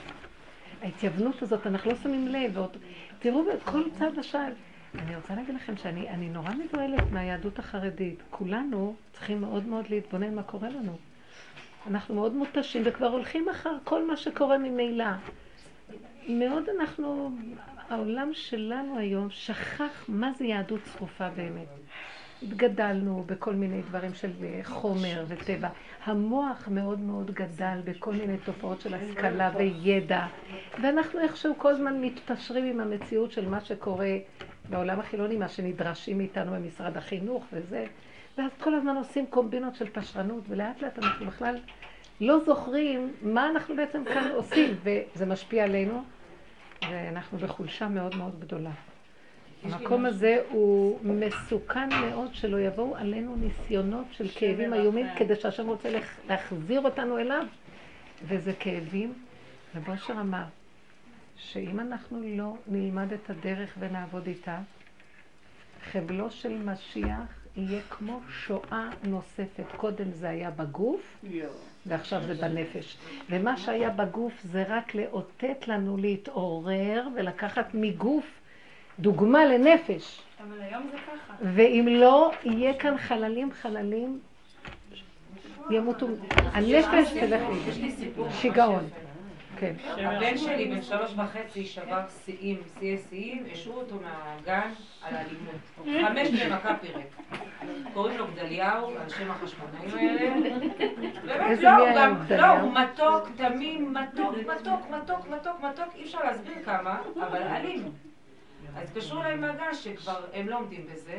S1: ההתייוונות הזאת, אנחנו לא שמים לב. ועוד, תראו בכל צד ושעל. אני רוצה להגיד לכם שאני אני נורא מבוהלת מהיהדות החרדית. כולנו צריכים מאוד מאוד להתבונן מה קורה לנו. אנחנו מאוד מותשים וכבר הולכים אחר כל מה שקורה ממילא. מאוד אנחנו, העולם שלנו היום שכח מה זה יהדות צרופה באמת. התגדלנו בכל מיני דברים של אה, חומר וטבע. המוח מאוד מאוד גדל בכל מיני תופעות של השכלה וידע, ואנחנו איכשהו כל הזמן מתפשרים עם המציאות של מה שקורה בעולם החילוני, מה שנדרשים מאיתנו במשרד החינוך וזה, ואז כל הזמן עושים קומבינות של פשרנות, ולאט לאט אנחנו בכלל לא זוכרים מה אנחנו בעצם כאן עושים, וזה משפיע עלינו, ואנחנו בחולשה מאוד מאוד גדולה. המקום הזה הוא מסוכן מאוד שלא יבואו עלינו ניסיונות של כאבים איומים כדי שהשם רוצה להחזיר אותנו אליו וזה כאבים. ובושר אמר שאם אנחנו לא נלמד את הדרך ונעבוד איתה, חבלו של משיח יהיה כמו שואה נוספת. קודם זה היה בגוף ועכשיו זה בנפש. ומה שהיה בגוף זה רק לאותת לנו להתעורר ולקחת מגוף דוגמה לנפש.
S4: אבל היום זה ככה.
S1: ואם לא, יהיה כאן חללים חללים, ימותו. הנפש תלך
S2: לי.
S1: שיגעון. כן.
S2: הבן שלי בן שלוש וחצי שבר שיאים, שיאי שיאים, השעו אותו מהגן על אלימות. חמש במכה פירק. קוראים לו גדליהו, על שם החשמונאים האלה. באמת,
S1: איזה
S2: לא,
S1: מי
S2: הוא
S1: היה
S2: גם,
S1: גדליהו?
S2: לא, הוא מתוק, תמים, מתוק, מתוק, מתוק, מתוק, מתוק, אי אפשר להסביר כמה, אבל אלים. התקשרו אליי מהגן שכבר הם לא עומדים בזה,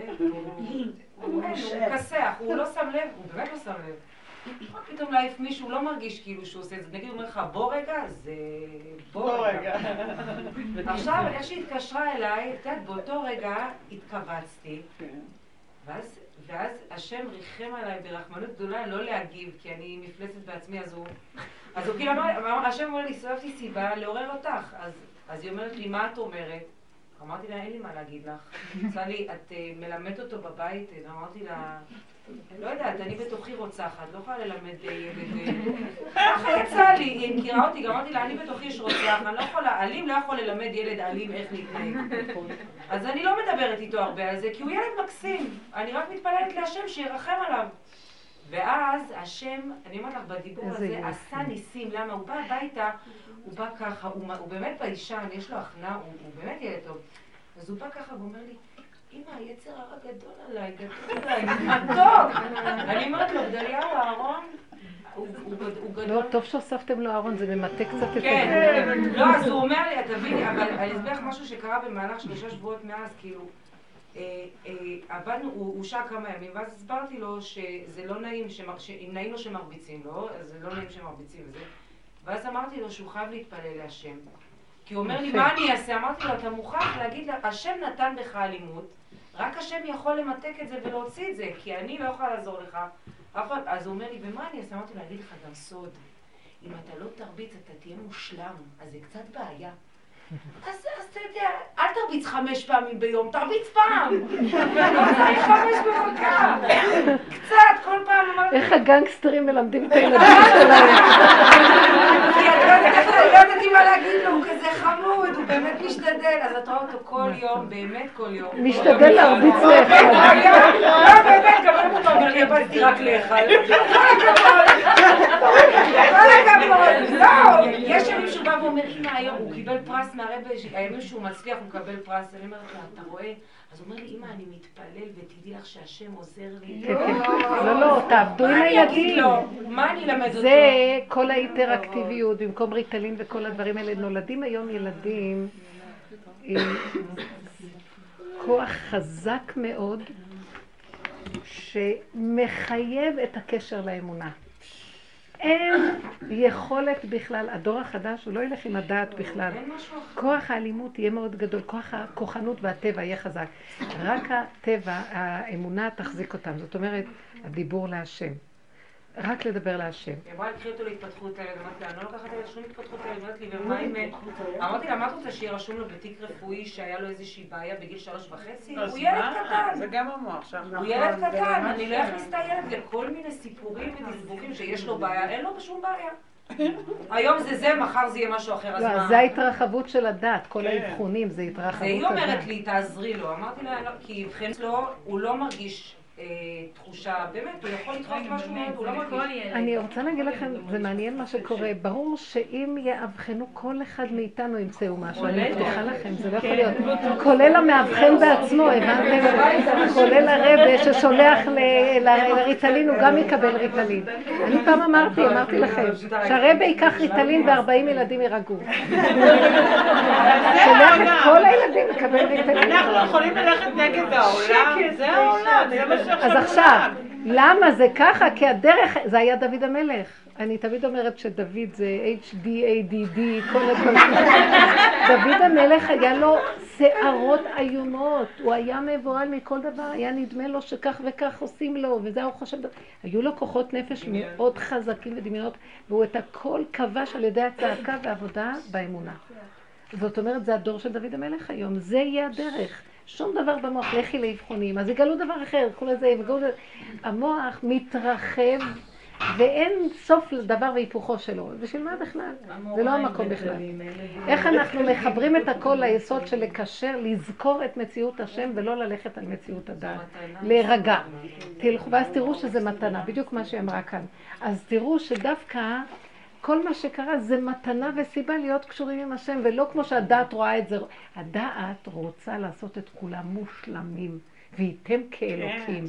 S2: הוא כסח, הוא לא שם לב, הוא באמת לא שם לב. פתאום להעיף מישהו, לא מרגיש כאילו שהוא עושה את זה. נגיד, הוא אומר לך, בוא רגע, זה בוא רגע. עכשיו, איך שהיא התקשרה אליי, את יודעת, באותו רגע התכווצתי, ואז, ואז השם ריחם עליי ברחמנות גדולה לא להגיב, כי אני מפלצת בעצמי, אז הוא... אז הוא כאילו אמר, אמר- השם אומר לי, סובבתי סיבה לעורר אותך. אז, אז היא אומרת לי, מה את אומרת? אמרתי לה, אין לי מה להגיד לך. עשה לי, את אה, מלמדת אותו בבית? אמרתי לה, לא יודעת, אני בתוכי רוצחת, לא יכולה ללמד אה, ילד... אה." ככה יצא לי, היא מכירה אותי, גם אמרתי לה, אני בתוכי יש רוצח, אני לא יכולה, אלים לא יכול ללמד ילד אלים איך להתנהג. אז אני לא מדברת איתו הרבה על זה, כי הוא ילד מקסים. אני רק מתפללת להשם שירחם עליו. ואז השם, אני אומרת לך, בדיבור הזה. עשה ניסים. למה? הוא בא הביתה, הוא בא ככה, הוא, הוא באמת ביישן, יש לו הכנעה, הוא, הוא באמת ילד טוב. אז הוא בא ככה ואומר לי, אמא, היצר הרע גדול עליי, גדול עליי, מתוק. אני אומרת לו, גדליהו, אהרון, הוא, הוא, גד- הוא גדול.
S1: לא, טוב שהוספתם לו אהרון, זה ממתק קצת את
S2: כן. לא, אז הוא אומר לי, תביני, אבל אני אסביר לך משהו שקרה במהלך שלושה שבועות מאז, כאילו, אה, אה, עבדנו, הוא שהה כמה ימים, ואז הסברתי לו שזה לא נעים, שאם נעים לו שמרביצים לו, אז זה לא נעים שמרביצים וזה, ואז אמרתי לו שהוא חייב להתפלל להשם. כי הוא אומר לי. מה אני אעשה? אמרתי לו, אתה מוכרח להגיד לה, השם נתן בך אלימות, רק השם יכול למתק את זה ולהוציא את זה, כי אני לא יכולה לעזור לך. אז הוא אומר לי, ומה אני אעשה? אמרתי לו, אני אגיד לך גם סוד. אם אתה לא תרביץ, אתה תהיה מושלם, אז זה קצת בעיה. אז, אתה יודע, אל תרביץ חמש פעמים ביום, תרביץ פעם. לא צריך חמש במכה. קצת, כל פעם אמרתי,
S1: איך הגנגסטרים מלמדים את הילדים שלהם.
S2: כי את לא יודעת לא ידעתי מה להגיד לו, הוא כזה חמוד, הוא באמת משתדל. אז את רואה אותו כל יום, באמת כל יום.
S1: משתדל להרביץ לאחד.
S2: לא, באמת, גם אומר לי, הבנתי רק לאחד. כל הכבוד. כל הכבוד. לא, יש ימים שהוא בא ואומר, אמא, היום הוא קיבל פרס מהרבה, הימים שהוא מצליח הוא מקבל פרס. אני אומרת לו, אתה רואה? אז הוא אומר לי, אמא, אני מתפלל, ותדעי לך שהשם עוזר לי.
S1: כן, כן. לא, לא, תעבדו עם
S2: מה אני אגיד
S1: הילדים.
S2: מה אני אלמד אותו?
S1: זה כל ההיפראקטיביות, במקום ריטלין וכל הדברים האלה. נולדים היום ילדים עם כוח חזק מאוד, שמחייב את הקשר לאמונה. אין יכולת בכלל, הדור החדש, הוא לא ילך עם הדעת בכלל. כוח האלימות יהיה מאוד גדול, כוח הכוחנות והטבע יהיה חזק. רק הטבע, האמונה תחזיק אותם. זאת אומרת, הדיבור להשם. רק לדבר להשם.
S2: היא אמרה, קחי אותו להתפתחות הילד, אמרתי לה, אני לא לוקחת את שום התפתחות הילד, אמרתי לי, ומה אם... אמרתי לה, מה את רוצה שיהיה רשום לו בתיק רפואי שהיה לו איזושהי בעיה בגיל שלוש וחצי? הוא ילד? קטן.
S6: זה גם המוח שלך.
S2: הוא ילד קטן, אני לא אכניס את הילד לכל מיני סיפורים ודסבוכים שיש לו בעיה, אין לו שום בעיה. היום זה זה, מחר זה יהיה משהו אחר, אז
S1: לא,
S2: מה?
S1: זה ההתרחבות של הדת, כל
S6: כן.
S1: האבחונים זה התרחבות
S2: והיא
S1: הדת.
S2: אומרת לי, תעזרי לו. אמרתי לה, לא, כי אבחן לו, הוא לא מרגיש אה, תחושה, באמת, הוא יכול לדחות משהו מאוד, הוא לא מרגיש.
S1: אני רוצה להגיד לכם, זה מעניין מה שקורה. ברור שאם יאבחנו, כל אחד מאיתנו ימצאו משהו. אני מבטיחה לכם, זה לא יכול להיות. כולל המאבחן בעצמו, הבנתם? כולל הרבה ששולח ל- ל- לריטלין, הוא גם יקבל ריטלין. אני פעם אמרתי, אמרתי לכם, שהרבה ייקח ריטלין ו-40 ילדים יירגעו. שולח את כל הילדים לקבל ריטלין.
S6: אנחנו יכולים ללכת נגד העולם, זה העולם, זה מה שעכשיו
S1: אז עכשיו, למה זה ככה? כי הדרך, זה היה דוד המלך. אני תמיד אומרת שדוד זה HDADD, כל הדברים. דוד המלך היה לו שערות איומות, הוא היה מבוהל מכל דבר, היה נדמה לו שכך וכך עושים לו, וזה הוא חושב. היו לו כוחות נפש מאוד חזקים ודמיונות, והוא את הכל כבש על ידי הצעקה והעבודה באמונה. זאת אומרת, זה הדור של דוד המלך היום, זה יהיה הדרך. שום דבר במוח, לכי לאבחונים, אז יגלו דבר אחר, כולה זה, יגלו. המוח מתרחב ואין סוף לדבר והיפוכו שלו. בשביל מה בכלל? זה לא המקום בכלל. איך אנחנו מחברים את הכל ליסוד של לקשר, לזכור את מציאות השם ולא ללכת על מציאות הדעת. להירגע. ואז תראו שזה מתנה, בדיוק מה שהיא אמרה כאן. אז תראו שדווקא כל מה שקרה זה מתנה וסיבה להיות קשורים עם השם, ולא כמו שהדעת רואה את זה. הדעת רוצה לעשות את כולם מושלמים, וייתם כאלוקים.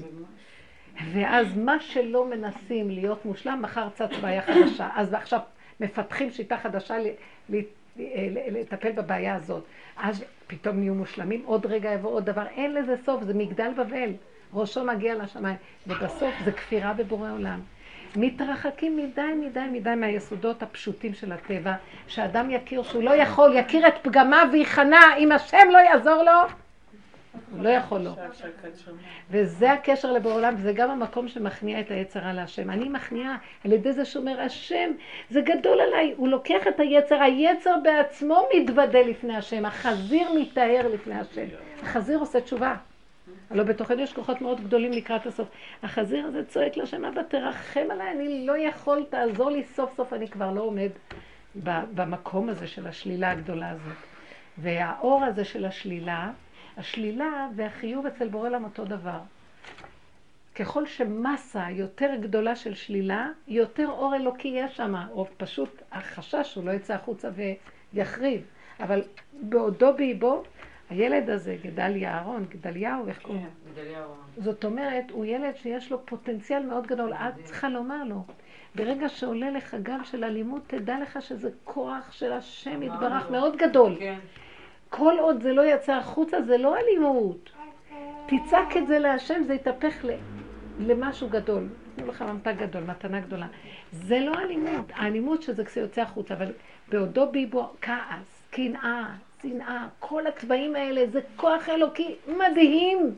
S1: ואז מה שלא מנסים להיות מושלם, מחר צץ בעיה חדשה. אז עכשיו מפתחים שיטה חדשה לטפל בבעיה הזאת. אז פתאום נהיו מושלמים, עוד רגע יבוא עוד דבר. אין לזה סוף, זה מגדל בבל. ראשו מגיע לשמיים. ובסוף זה כפירה בבורא עולם. מתרחקים מדי מדי מדי מהיסודות הפשוטים של הטבע, שאדם יכיר שהוא לא יכול, יכיר את פגמיו וייכנע, אם השם לא יעזור לו, הוא לא יכול לו. וזה הקשר לבורא עולם, וזה גם המקום שמכניע את היצרה להשם. אני מכניעה על ידי זה שאומר, השם, זה גדול עליי. הוא לוקח את היצר, היצר בעצמו מתוודה לפני השם, החזיר מתאר לפני השם. החזיר עושה תשובה. הלוא בתוכנו יש כוחות מאוד גדולים לקראת הסוף. החזיר הזה צועק לשם, אבא תרחם עליי, אני לא יכול, תעזור לי סוף סוף, אני כבר לא עומד במקום הזה של השלילה הגדולה הזאת. והאור הזה של השלילה, השלילה והחיוב אצל בורא עולם אותו דבר. ככל שמסה יותר גדולה של שלילה, יותר אור אלוקי יש שם, או פשוט החשש שהוא לא יצא החוצה ויחריב. אבל בעודו באיבו, הילד הזה, גדליה אהרון, גדליהו, איך קוראים?
S2: כן, גדליהו.
S1: זאת אומרת, הוא ילד שיש לו פוטנציאל מאוד גדול. את צריכה לומר לו, ברגע שעולה לך גל של אלימות, תדע לך שזה כוח של השם יתברך מאוד גדול.
S2: כן.
S1: כל עוד זה לא יצא החוצה, זה לא אלימות. תצעק את זה להשם, זה יתהפך. למשהו גדול. תנו לך ממתק גדול, מתנה גדולה. זה לא אלימות. האלימות שזה יוצא החוצה, אבל בעודו ביבו כעס, קנאה, שנאה, כל הצבעים האלה, זה כוח אלוקי מדהים.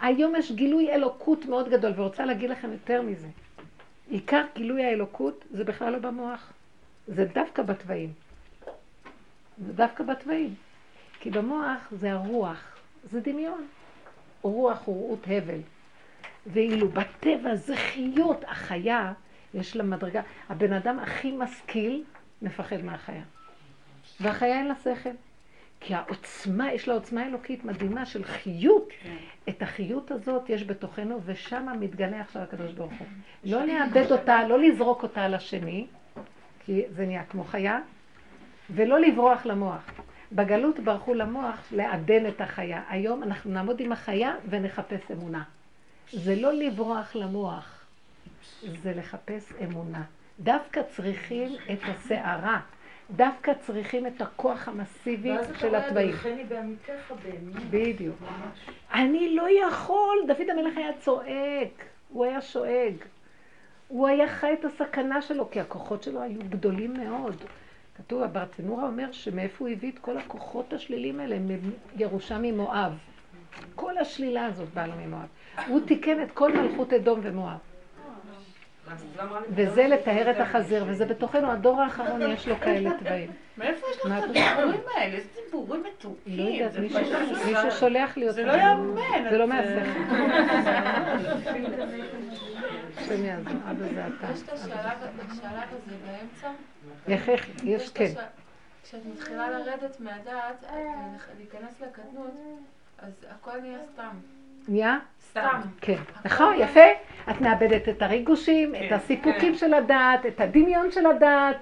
S1: היום יש גילוי אלוקות מאוד גדול, ורוצה להגיד לכם יותר מזה. עיקר גילוי האלוקות זה בכלל לא במוח, זה דווקא בתוואים. זה דווקא בתוואים. כי במוח זה הרוח, זה דמיון. רוח הוא רעות הבל. ואילו בטבע זה חיות, החיה, יש לה מדרגה. הבן אדם הכי משכיל מפחד מהחיה. והחיה אין לה שכל. כי העוצמה, יש לה עוצמה אלוקית מדהימה של חיות. כן. את החיות הזאת יש בתוכנו, ושם מתגלה עכשיו הקדוש ברוך הוא. לא לאבד אותה, לא לזרוק אותה על השני, כי זה נהיה כמו חיה, ולא לברוח למוח. בגלות ברחו למוח לעדן את החיה. היום אנחנו נעמוד עם החיה ונחפש אמונה. זה לא לברוח למוח, זה לחפש אמונה. דווקא צריכים את הסערה. דווקא צריכים את הכוח המסיבי של התוואים.
S3: ואז אתה רואה.
S1: בדיוק. אני לא יכול, דוד המלך היה צועק, הוא היה שואג. הוא היה חי את הסכנה שלו, כי הכוחות שלו היו גדולים מאוד. כתוב, הברטנורה אומר שמאיפה הוא הביא את כל הכוחות השלילים האלה, מירושה ממואב. כל השלילה הזאת באה לו ממואב. הוא תיקן את כל מלכות אדום ומואב. וזה לטהר את החזיר, וזה בתוכנו, הדור האחרון יש לו כאלה תוואים.
S6: מאיפה יש לך את הדיבורים האלה? איזה דיבורים מתוקים.
S1: לא יודעת, מישהו שולח לי אותם.
S6: זה לא יאמן.
S1: זה לא מהשכל. השם יעזור, אבא זה אתה.
S5: יש את השלב הזה באמצע?
S1: איך, איך, יש, כן.
S5: כשאת מתחילה לרדת מהדעת, להיכנס לקטנות, אז הכל נהיה סתם.
S1: נהיה?
S5: סתם.
S1: כן. נכון, יפה. את מאבדת את הריגושים, את
S6: כן.
S1: הסיפוקים של הדעת, את הדמיון של הדעת.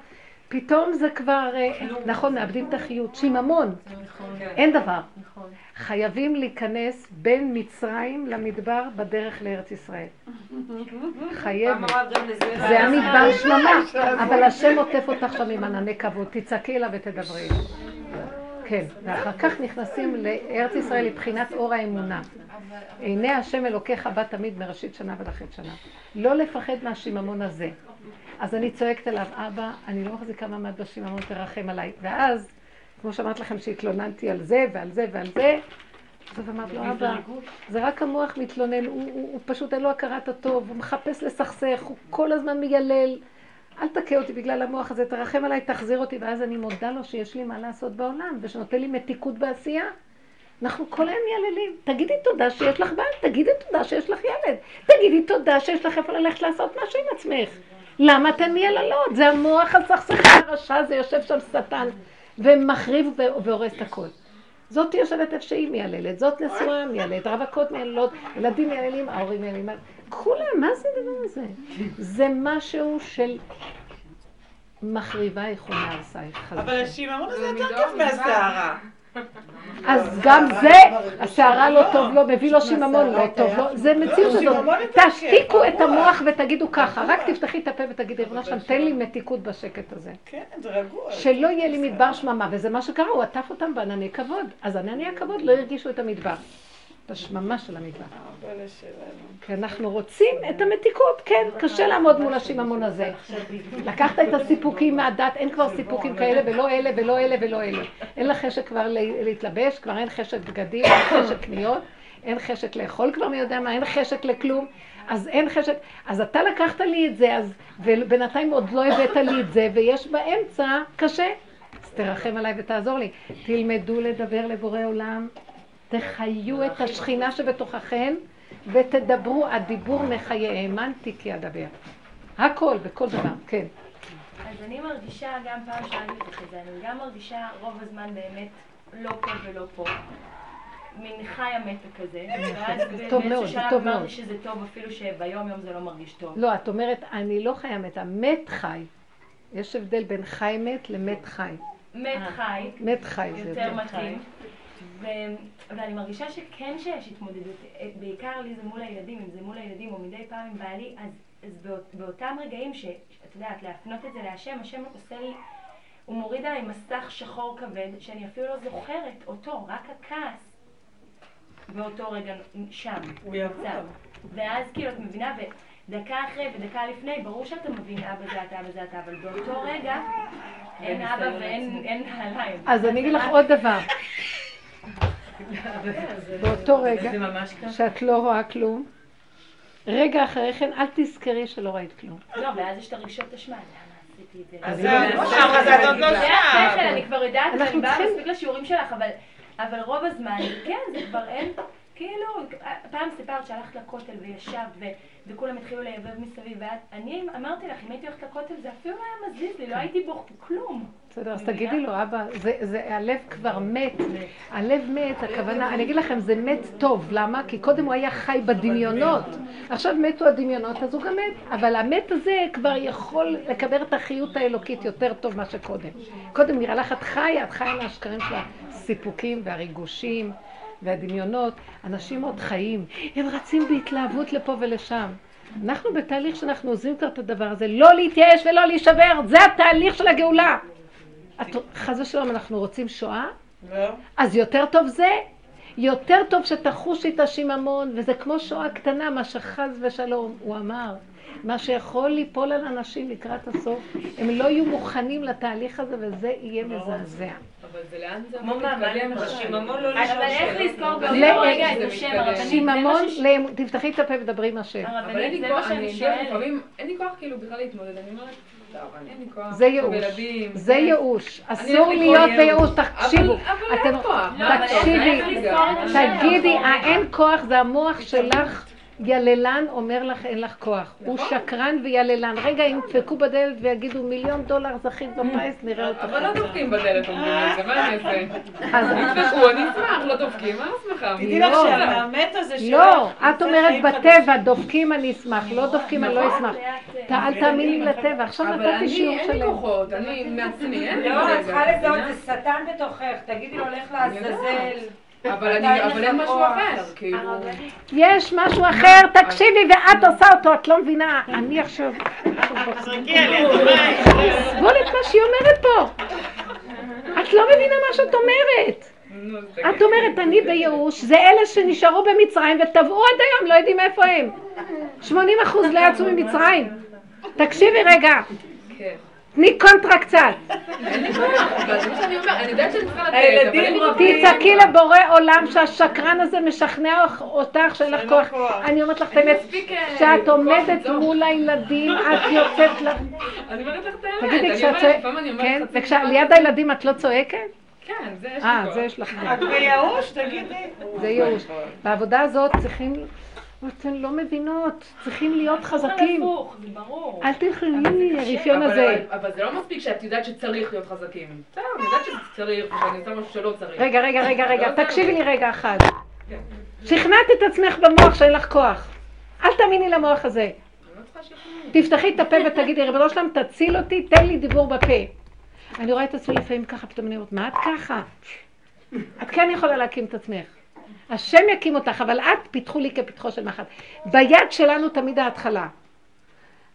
S1: פתאום זה כבר, אה, נכון, מאבדים את החיות. שיממון,
S5: נכון.
S1: אין דבר.
S5: נכון.
S1: חייבים להיכנס בין מצרים למדבר בדרך לארץ ישראל. חייבת. זה המדבר שממה, אבל השם עוטף אותך שם עם ענני כבוד, תצעקי אליו ותדברי. כן, ואחר כך נכנסים לארץ ישראל לבחינת אור האמונה. עיני השם אלוקיך בא תמיד מראשית שנה ועד שנה. לא לפחד מהשיממון הזה. אז אני צועקת אליו, אבא, אני לא מחזיקה מעמד בשיממון, תרחם עליי. ואז, כמו שאמרת לכם שהתלוננתי על זה ועל זה ועל זה, אז אמרת לו, אבא, זה רק המוח מתלונן, הוא, הוא, הוא פשוט אין לו הכרת הטוב, הוא מחפש לסכסך, הוא כל הזמן מיילל. אל תכה אותי בגלל המוח הזה, תרחם עליי, תחזיר אותי, ואז אני מודה לו שיש לי מה לעשות בעולם, ושנותן לי מתיקות בעשייה. אנחנו כל היום מייללים. תגידי תודה שיש לך בעל, תגידי תודה שיש לך ילד. תגידי תודה שיש לך איפה ללכת לעשות משהו עם עצמך. למה אתן מייללות? זה המוח הסכסכי הרשע, זה יושב שם שטן, ומחריב והורס את הכל. זאת יושבת איפה שהיא מייללת, זאת נשואה מייללת, רווקות מייללות, ילדים מייללים, ההורים מייללים. כולם, מה זה הדבר הזה? זה משהו של מחריבה יכולה הרסייך.
S6: אבל השיממון הזה יותר כיף מהסערה.
S1: אז גם זה, הסערה לא טוב לו, מביא לו שיממון לא טוב לו, זה מציאות הזאת. תשתיקו את המוח ותגידו ככה, רק תפתחי את הפה ותגידי, ריבונו שם, תן לי מתיקות בשקט הזה.
S6: כן, זה רגוע.
S1: שלא יהיה לי מדבר שממה, וזה מה שקרה, הוא עטף אותם בענני כבוד. אז ענני הכבוד לא הרגישו את המדבר. את השממה של המטבח.
S6: פלא שלנו.
S1: כי אנחנו רוצים את המתיקות, כן, קשה לעמוד מול השיממון הזה. לקחת את הסיפוקים מהדת, אין כבר סיפוקים כאלה ולא אלה ולא אלה ולא אלה. אין לך חשק כבר לה- להתלבש, כבר אין חשק בגדים, אין חשק קניות, אין חשק לאכול כבר מי יודע מה, אין חשק לכלום. אז אין חשק, אז אתה לקחת לי את זה, אז, ובינתיים עוד לא הבאת לי את זה, ויש באמצע קשה. אז תרחם עליי ותעזור לי. תלמדו לדבר לבורא עולם, תחיו את השכינה שבתוככן, ותדברו, הדיבור מחיה, האמנתי כי אדבר. הכל, בכל דבר, כן.
S7: אז אני מרגישה, גם פעם שאלתי אותך את זה, אני גם מרגישה רוב הזמן באמת לא פה ולא פה. מין חיה מתה כזה, ואז
S1: טוב מאוד,
S7: באיזשהו שלב. אמרתי שזה טוב אפילו שביום יום זה לא מרגיש טוב.
S1: לא, את אומרת, אני לא חיה מתה, מת חי. יש הבדל בין חי מת למת חי.
S7: מת חי,
S1: מת חי זה
S7: יותר. מתאים. ואני מרגישה שכן שיש התמודדות, אה, בעיקר לי זה מול הילדים, אם זה מול הילדים או מדי פעם עם בעלי, אז, אז באות, באותם רגעים שאת יודעת, להפנות את זה להשם, השם עושה לי, הוא מוריד עליי מסך שחור כבד, שאני אפילו לא זוכרת אותו, רק הכעס באותו רגע שם.
S6: הוא יבוא.
S7: ואז כאילו את מבינה, ודקה אחרי ודקה לפני, ברור שאתה מבין אבא זה אתה, אבא זה אתה, אבל באותו רגע אין אבא ואין אין נעליים.
S1: אז אני אגיד לך עוד דבר. באותו רגע. שאת לא רואה כלום, רגע אחרי כן אל תזכרי שלא ראית כלום.
S7: לא, ואז יש את הרגשות אשמה?
S6: אז
S7: זה?
S6: עוד לא שם.
S7: אני כבר יודעת, ואני באה מספיק לשיעורים שלך, אבל, אבל רוב הזמן, כן, זה כבר אין, כאילו, פעם סיפרת שהלכת לכותל וישבת, וכולם התחילו לייבב מסביב, ואני אמרתי לך, אם הייתי הולכת לכותל זה אפילו לא היה מזיז לי, לא הייתי בו כלום.
S1: בסדר, אז תגידי לו, אבא, זה, זה, הלב כבר מת, הלב מת, הכוונה, אני אגיד לכם, זה מת טוב, למה? כי קודם הוא היה חי בדמיונות, עכשיו מתו הדמיונות, אז הוא גם מת, אבל המת הזה כבר יכול לקבל את החיות האלוקית יותר טוב מה שקודם. קודם נראה לך, את חיה, את חיה מהשקרים של הסיפוקים והריגושים והדמיונות, אנשים עוד חיים, הם רצים בהתלהבות לפה ולשם. אנחנו בתהליך שאנחנו עוזבים כבר את הדבר הזה, לא להתייאש ולא להישבר, זה התהליך של הגאולה. את, חס ושלום, אנחנו רוצים שואה?
S6: לא?
S1: אז יותר טוב זה. יותר טוב שתחושי את השיממון, וזה כמו שואה קטנה, מה שחס ושלום, הוא אמר. מה שיכול ליפול על אנשים לקראת הסוף, הם לא יהיו מוכנים לתהליך הזה, וזה יהיה מזעזע.
S5: אבל זה לאן זה
S2: כמו מה, מה בשיממון לא
S7: אבל
S2: לשאול
S7: איך. לזכור
S1: לא,
S7: באותו רגע את השם. הרבנית? זה
S1: שיממון, תפתחי את הפה ודברי עם השם.
S5: אבל אין
S7: הרבנית,
S5: לי
S7: זה
S5: כוח,
S7: מה שאני שואלת.
S5: אין לי כוח כאילו בכלל להתמודד, אני אומרת,
S1: זה ייאוש. זה ייאוש. אסור להיות בייאוש, תקשיבו. אתם- תקשיבי? תגידי, האין כוח זה המוח שלך, יללן אומר לך אין לך כוח. הוא שקרן ויללן. רגע, אם ידפקו בדלת ויגידו מיליון דולר זכית בפיס, נראה אותך.
S5: אבל לא דופקים בדלת, אומרים לי, זה מה אני אעשה?
S1: אז
S5: ידפקו, אני אשמח, לא דופקים, מה שמחה?
S6: תדעי לך
S1: לא.
S6: שהמאמת הזה שלך...
S1: לא, את אומרת בטבע, דופקים אני אשמח, לא דופקים אני לא אשמח.
S7: לאט,
S1: אתה אל תאמיני לטבע, עכשיו
S5: אבל
S1: נתתי
S5: אני,
S1: שיעור
S5: אין לי
S1: שלם.
S5: כוחות, אני מעצמי, אין לי
S2: לא, את צריכה לזהות? זה שטן בתוכך, תגידי לו, לך לעזאזל.
S5: אבל
S2: אין
S5: משהו. אחר, כאילו...
S1: יש משהו אחר, תקשיבי, ואת עושה אותו, את לא מבינה. אני עכשיו... סבול את מה שהיא אומרת פה. את לא מבינה מה שאת אומרת. את. אומרת, אני בייאוש, זה אלה שנשארו במצרים וטבעו עד היום, לא יודעים איפה הם. 80 אחוז לא יצאו ממצרים. תקשיבי רגע,
S5: כן.
S1: תני קונטרה קצת.
S5: אין לי כוח, אבל זה מה שאני אומרת, אני יודעת שאני צריכה לתת,
S6: הילדים. רבים.
S1: תצעקי לבורא עולם שהשקרן הזה משכנע אותך שאין לך כוח.
S6: לך.
S1: אני אומרת לך את האמת, כשאת עומדת. מול הילדים, את יוצאת ל...
S5: אני אומרת לך את האמת,
S1: תגידי, כשאת כן, וכשליד. הילדים את לא צועקת?
S5: כן, זה יש לי
S1: אה. זה יש לך.
S6: את בייאוש? תגידי.
S1: זה ייאוש. בעבודה הזאת צריכים, אתן לא מבינות, צריכים להיות חזקים. אל תלכי לרפיון
S5: אבל-
S1: הזה.
S5: אבל- זה לא מספיק שאת יודעת שצריך להיות חזקים. בסדר, אני יודעת שצריך, ושאני עושה משהו שלא צריך.
S1: רגע, רגע, רגע, רגע,
S5: לא, זה-
S1: תקשיבי לי רגע אחד.
S5: כן.
S1: שכנעת את עצמך במוח שאין לך כוח. אל תאמיני למוח הזה.
S5: לא.
S1: תפתחי את הפה ותגידי, ריבונו שלם, תציל אותי, תן לי דיבור בפה. אני רואה את עצמי לפעמים ככה, פתאום אני אומרת, מה את ככה? את כן יכולה להקים את עצמך. השם יקים אותך, אבל את פיתחו לי כפתחו של מחט. ביד שלנו תמיד ההתחלה.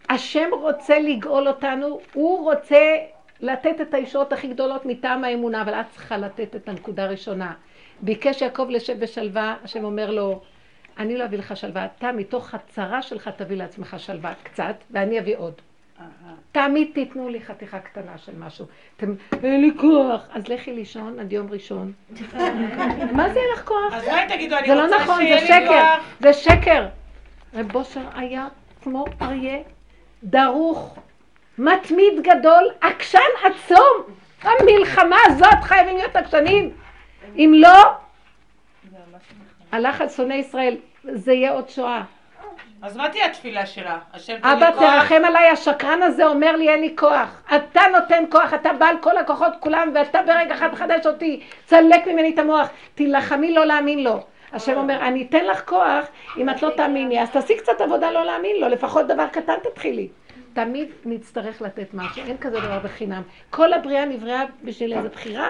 S1: השם רוצה לגאול אותנו, הוא רוצה לתת את הישועות הכי גדולות מטעם האמונה, אבל את צריכה לתת את הנקודה הראשונה. ביקש יעקב לשב בשלווה, השם אומר לו, אני לא אביא לך שלווה, אתה מתוך הצרה שלך תביא לעצמך שלווה קצת, ואני אביא עוד. תמיד תיתנו לי חתיכה קטנה של משהו. אתם, אין לי כוח. אז לכי לישון עד יום ראשון. מה זה אין לך כוח?
S6: אז מה תגידו, אני
S1: זה לא
S6: רוצה
S1: נכון,
S6: שיהיה
S1: זה
S6: לי
S1: שקר.
S6: כוח?
S1: זה שקר. רב בושר היה כמו אריה דרוך, מתמיד גדול, עקשן עצום. המלחמה הזאת חייבים להיות עקשנים. אם לא, הלך על שונאי ישראל, זה יהיה עוד שואה.
S6: אז מה תהיה התפילה שלה? השם תן לי
S1: אבא
S6: כוח?
S1: תרחם עליי, השקרן הזה אומר לי אין לי כוח. אתה נותן כוח, אתה בעל כל הכוחות כולם, ואתה ברגע אחד מחדש אותי. צלק ממני את המוח. תילחמי לא להאמין לו. השם אומר, אני אתן לך כוח, אם את לא תאמיני, אז תעשי קצת עבודה לא להאמין לו, לפחות דבר קטן תתחילי. תמיד נצטרך לתת משהו, אין כזה דבר בחינם. כל הבריאה נבראה בשביל איזו בחירה,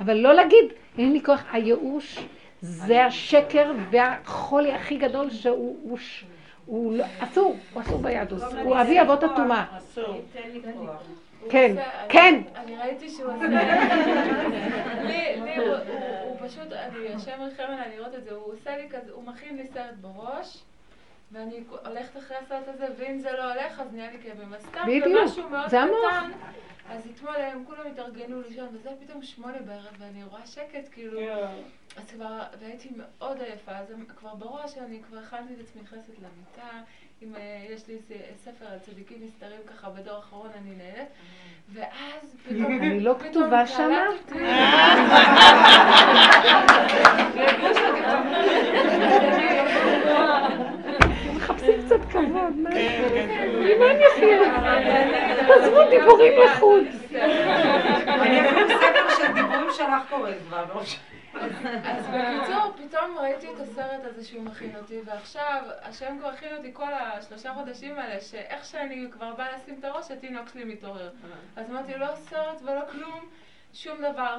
S1: אבל לא להגיד, אין לי כוח. הייאוש זה השקר והחולי הכי גדול שהוא... הוא ש- הוא לא, אסור, הוא אסור ביהדות, הוא אבי אבות הטומאה. כן,
S5: הוא עושה-
S1: כן.
S5: אני ראיתי שהוא עושה... לי, לי, הוא- פשוט, אני, ריחם עליי לראות את זה, הוא עושה לי כזה, הוא מכין לי סרט בראש. ואני הולכת אחרי הסרט הזה, ואם זה לא הולך, אז נהיה לי כאבים. אז סתם,
S1: בדיוק,
S5: במשהו מאוד
S1: זה.
S5: קטן, אז אתמול הם כולם התארגנו לישון, וזה פתאום שמונה בערב, ואני רואה שקט, כאילו, אז כבר, והייתי מאוד עייפה, אז כבר בראש אני כבר הכנתי את עצמי נכנסת למיטה, אם אה, יש לי ספר על צדיקים נסתרים ככה בדור האחרון, אני נהנית, ואז פתאום,
S1: אני לא כתובה שמה? מחפשים קצת כבוד, מה? ממה אני אפילו? עזבו דיבורים לחוד.
S2: אני אפילו ספר של דיבורים שלך קוראת כבר.
S5: אז בקיצור, פתאום ראיתי את הסרט הזה שהוא מכין אותי, ועכשיו, השם כבר הכין אותי כל השלושה חודשים האלה, שאיך שאני כבר באה לשים את הראש, התינוק שלי מתעורר. אז אמרתי, לא סרט ולא כלום, שום דבר.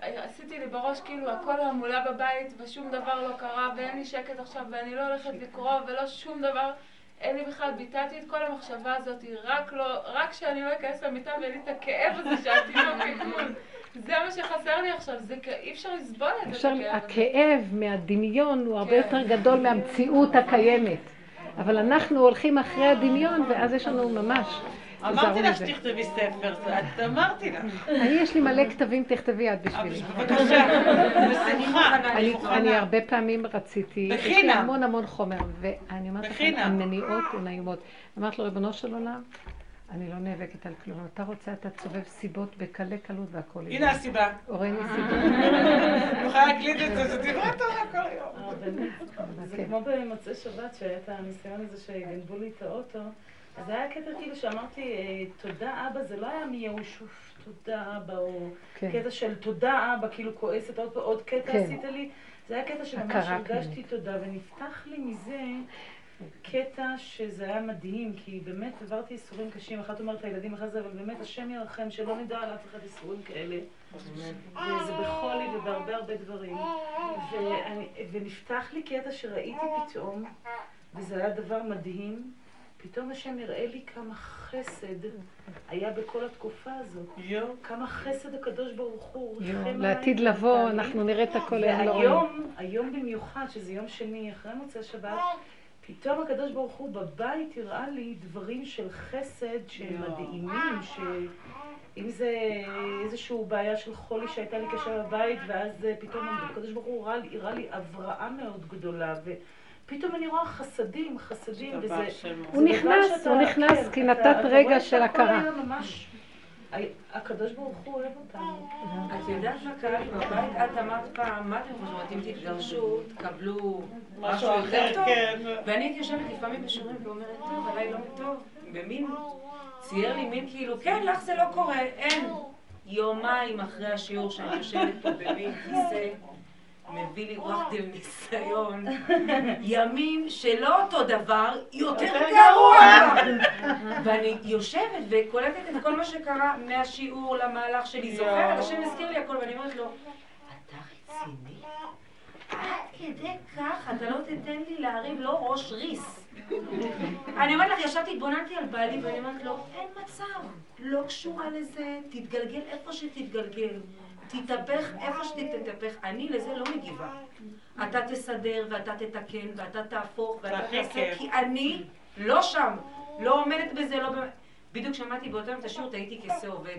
S5: עשיתי לי בראש כאילו הכל המולה בבית, ושום דבר לא קרה, ואין לי שקט עכשיו, ואני לא הולכת לקרוא, ולא שום דבר. אין לי בכלל, ביטלתי את כל המחשבה הזאת, רק לא, רק שאני לא אכנס למיטה ואין לי את הכאב הזה שהתינוק יגמול. זה מה שחסר לי עכשיו, זה אי אפשר לסבול את זה, הכאב
S1: מהדמיון הוא הרבה
S5: כן.
S1: יותר גדול מהמציאות הקיימת. אבל אנחנו הולכים אחרי הדמיון, ואז יש לנו ממש...
S6: אמרתי לך. שתכתבי ספר, את אמרתי לך.
S1: אני, יש לי מלא כתבים, תכתבי את בשבילי.
S6: בבקשה, בשמחה.
S1: אני, הרבה פעמים רציתי, יש לי. המון המון חומר, ואני אומרת לכם. המניעות הן איומות. אמרת לו, ריבונו של עולם, אני לא נאבקת על כלום. אתה רוצה, אתה צובב סיבות בקלי קלות והכל
S6: הנה. הסיבה.
S1: הורני סיבות.
S6: אני יכולה להקליט את זה, זה דברי תורה כל היום.
S3: זה
S1: כן.
S3: כמו במוצאי שבת, שהיה את הניסיון הזה שגנבו לי את האוטו. אז היה קטע כאילו שאמרתי, אה, תודה אבא, זה לא היה מייאוש, "אוף, תודה אבא, או
S1: כן.
S3: קטע של תודה אבא, כאילו כועסת, עוד, עוד קטע
S1: כן.
S3: עשית לי. זה היה קטע שממש הרגשתי תודה, ונפתח לי מזה קטע שזה היה מדהים, כי באמת עברתי ייסורים קשים, אחת אומרת לילדים אחרי זה, אבל באמת השם ירחם, שלא נדע על אף אחד ייסורים כאלה. וזה בחולי ובהרבה הרבה דברים. ואני, ונפתח לי קטע שראיתי פתאום, וזה היה דבר מדהים, פתאום השם הראה לי כמה חסד היה בכל התקופה הזאת. כמה חסד הקדוש ברוך הוא ריחם
S1: לעתיד
S3: עליי
S1: לבוא,
S3: ונתן לי.
S1: אנחנו נראה את הכל היום לא רואים.
S3: והיום, היום במיוחד, שזה יום שני אחרי מוצאי שבת, פתאום הקדוש ברוך הוא בבית הראה לי דברים של חסד שהם. מדהימים, ש... אם זה איזושהי בעיה של חולי שהייתה לי קשה בבית, ואז אה, פתאום הקדוש ברוך הוא הראה לי, הראה לי הבראה מאוד גדולה, ופתאום אני רואה חסדים, חסדים, וזה...
S1: הוא נכנס,
S3: שאתה-
S1: הוא נכנס,
S3: כן,
S1: כי נתת רגע של הכרה.
S3: הקדוש ברוך הוא אוהב אותנו.
S2: את יודעת מה קרה לי בבית? את אמרת פעם, מה אתם חושבות, אם תתגרשו, תקבלו משהו יותר טוב?
S6: כן.
S2: ואני הייתי יושבת לפעמים בשיעורים ואומרת, טוב, עליי לא טוב. במין, צייר לי מין כאילו, כן, לך זה לא קורה, אין. יומיים אחרי השיעור שאני יושבת פה במין כיסא, מביא לי וואחדל ניסיון, ימים שלא אותו דבר, יותר גרוע. ואני יושבת וקולטת את כל מה שקרה מהשיעור למהלך שלי, זוכרת, השם הזכיר לי הכל, ואני אומרת לו, אתה רציני? עד כדי כך, אתה לא תיתן לי להרים לא ראש ריס. אני אומרת לך, ישבתי, התבוננתי על בעלי, ואני אומרת לו, אין מצב, לא קשורה לזה, תתגלגל איפה שתתגלגל. תתהפך איפה שתתהפך, אני לזה לא מגיבה. אתה תסדר ואתה תתקן ואתה תהפוך ואתה תעשה,
S6: כיף.
S2: כי אני לא שם, לא עומדת בזה, לא... בדיוק שמעתי באותו יום את השיעור, טעיתי כשה עובד.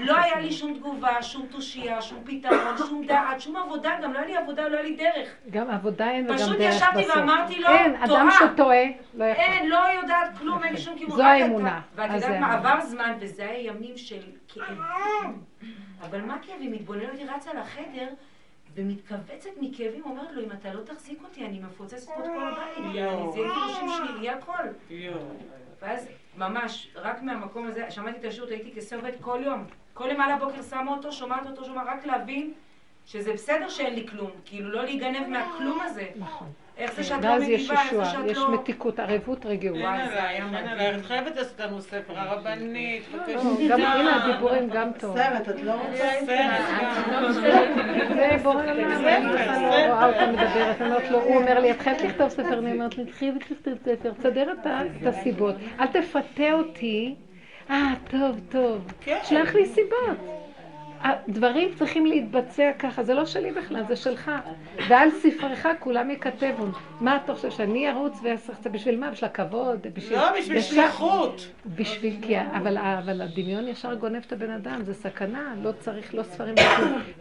S2: לא היה לי שום תגובה, שום תושייה, שום פתרון, שום דעת, שום עבודה, גם לא היה לי עבודה, לא היה לי דרך.
S1: גם עבודה אין וגם
S2: פשוט
S1: דרך
S2: ישבתי
S1: בסוף.
S2: ואמרתי לו,
S1: אין, אדם
S2: טועה.
S1: שטועה, לא יכול.
S2: אין, לא יודעת כלום, אין לי שום כיוון.
S1: זו האמונה.
S2: ואת יודעת מה. עבר זמן, וזה היה ימים של כאב. אבל מה כאבים? מתבוננת, היא רצה לחדר, ומתכווצת מכאבים, אומרת לו, אם אתה לא תחזיק אותי, אני מפוצצת פה את כל הבית.
S6: יואו.
S2: זה גירושים שלי, יהיה הכל.
S6: יואו.
S2: ואז, ממש, רק מהמקום הזה, שמעתי את השיעור, הייתי עובד כל יום. כל יום על הבוקר שמה אותו, שומעת אותו, שומעת, רק להבין שזה בסדר שאין לי כלום. כאילו, לא להיגנב מהכלום הזה.
S1: נכון.
S2: איך זה שאת לא
S1: יש
S2: מגיבה, איך זה שאת
S1: יש
S2: לא...
S1: מתיקות, ערבות רגיעות.
S6: אין
S2: וואי, זה
S6: עלייך,
S2: היה
S6: אין. את חייבת לעשות לנו ספר, הרבנית, בבקשה.
S1: לא, גם הנה הדיבורים גם טוב.
S8: סרט, את לא רוצה?
S1: זה בורא עולם, אני לא רואה אותה מדברת, אני אומרת לו, הוא אומר לי, את חייבת לכתוב ספר, אני אומרת לי, חייבת לכתוב ספר, תסדר את הסיבות, אל תפתה אותי, אה, טוב, טוב,
S6: כן.
S1: שלח לי סיבות. הדברים צריכים להתבצע ככה, זה לא שלי בכלל, זה שלך. ועל ספרך כולם יכתבו. מה אתה חושב, שאני ארוץ ואעשה את זה בשביל מה? בשביל הכבוד? בשביל...
S6: לא, בשביל
S1: ישר-
S6: שליחות.
S1: בשביל, כי, אבל, אבל הדמיון ישר גונב את הבן אדם, זה סכנה, לא צריך, לא ספרים.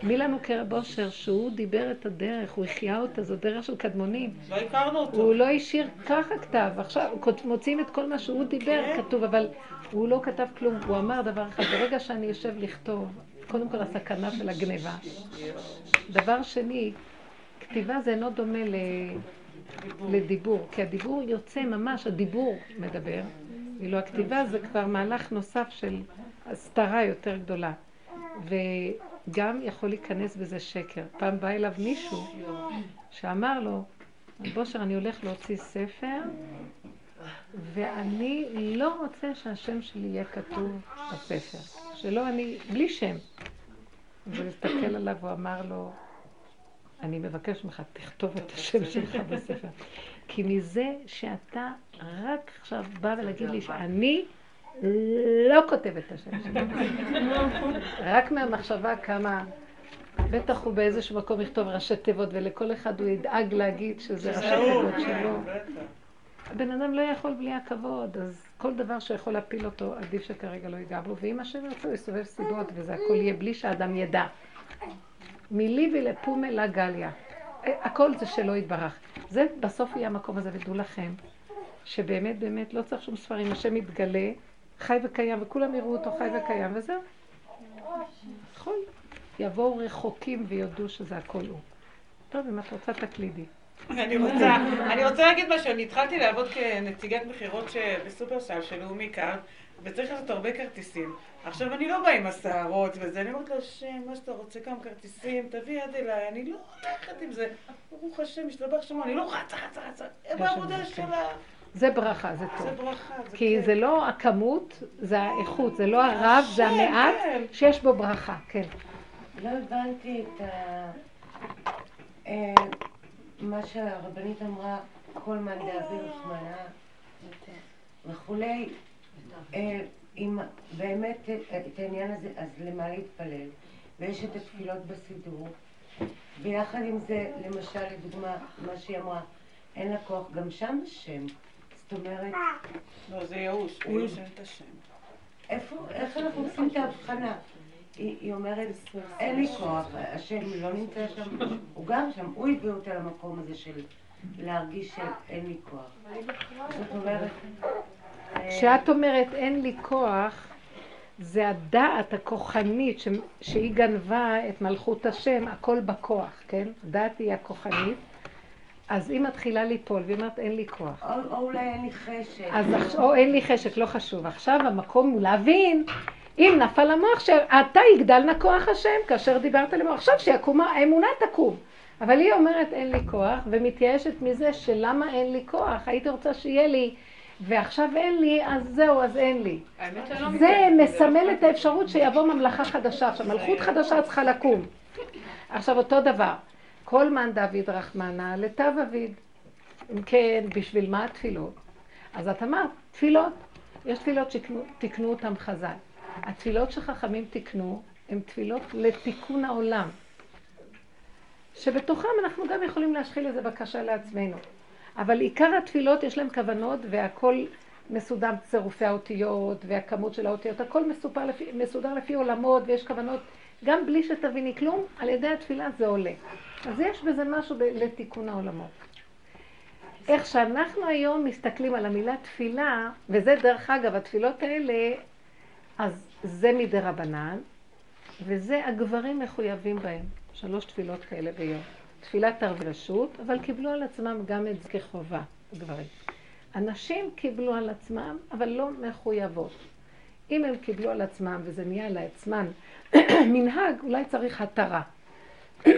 S1: מי לנו קרב אושר, שהוא דיבר את הדרך, הוא החיה אותה, זו דרך של קדמונים.
S6: לא הכרנו אותו.
S1: הוא לא השאיר ככה כתב, עכשיו מוצאים את כל מה שהוא דיבר,
S6: כן.
S1: כתוב, אבל הוא לא כתב כלום, הוא אמר דבר אחד, ברגע שאני יושב לכתוב, קודם כל הסכנה של הגניבה. דבר שני, כתיבה זה אינו דומה ל... לדיבור, כי הדיבור יוצא ממש, הדיבור מדבר, ואילו הכתיבה זה כבר מהלך נוסף של הסתרה יותר גדולה. וגם יכול להיכנס בזה שקר. פעם בא אליו מישהו שאמר לו, בושר, אני הולך להוציא ספר, ואני לא רוצה שהשם שלי יהיה כתוב בספר. שלא אני, בלי שם. והוא הסתכל עליו, הוא אמר לו, אני מבקש ממך, תכתוב את השם שלך בספר. כי מזה שאתה רק עכשיו בא ולהגיד לי שאני לא כותב את השם שלי. רק מהמחשבה כמה, בטח הוא באיזשהו מקום יכתוב ראשי תיבות, ולכל אחד הוא ידאג להגיד שזה ראשי תיבות שלו. הבן אדם לא יכול בלי הכבוד, אז כל דבר שיכול להפיל אותו, עדיף שכרגע לא ייגע בו, ואם השם ירצה הוא יסובב סיבות, וזה הכל יהיה בלי שהאדם ידע. מילי ולפומה לה גליה. אה, הכל זה שלא יתברך. זה בסוף יהיה המקום הזה, ודעו לכם, שבאמת באמת לא צריך שום ספרים, השם יתגלה, חי וקיים, וכולם יראו אותו חי וקיים, וזהו. יכול. יבואו רחוקים ויודו שזה הכל הוא. טוב, אם את רוצה תקלידי.
S6: אני רוצה, אני רוצה להגיד משהו, אני התחלתי לעבוד כנציגת מכירות בסופרסל של לאומי קארד, וצריך לעשות הרבה כרטיסים. עכשיו, אני לא באה עם השערות וזה, אני אומרת לו, השם, מה שאתה רוצה, כמה כרטיסים, תביא יד אליי, אני לא הולכת עם זה. ברוך השם, משתבח שמו, אני לא רצה, רצה, רצה. בעבודה
S1: כן.
S6: שלה.
S1: זה ברכה, זה
S6: זה
S1: טוב.
S6: ברכה, זה
S1: כי
S6: כיף.
S1: זה לא הכמות, זה האיכות, זה לא הרב, זה
S6: השם,
S1: המעט
S6: כן.
S1: שיש בו ברכה, כן.
S8: לא הבנתי את ה... אה, מה שהרבנית אמרה, כל מאן דאבי רחמנה וכולי. אה, אם באמת אה, את העניין הזה, אז למה להתפלל? ויש את התפילות בסידור, ויחד עם זה, למשל, לדוגמה, מה שהיא אמרה, אין לה כוח, גם שם השם. זאת אומרת,
S6: לא, זה ייאוש, ייאוש אין את השם.
S8: איפה, איך אנחנו עושים את ההבחנה? היא, אומרת, אין לי כוח, השם לא נמצא שם, הוא גם שם, הוא הביא אותה למקום הזה של להרגיש שאין לי כוח. זאת אומרת,
S1: כשאת אומרת אין לי כוח, זה הדעת הכוחנית ש... שהיא גנבה את מלכות השם, הכל בכוח, כן? דעת היא הכוחנית. אז היא מתחילה ליפול, והיא אומרת אין לי כוח.
S8: או, או אולי אין לי חשק.
S1: אז או אין לי חשק, לא חשוב. עכשיו המקום הוא להבין, אם נפל המוח, שאתה יגדל נא כוח השם, כאשר דיברת למוח. עכשיו שיקום, האמונה תקום. אבל היא אומרת אין לי כוח, ומתייאשת מזה שלמה אין לי כוח. הייתי רוצה שיהיה לי, ועכשיו אין לי, אז זהו, אז אין לי.
S2: שלא
S1: זה מסמל את האפשרות שיבוא ממלכה חדשה. עכשיו, מלכות חדשה צריכה לקום. עכשיו, אותו דבר. כל מאן דוד רחמנא לטב אביד. אם כן, בשביל מה התפילות? אז את אמרת, תפילות. יש תפילות שתיקנו אותן חז"ל. התפילות שחכמים תיקנו, הן תפילות לתיקון העולם. שבתוכם אנחנו גם יכולים להשחיל איזה בקשה לעצמנו. אבל עיקר התפילות יש להם כוונות והכל מסודר צירופי האותיות והכמות של האותיות, הכל מסופר לפי, מסודר לפי עולמות ויש כוונות, גם בלי שתביני כלום, על ידי התפילה זה עולה. אז יש בזה משהו ב- לתיקון העולמות. איך שאנחנו היום מסתכלים על המילה תפילה, וזה דרך אגב, התפילות האלה, אז זה מדי רבנן, וזה הגברים מחויבים בהם. שלוש תפילות כאלה ביום. תפילת ערב רשות, אבל קיבלו על עצמם גם את זה כחובה, הגברים. הנשים קיבלו על עצמם, אבל לא מחויבות. אם הם קיבלו על עצמם וזה נהיה לעצמן מנהג, אולי צריך התרה.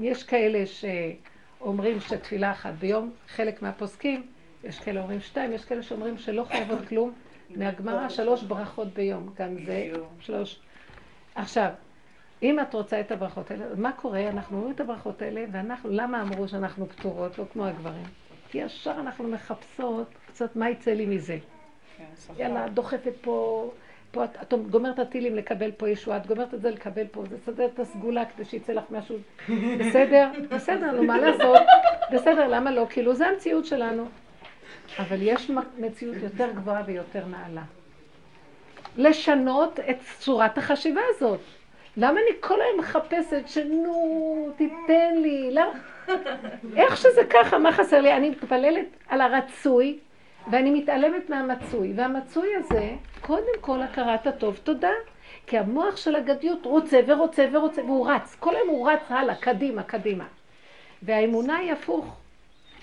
S1: יש כאלה שאומרים שתפילה אחת ביום, חלק מהפוסקים, יש כאלה אומרים שתיים, יש כאלה שאומרים שלא חייבות כלום. מהגמרא שלוש ברכות ביום, גם זה שלוש. עכשיו, אם את רוצה את הברכות האלה, מה קורה? אנחנו אומרים את הברכות האלה, ואנחנו, למה אמרו שאנחנו פטורות, לא כמו הגברים? כי ישר אנחנו מחפשות קצת מה יצא לי מזה.
S6: כן.
S1: יאללה, דוחפת פה, פה את, את גומרת הטילים לקבל פה ישועה, את גומרת את זה לקבל פה, זה סדר את הסגולה כדי שיצא לך משהו. בסדר? בסדר, נו, מה לעשות? בסדר, למה לא? כאילו, זה המציאות שלנו. אבל יש מציאות יותר גבוהה ויותר נעלה. לשנות את צורת החשיבה הזאת. למה אני כל היום מחפשת שנו, תיתן לי, למה? איך שזה ככה, מה חסר לי? אני מתפללת על הרצוי, ואני מתעלמת מהמצוי. והמצוי הזה, קודם כל הכרת הטוב, תודה. כי המוח של הגדיות רוצה ורוצה ורוצה, והוא רץ. כל היום הוא רץ הלאה, קדימה, קדימה. והאמונה היא הפוך.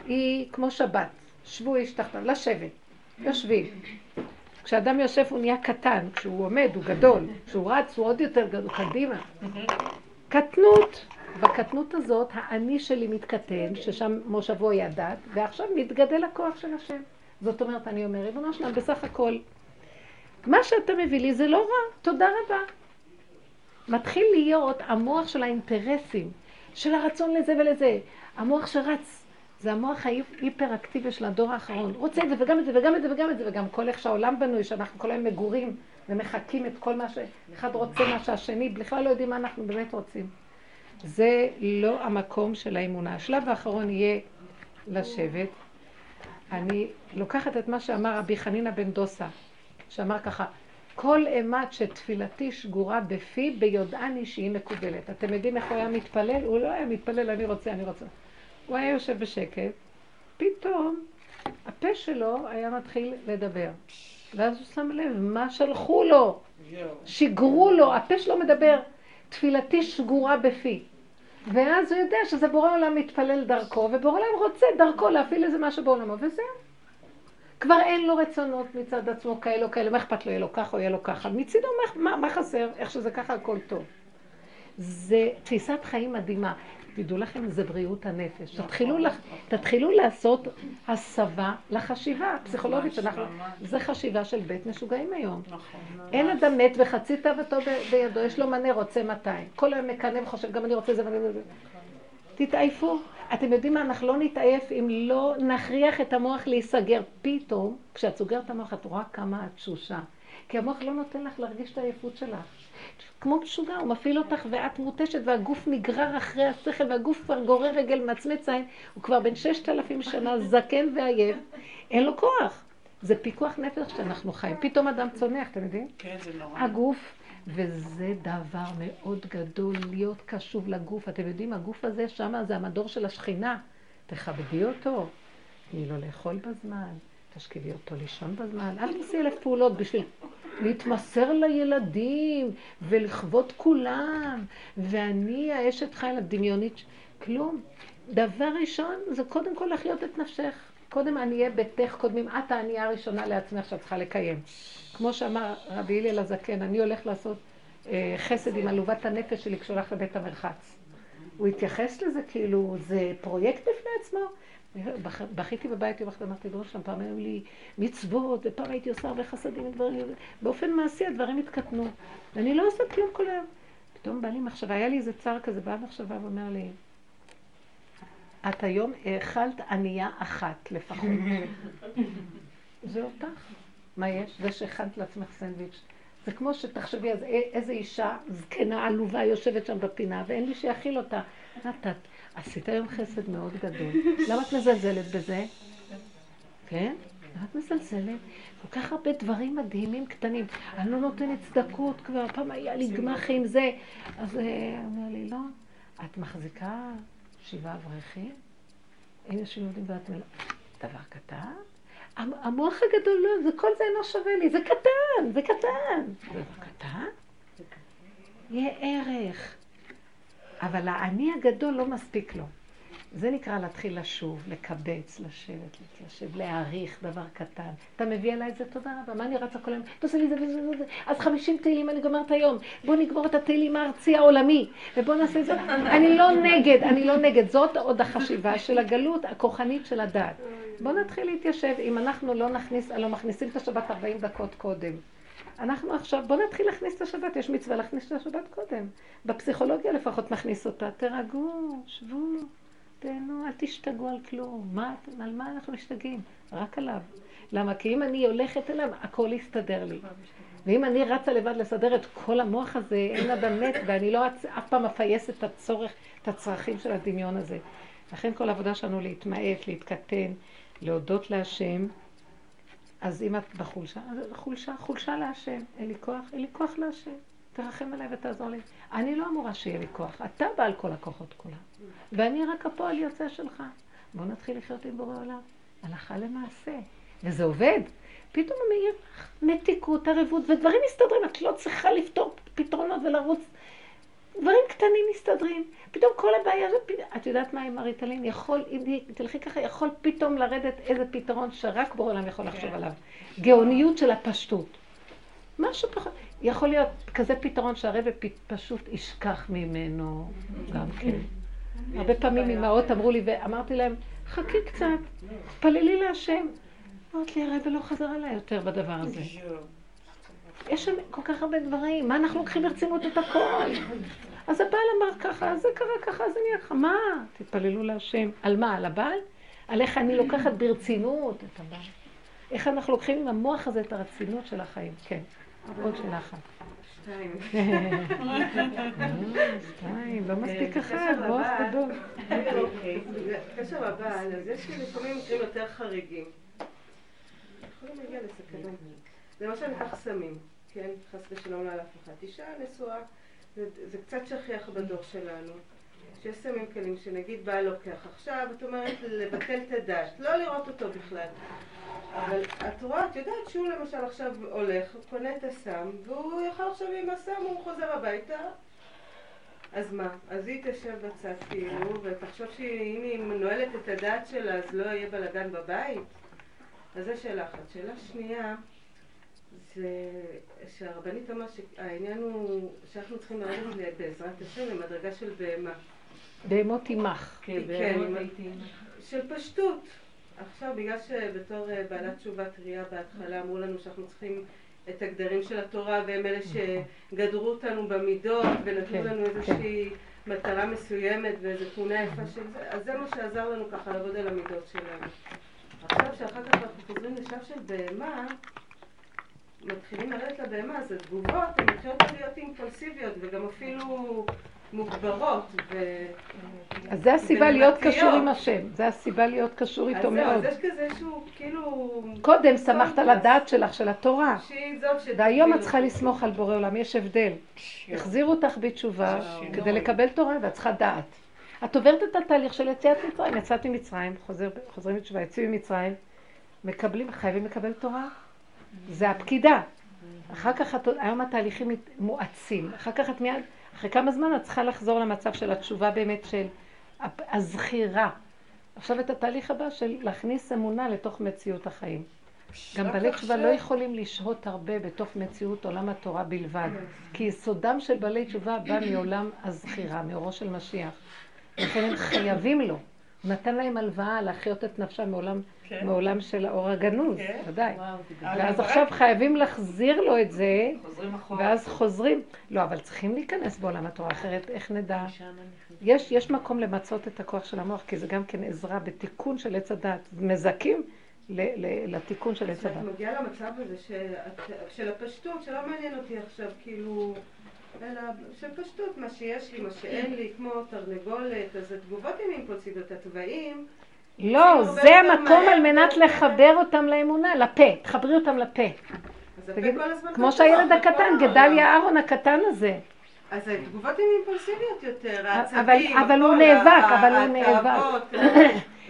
S1: היא כמו שבת. שבו איש תחתיו, לשבת. יושבים. כשאדם יושב הוא נהיה קטן, כשהוא עומד הוא גדול, כשהוא רץ הוא עוד יותר גדול, קדימה. קטנות, בקטנות הזאת האני שלי מתקטן, ששם מושבו היא הדת, ועכשיו מתגדל הכוח של השם. זאת אומרת, אני אומר, ריבונו שלם, בסך הכל, מה שאתה מביא לי זה לא רע, תודה רבה. מתחיל להיות המוח של האינטרסים, של הרצון לזה ולזה, המוח שרץ. זה המוח ההיפר-אקטיבי של הדור האחרון. רוצה את זה וגם את זה וגם את זה וגם את זה, וגם כל איך שהעולם בנוי, שאנחנו כל היום מגורים ומחקים את כל מה שאחד רוצה, מה שהשני, בכלל לא יודעים מה אנחנו באמת רוצים. זה לא המקום של האמונה. השלב האחרון יהיה לשבת. אני לוקחת את מה שאמר רבי חנינא בן דוסה, שאמר ככה, כל אימת שתפילתי שגורה בפי, ביודעני שהיא מקובלת. אתם יודעים איך הוא היה מתפלל? הוא לא היה מתפלל, אני רוצה, אני רוצה. הוא היה יושב בשקט, פתאום הפה שלו היה מתחיל לדבר. ואז הוא שם לב, מה שלחו לו? שיגרו לו, הפה שלו מדבר, תפילתי שגורה בפי. ואז הוא יודע שזה בורא עולם מתפלל דרכו, ובורא עולם רוצה דרכו להפעיל איזה משהו בעולמו, וזהו. כבר אין לו רצונות מצד עצמו כאלה או כאלה, מה אכפת לו, יהיה לו ככה או יהיה לו ככה. מצידו, מה, מה חסר? איך שזה ככה, הכל טוב. זה תפיסת חיים מדהימה. תדעו לכם, זה בריאות הנפש. תתחילו, לח... תתחילו לעשות הסבה לחשיבה הפסיכולוגית שאנחנו... זה חשיבה של בית משוגעים היום.
S6: נכון.
S1: אין אדם מת וחצי תאוותו בידו, יש לו מנה, רוצה 200. כל היום מקנא וחושב, גם אני רוצה זה ואני... תתעייפו. אתם יודעים מה, אנחנו לא נתעייף אם לא נכריח את המוח להיסגר. פתאום, כשאת סוגרת את המוח, את רואה כמה את תשושה. כי המוח לא נותן לך להרגיש את העייפות שלך. כמו משוגע, הוא מפעיל אותך ואת מותשת והגוף נגרר אחרי השכל והגוף כבר גורר רגל מצמץ עין, הוא כבר בן ששת אלפים שנה זקן ועייף, אין לו כוח. זה פיקוח נפש שאנחנו חיים. פתאום אדם צונח, אתם יודעים?
S6: כן, זה נורא.
S1: הגוף, וזה דבר מאוד גדול להיות קשוב לגוף. אתם יודעים, הגוף הזה שמה זה המדור של השכינה. תכבדי אותו, תני לו לאכול בזמן, תשכיבי אותו לישון בזמן. אל תעשי אלף פעולות בשביל להתמסר לילדים ולכבוד כולם. ואני האשת חיל הדמיונית, כלום. דבר ראשון זה קודם כל לחיות את נפשך. קודם עניי ביתך, קודמים את הענייה הראשונה לעצמך שאת צריכה לקיים. כמו שאמר רבי הלל הזקן, אני הולך לעשות אה, חסד עם עלובת הנפש שלי כשהוא הולך לבית המרחץ. הוא התייחס לזה כאילו זה פרויקט בפני עצמו. בכ- בכיתי בבית יום אחד, אמרתי לו שם, פעם היו לי מצוות, ופעם הייתי עושה הרבה חסדים ודברים, באופן מעשי הדברים התקטנו. ואני לא עושה כלום כל היום. פתאום בא לי מחשבה, היה לי איזה צער כזה, באה מחשבה ואומר לי, את היום האכלת ענייה אחת לפחות. זה אותך. מה יש? זה שהכנת לעצמך סנדוויץ', זה כמו שתחשבי, אז איזה אישה זקנה עלובה יושבת שם בפינה, ואין מי שיכיל אותה. נתת, עשית היום חסד מאוד גדול. למה את מזלזלת בזה? כן? למה את מזלזלת? כל כך הרבה דברים מדהימים קטנים. אני לא נותנת צדקות כבר, פעם היה לי גמחים זה. אז הוא אה, אומר לי, לא, את מחזיקה שבעה אברכים? אין אנשים יודעים ואת מלא... דבר קטן? המוח הגדול לא, זה כל זה אינו שווה לי, זה קטן, זה קטן. זה קטן? יהיה ערך. אבל האני הגדול לא מספיק לו. זה נקרא להתחיל לשוב, לקבץ, לשבת, להתיישב, להעריך דבר קטן. אתה מביא אליי את זה, תודה רבה. מה אני רצה כל היום? תעשה לי זה וזה וזה. אז חמישים תהילים אני גומרת היום. בוא נגמור את התהילים הארצי העולמי. ובוא נעשה את זה. אני לא נגד, אני לא נגד. זאת עוד החשיבה של הגלות הכוחנית של הדת. בוא נתחיל להתיישב. אם אנחנו לא נכניס, לא מכניסים את השבת 40 דקות קודם. אנחנו עכשיו, בוא נתחיל להכניס את השבת, יש מצווה להכניס את השבת קודם. בפסיכולוגיה לפחות נכניס אותה. תרגעו, שבו. תהנו, אל תשתגעו על כלום. מה, על מה אנחנו משתגעים? רק עליו. למה? כי אם אני הולכת אליו, הכל יסתדר לי. ואם אני רצה לבד לסדר את כל המוח הזה, אין אדם מת, ואני לא אף פעם אפייס את הצורך, את הצרכים של הדמיון הזה. לכן כל העבודה שלנו להתמעט, להתקטן, להודות להשם. אז אם את בחולשה, אז חולשה, חולשה להשם. אין לי כוח, אין לי כוח להשם. תרחם עליי ותעזור לי. אני לא אמורה שיהיה לי כוח, אתה בעל כל הכוחות כולם. ואני רק הפועל יוצא שלך. בואו נתחיל לחיות עם בורא עולם. הלכה למעשה. וזה עובד. פתאום הוא מעיר לך מתיקות, ערבות, ודברים מסתדרים. את לא צריכה לפתור פתרונות ולרוץ. דברים קטנים מסתדרים. פתאום כל הבעיה הזאת, את יודעת מה עם הריטלין? יכול, אם תלכי ככה, יכול פתאום לרדת איזה פתרון שרק בורא עולם יכול לחשוב כן. עליו. גאוניות של הפשטות. משהו פחות. יכול להיות כזה פתרון שהרבא פשוט ישכח ממנו גם כן. הרבה פעמים אמהות אמרו לי, ואמרתי להם, חכי קצת, תפללי להשם. אמרת לי, הרבא לא חזר אליי יותר בדבר הזה. יש שם כל כך הרבה דברים, מה אנחנו לוקחים ברצינות את הכל? אז הבעל אמר ככה, זה קרה ככה, זה נהיה ככה, מה? תתפללו להשם. על מה? על הבעל? על איך אני לוקחת ברצינות את הבעל. איך אנחנו לוקחים עם המוח הזה את הרצינות של החיים. כן. עוד שאלה אחת. שתיים. שתיים, לא מספיק אחת, מוח גדול.
S9: אוקיי, בקשר לבעל, אז יש לפעמים מקרים יותר חריגים. יכולים להגיע לסכנה. למשל ניקח סמים, כן? חס ושלום על אף אחד. אישה נשואה, זה קצת שכיח בדור שלנו. שיש סמים קלים, שנגיד בעל לוקח עכשיו, את אומרת לבטל את הדת, לא לראות אותו בכלל. אבל את רואה, את יודעת שהוא למשל עכשיו הולך, קונה את הסם, והוא יכול עכשיו עם הסם, הוא חוזר הביתה. אז מה? אז היא תשב בצד כאילו, ותחשוב שאם היא מנוהלת את הדעת שלה, אז לא יהיה בלאגן בבית? אז זו שאלה אחת. שאלה שנייה, זה שהרבנית אמרה שהעניין הוא שאנחנו צריכים לרדת בעזרת השם למדרגה של בהמה.
S1: בהמות עמך.
S9: כן, כן של פשטות. עכשיו, בגלל שבתור אה, בעלת תשובה טריה בהתחלה אמרו לנו שאנחנו צריכים את הגדרים של התורה והם אלה שגדרו אותנו במידות ונתנו כן, לנו איזושהי כן. מטרה מסוימת ואיזו תמונה יפה של זה, אז זה מה שעזר לנו ככה לעבוד על המידות שלנו. עכשיו, שאחר כך אנחנו חוזרים לשלב של בהמה, מתחילים לרדת לבהמה, אז התגובות הן מתחילות להיות אימפולסיביות וגם אפילו מוגברות. ו...
S1: אז זה הסיבה להיות קשור עם השם, זה הסיבה להיות קשור איתו מאוד.
S9: אז יש כזה שהוא כאילו...
S1: קודם שמחת על הדעת שלך, של התורה. והיום את צריכה לסמוך על בורא עולם, יש הבדל. החזירו אותך בתשובה כדי לקבל תורה ואת צריכה דעת. את עוברת את התהליך של יציאת מצרים, יצאת ממצרים, חוזרים בתשובה, יצאו ממצרים, מקבלים, חייבים לקבל תורה. זה הפקידה. אחר כך, היום התהליכים מואצים, אחר כך את מיד... אחרי כמה זמן את צריכה לחזור למצב של התשובה באמת של הזכירה. עכשיו את התהליך הבא של להכניס אמונה לתוך מציאות החיים. גם בעלי תשובה לא יכולים לשהות הרבה בתוך מציאות עולם התורה בלבד, כי יסודם של בעלי תשובה בא מעולם הזכירה, מאורו של משיח. לכן הם חייבים לו. הוא נתן להם הלוואה להחיות את נפשם מעולם, כן. מעולם של האור הגנוז, כן. ודאי. ואז עכשיו חייבים להחזיר לו את זה, ואז חוזרים. לא, אבל צריכים להיכנס בעולם התורה, אחרת איך נדע? יש, יש מקום למצות את הכוח של המוח, כי זה גם כן עזרה בתיקון של עץ הדת. מזכים ל- ל- לתיקון של עץ
S9: כשאת
S1: הדת.
S9: מגיעה למצב הזה של הפשטות, שלא מעניין אותי עכשיו, כאילו, אלא של פשטות, מה שיש לי, מה שאין לי, כמו תרנגולת, אז התגובות הן אימפולסיביות, התוואים,
S1: לא, זה המקום על מנת לחבר אותם לאמונה, לפה, תחברי אותם לפה. תגיד, כמו שהילד הקטן. גדליה אהרון הקטן הזה.
S9: אז התגובות הן אימפולסיביות יותר, העצבים,
S1: אבל- הוא נאבק, אבל הוא
S9: התאוות,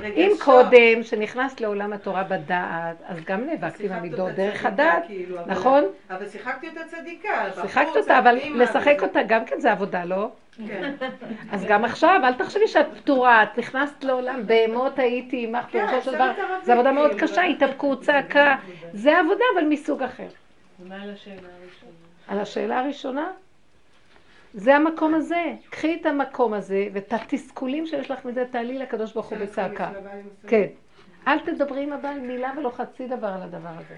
S1: אם
S9: רגשות.
S1: קודם, שנכנסת לעולם התורה בדעת, אז גם נאבקת עם המידות דרך הדעת,
S9: כאילו, אבל-
S1: נכון?
S9: אבל שיחקתי אותה צדיקה.
S1: שיחקת אותה, אבל לשחק אותה גם כן זה עבודה, לא?
S9: כן.
S1: אז גם עכשיו, אל תחשבי שאת פטורה, את נכנסת לעולם, בהמות הייתי עמך,
S9: כן,
S1: פירושו של דבר, זו עבודה מאוד
S9: כאילו,
S1: קשה,
S9: לא?
S1: התאבקות, צעקה, זה עבודה אבל מסוג אחר.
S3: ומה על השאלה הראשונה?
S1: על השאלה הראשונה, זה המקום הזה. קחי את המקום הזה, ואת התסכולים שיש לך מזה, תעלי לקדוש ברוך הוא בצעקה. כן. אל תדברי עם הבעל מילה ולא חצי דבר על הדבר הזה.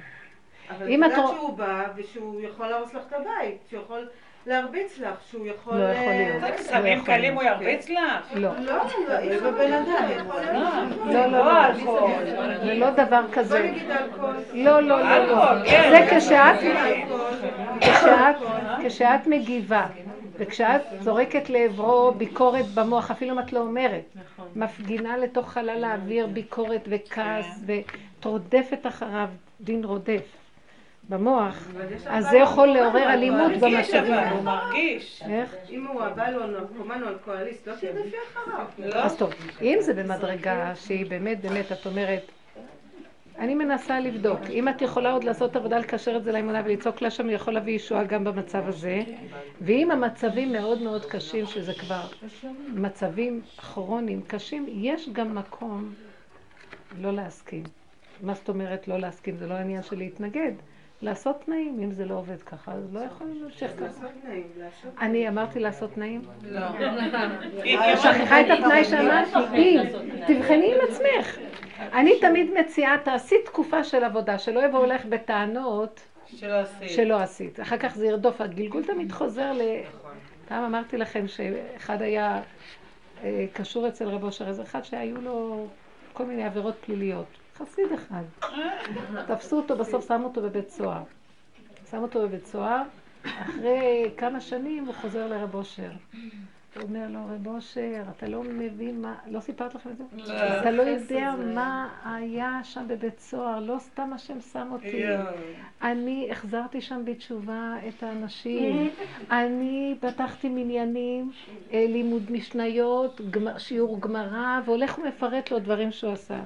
S9: אבל
S1: אם
S9: את יודעת שהוא בא ושהוא יכול להרוס לך את הבית, שהוא יכול להרביץ לך, שהוא יכול...
S1: לא יכול
S9: אה,
S1: להיות.
S6: סמים
S1: יכול
S6: קלים. הוא ירביץ לך?
S1: לא.
S9: לא, לא, יש בבן אדם, יכול להיות.
S1: לא, לא, לא. זה לא דבר
S9: בוא
S1: כזה.
S9: נגיד אלכוהול.
S1: לא, לא, לא, לא.
S6: כן.
S1: זה. כשאת, כשאת מגיבה, וכשאת זורקת לעברו ביקורת במוח, אפילו אם את לא אומרת,
S3: נכון.
S1: מפגינה לתוך חלל האוויר ביקורת וכעס, וטרודפת אחריו דין רודף במוח, אז זה יכול
S9: נרקומן
S1: לעורר אלימות במצבים האלה.
S6: הוא מרגיש.
S1: איך?
S9: אם הוא הבעל או הנרקומן או אלכוהוליסט, לא תרדפי אחריו.
S6: לא?
S1: אז טוב, אם זה במדרגה שהיא באמת, באמת, את אומרת, אני מנסה לבדוק, אם את יכולה עוד לעשות עבודה לקשר את זה לאמונה ולצעוק לה שם, יכול להביא ישועה גם במצב הזה, ואם המצבים מאוד מאוד קשים, שזה כבר מצבים כרוניים קשים, יש גם מקום לא להסכים. מה זאת אומרת לא להסכים? זה לא העניין של להתנגד. לעשות תנאים, אם זה לא עובד ככה, אז לא יכול להמשיך ככה.
S9: לעשות תנאים, לעשות...
S1: אני אמרתי לעשות תנאים?
S6: לא.
S1: שכחה את התנאי שאמרתי, אם, תבחני עם עצמך. אני תמיד מציעה, תעשי תקופה של עבודה, שלא יבואו לך בטענות
S6: שלא עשית.
S1: אחר כך זה ירדוף, הגלגול תמיד חוזר ל... פעם אמרתי לכם שאחד היה אה, קשור אצל רב אושר, איזה אחד שהיו לו כל מיני עבירות פליליות. חסיד אחד. תפסו אותו, בסוף שמו אותו בבית סוהר. שמו אותו בבית סוהר, אחרי כמה שנים הוא חוזר לרב אושר. הוא אומר לו, רב אושר, אתה לא מבין מה, לא סיפרת לכם את זה?
S6: לא.
S1: אתה לא יודע מה היה שם בבית סוהר, לא סתם השם שם אותי. אני החזרתי שם בתשובה את האנשים. אני פתחתי מניינים, אה, לימוד משניות, שיעור גמרא, והולך ומפרט לו דברים שהוא עשה.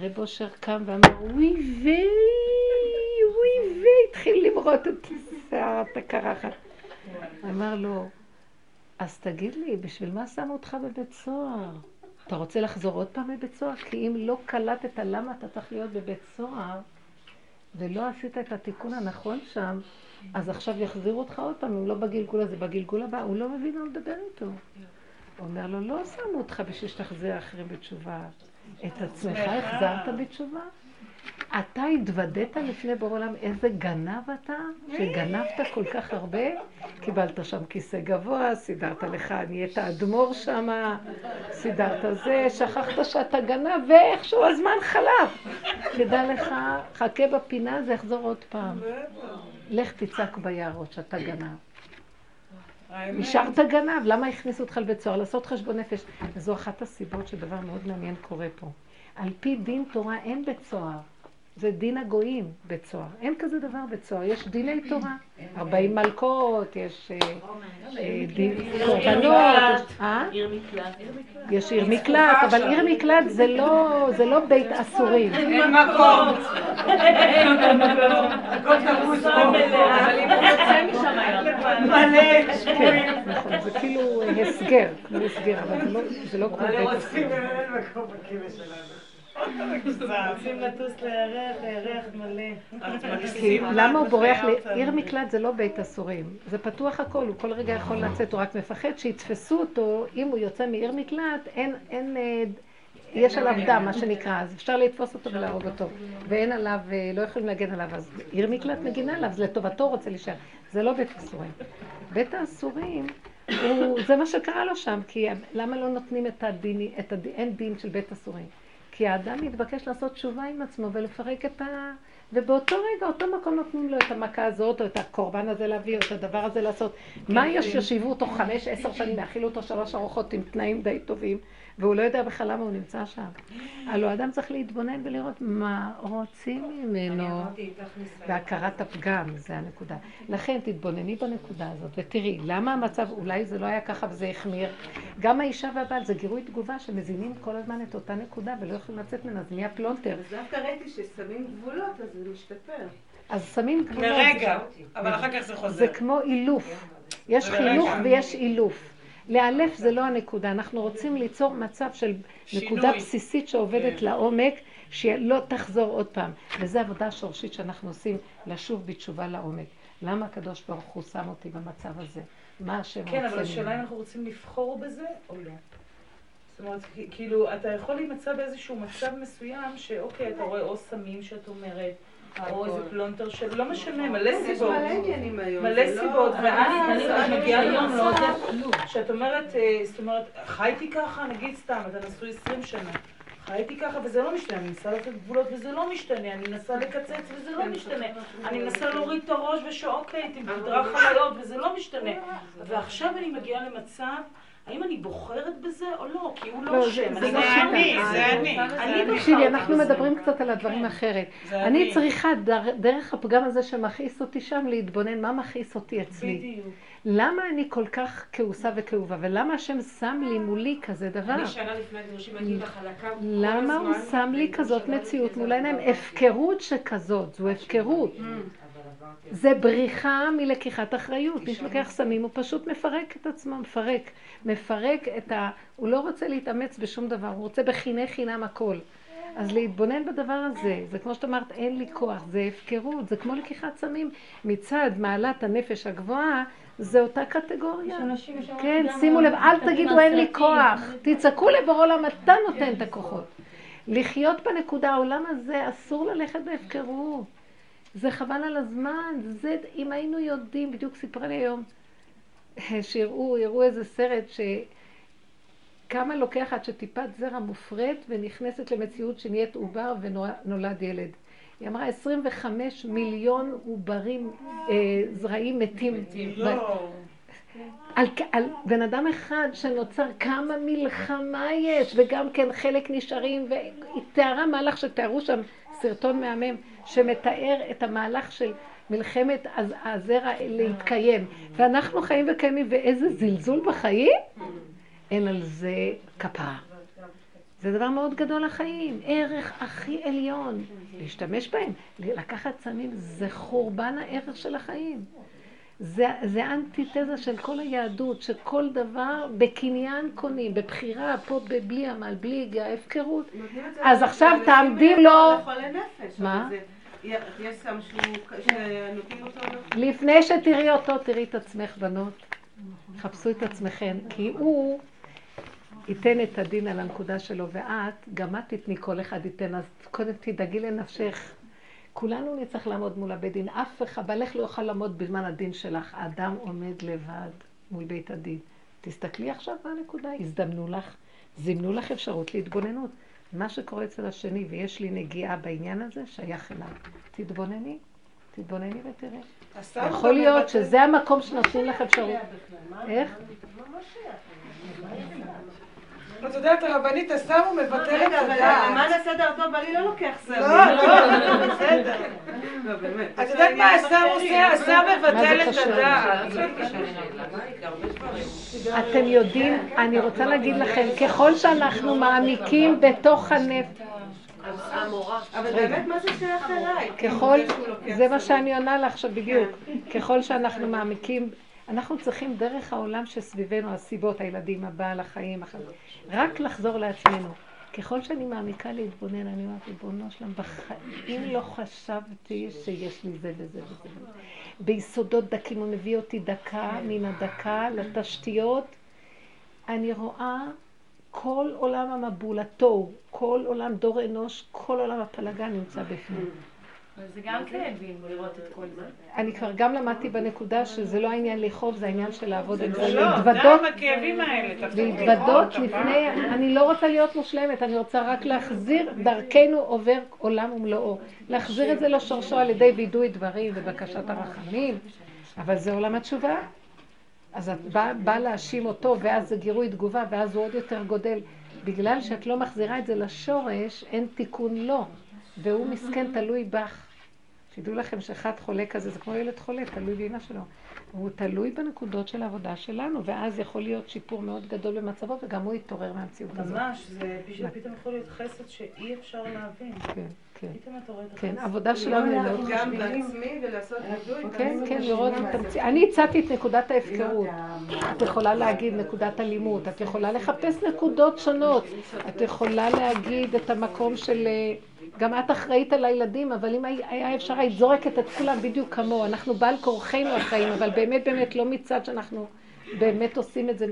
S1: רב אושר קם ואמר, ווי ויי, ווי ויי, התחיל למרוט את שערת הקרחת. אמר לו, אז תגיד לי, בשביל מה שמו אותך בבית סוהר? אתה רוצה לחזור עוד פעם לבית סוהר? כי אם לא קלטת למה אתה צריך להיות בבית סוהר, ולא עשית את התיקון הנכון שם, אז עכשיו יחזירו אותך עוד פעם, אם לא בגלגול הזה, בגלגול הבא, הוא לא מבין מה לדבר איתו. הוא אומר לו, לא שמו אותך בשביל שתחזיר אחרים בתשובה. את עצמך החזרת בתשובה? אתה התוודית לפני בור עולם איזה גנב אתה, שגנבת כל כך הרבה, קיבלת שם כיסא גבוה, סידרת לך, נהיית אדמו"ר שם, סידרת זה, שכחת שאתה גנב, ואיכשהו הזמן חלף. תדע לך, חכה בפינה, זה יחזור עוד פעם. לך תצעק ביערות שאתה גנב. נשארת גנב, למה הכניסו אותך לבית סוהר? לעשות חשבון נפש. וזו אחת הסיבות שדבר מאוד מעניין קורה פה. על פי דין תורה אין בית סוהר. זה דין הגויים בית סוהר. אין כזה דבר בית סוהר. יש דיני תורה. 40 מלכות, יש אה, אה, דין קורבנות. יש- אה?
S7: עיר מקלט.
S1: יש עיר מקלט, אבל עיר מקלט זה לא, זה לא בית אסורים.
S6: אין מקום.
S7: הכל תפוס אבל אם הוא יוצא משם
S6: מלא.
S1: כן, נכון, זה כאילו הסגר, כמו הסגר, אבל זה לא- זה לא כמו בית אסורים.
S3: רוצים לטוס לירח, לירח מלא.
S1: כי למה הוא בורח לעיר מקלט זה לא בית אסורים, זה פתוח הכל, הוא כל רגע יכול לצאת, הוא רק מפחד שיתפסו אותו, אם הוא יוצא מעיר מקלט, אין, אין, אה, יש עליו דם, מה שנקרא, אז אפשר לתפוס אותו ולהרוג אותו, ואין עליו, אה, לא יכולים להגן עליו, אז עיר מקלט מגינה עליו, זה לטובתו רוצה להישאר, זה לא בית אסורים. בית האסורים, זה מה שקרה לו שם, כי למה לא נותנים את הדין, את הדין, אין דין של בית אסורים? כי האדם מתבקש לעשות תשובה עם עצמו ולפרק את ה... ובאותו רגע, אותו מקום נותנים לו את המכה הזאת, או את הקורבן הזה להביא, או את הדבר הזה לעשות. מה יש ישיבו אותו חמש, עשר שנים, להאכיל אותו שלוש ארוחות עם תנאים די טובים, והוא לא יודע בכלל למה הוא נמצא שם. הלוא האדם צריך להתבונן ולראות מה רוצים ממנו. והכרת הפגם, זה הנקודה. לכן תתבונני בנקודה הזאת, ותראי, למה המצב, אולי זה לא היה ככה וזה החמיר. גם האישה והבעל זה גירוי תגובה שמזינים כל הזמן את אותה נקודה ולא יכולים לצאת ממנה, זה נהיה פלונטר.
S9: אז דווקא ראיתי ששמים גבולות, אז זה משתפר.
S1: אז שמים גבולות.
S6: לרגע, אבל אחר כך זה חוזר.
S1: זה כמו אילוף. יש חינוך. ויש אילוף. לאלף זה לא הנקודה, אנחנו רוצים ליצור מצב של נקודה. בסיסית שעובדת
S6: כן.
S1: לעומק, שלא תחזור עוד פעם. וזו עבודה שורשית שאנחנו עושים, לשוב בתשובה לעומק. למה הקדוש ברוך הוא שם אותי במצב הזה? מה השם רוצה
S3: כן, אבל? השאלה אם אנחנו רוצים לבחור בזה או לא. זאת אומרת, כאילו, אתה יכול להימצא באיזשהו מצב מסוים, שאוקיי, אתה רואה או סמים שאת אומרת, או איזה פלונטר של, לא משנה, מלא סיבות.
S9: מלא היום. לא-
S3: סיבות,
S9: אבל
S3: ואז
S9: אני-
S3: את מגיעה
S9: אני-
S3: לא עוזר כלום. שאת אומרת, אה, זאת אומרת, חייתי ככה, נגיד סתם, אתה נשוי 20 שנה. חייתי ככה וזה לא משתנה, אני מנסה לתת גבולות וזה לא משתנה, אני מנסה לקצץ וזה לא משתנה, אני מנסה להוריד את הראש ושאוקיי, תמדרה חוויות וזה לא משתנה. ועכשיו אני מגיעה למצב, האם אני בוחרת בזה או לא? כי הוא
S1: לא,
S3: לא
S1: זה-
S3: שם,
S1: זה
S3: אני
S1: לא
S3: לא.
S6: אני, זה אני.
S3: אני
S1: תקשיבי, אנחנו. מדברים קצת על הדברים אחרת. אני
S6: אני.
S1: צריכה דר- דרך הפגם הזה שמכעיס אותי שם להתבונן מה מכעיס אותי אצלי.
S3: בדיוק.
S1: למה אני כל כך כעוסה וכאובה, ולמה השם שם לי מולי כזה דבר?
S2: אני שנה לפני הגירושים לך על הקו כל
S1: למה הוא
S2: הזמן,
S1: שם לי כזאת מציאות מול העיניים?
S2: עברתי.
S1: הפקרות שכזאת, זו הפקרות. זה בריחה מלקיחת אחריות. מי שלוקח סמים הוא פשוט מפרק את עצמו, מפרק. מפרק את ה... הוא לא רוצה להתאמץ בשום דבר, הוא רוצה בחיני חינם הכל. אז להתבונן בדבר הזה, זה כמו שאת אמרת, אין לי כוח, זה הפקרות, זה כמו לקיחת סמים מצד מעלת הנפש הגבוהה, זה אותה קטגוריה. כן, שימו לב, אל תגידו אין לי כוח, תצעקו לבורא עולם, אתה נותן את הכוחות. לחיות בנקודה, העולם הזה, אסור ללכת בהפקרות. זה חבל על הזמן, זה, אם היינו יודעים, בדיוק סיפרה לי היום, שיראו, יראו איזה סרט ש... כמה לוקח עד שטיפת זרע מופרית ונכנסת למציאות שנהיית עובר ונולד ילד. היא אמרה 25 מיליון עוברים, אה, זרעים מתים.
S6: לא.
S1: על, על בן אדם אחד שנוצר כמה מלחמה יש, וגם כן חלק נשארים, והיא תיארה מהלך שתיארו שם סרטון מהמם, שמתאר את המהלך של מלחמת הז- הזרע להתקיים. ואנחנו חיים וקיימים, ואיזה זלזול בחיים, אין על זה כפרה. זה דבר מאוד גדול לחיים, ערך הכי עליון. להשתמש בהם, לקחת סמים, זה חורבן הערך של החיים. זה, זה אנטיתזה של כל היהדות, שכל דבר בקניין קונים, בבחירה, פה בלי עמל, בלי יגיעה, הפקרות. אז עכשיו תעמדי לו-. מה?
S9: אבל זה- יש סם שהוא, שנותנים אותו...
S1: לפני שתראי אותו, תראי את עצמך, בנות. חפשו את עצמכן, כי הוא ייתן את הדין על הנקודה שלו, ואת, גם את תתני, כל אחד ייתן, אז קודם תדאגי לנפשך. כולנו נצטרך לעמוד מול הבית דין, אף אחד, בעלך לא יוכל לעמוד בזמן הדין שלך. האדם עומד לבד מול בית הדין. תסתכלי עכשיו בנקודה, הזדמנו לך, זימנו לך אפשרות להתבוננות. מה שקורה אצל השני, ויש לי נגיעה בעניין הזה, שייך אליו. תתבונני, תתבונני ותראה. יכול להיות שזה המקום שנותנים לך אפשרות. איך?
S6: את יודעת, הרבנית, הסם הוא מבטל את
S9: רגע, אבל
S6: הדעת.
S9: למען הסדר הטוב, אני לא לוקח סמים.
S6: לא, לא, בסדר.
S9: לא, באמת.
S6: את יודעת מה הסם עושה? הסם מבטל
S1: מה
S6: את? הדעת.
S1: אתם יודעים, אני רוצה להגיד לכם, ככל שאנחנו מעמיקים בתוך הנפש,
S9: אבל באמת, מה זה שייך אליי?
S1: ככל,
S9: זה
S1: מה. שאני עונה לך עכשיו בדיוק, ככל שאנחנו מעמיקים, אנחנו צריכים דרך העולם שסביבנו, הסיבות, הילדים, הבעל, החיים, החיים, רק לחזור לעצמנו. ככל שאני מעמיקה להתבונן, אני אומרת, ריבונו שלם, בחיים לא חשבתי שיש לי זה וזה וזה. ביסודות דקים, הוא מביא אותי דקה מן הדקה לתשתיות. אני רואה כל עולם המבול, התוהו, כל עולם דור אנוש, כל עולם הפלגה נמצא בפנים.
S7: זה גם כאבים לראות את כל זה.
S1: אני כבר גם למדתי בנקודה שזה לא העניין לאכול, זה העניין של לעבוד עם זה,
S6: לא,
S1: להתוודות, להתוודות לפני, אני לא רוצה להיות מושלמת, אני רוצה רק להחזיר, דרכנו עובר עולם ומלואו. להחזיר את זה לשורשו על ידי וידוי דברים ובקשת הרחמים, אבל זה עולם התשובה. אז את באה בא להאשים אותו, ואז זה גירוי תגובה, ואז הוא עוד יותר גודל. בגלל שאת לא מחזירה את זה לשורש, אין תיקון לו. והוא מסכן תלוי בך. תדעו לכם שאחד חולה כזה, זה כמו ילד חולה, תלוי באמא שלו. הוא תלוי בנקודות של העבודה שלנו, ואז יכול להיות שיפור מאוד גדול במצבו, וגם הוא יתעורר מהמציאות הזאת.
S3: ממש, זה פתאום יכול להיות חסד שאי אפשר להבין.
S1: כן, כן.
S3: פתאום אתה רואה את
S1: כן,
S3: החסד.
S1: עבודה שלנו היא מאוד
S9: גם. בעצמי ולעשות וידוי.
S1: כן, כן,
S9: את
S1: לראות את
S9: הזה.
S1: המציא... אני הצעתי את נקודת ההפקרות. את יכולה להגיד נקודת אלימות, את יכולה לחפש נקודות שונות, את יכולה להגיד את המקום של... גם את אחראית על הילדים, אבל אם היה אפשר, היית זורקת את כולם בדיוק כמוהו. אנחנו בעל כורחנו החיים, אבל באמת באמת לא מצד שאנחנו באמת עושים את זה.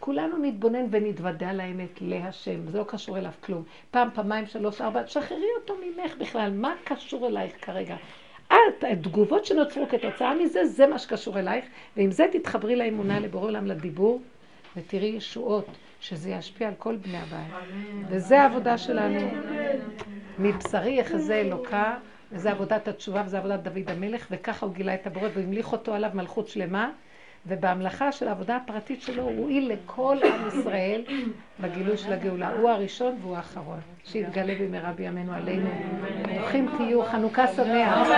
S1: כולנו נתבונן ונתוודע על האמת להשם, זה לא קשור אליו כלום. פעם, פעמיים, שלוש, ארבע, שחררי אותו ממך בכלל, מה קשור אלייך כרגע? את, התגובות שנוצרו כתוצאה מזה, זה מה שקשור אלייך, ועם זה תתחברי לאמונה, לבורא עולם, לדיבור, ותראי ישועות, שזה ישפיע על כל בני הבית. וזה העבודה שלנו. מבשרי יחזה אלוקה, וזה עבודת התשובה, וזה עבודת דוד המלך, וככה הוא גילה את הבורא, והמליך אותו עליו מלכות שלמה, ובהמלכה של העבודה הפרטית שלו הוא הועיל לכל עם ישראל בגילוי של הגאולה. הוא הראשון והוא האחרון. שיתגלה במהרה בימינו עלינו. ברוכים תהיו, חנוכה שמח.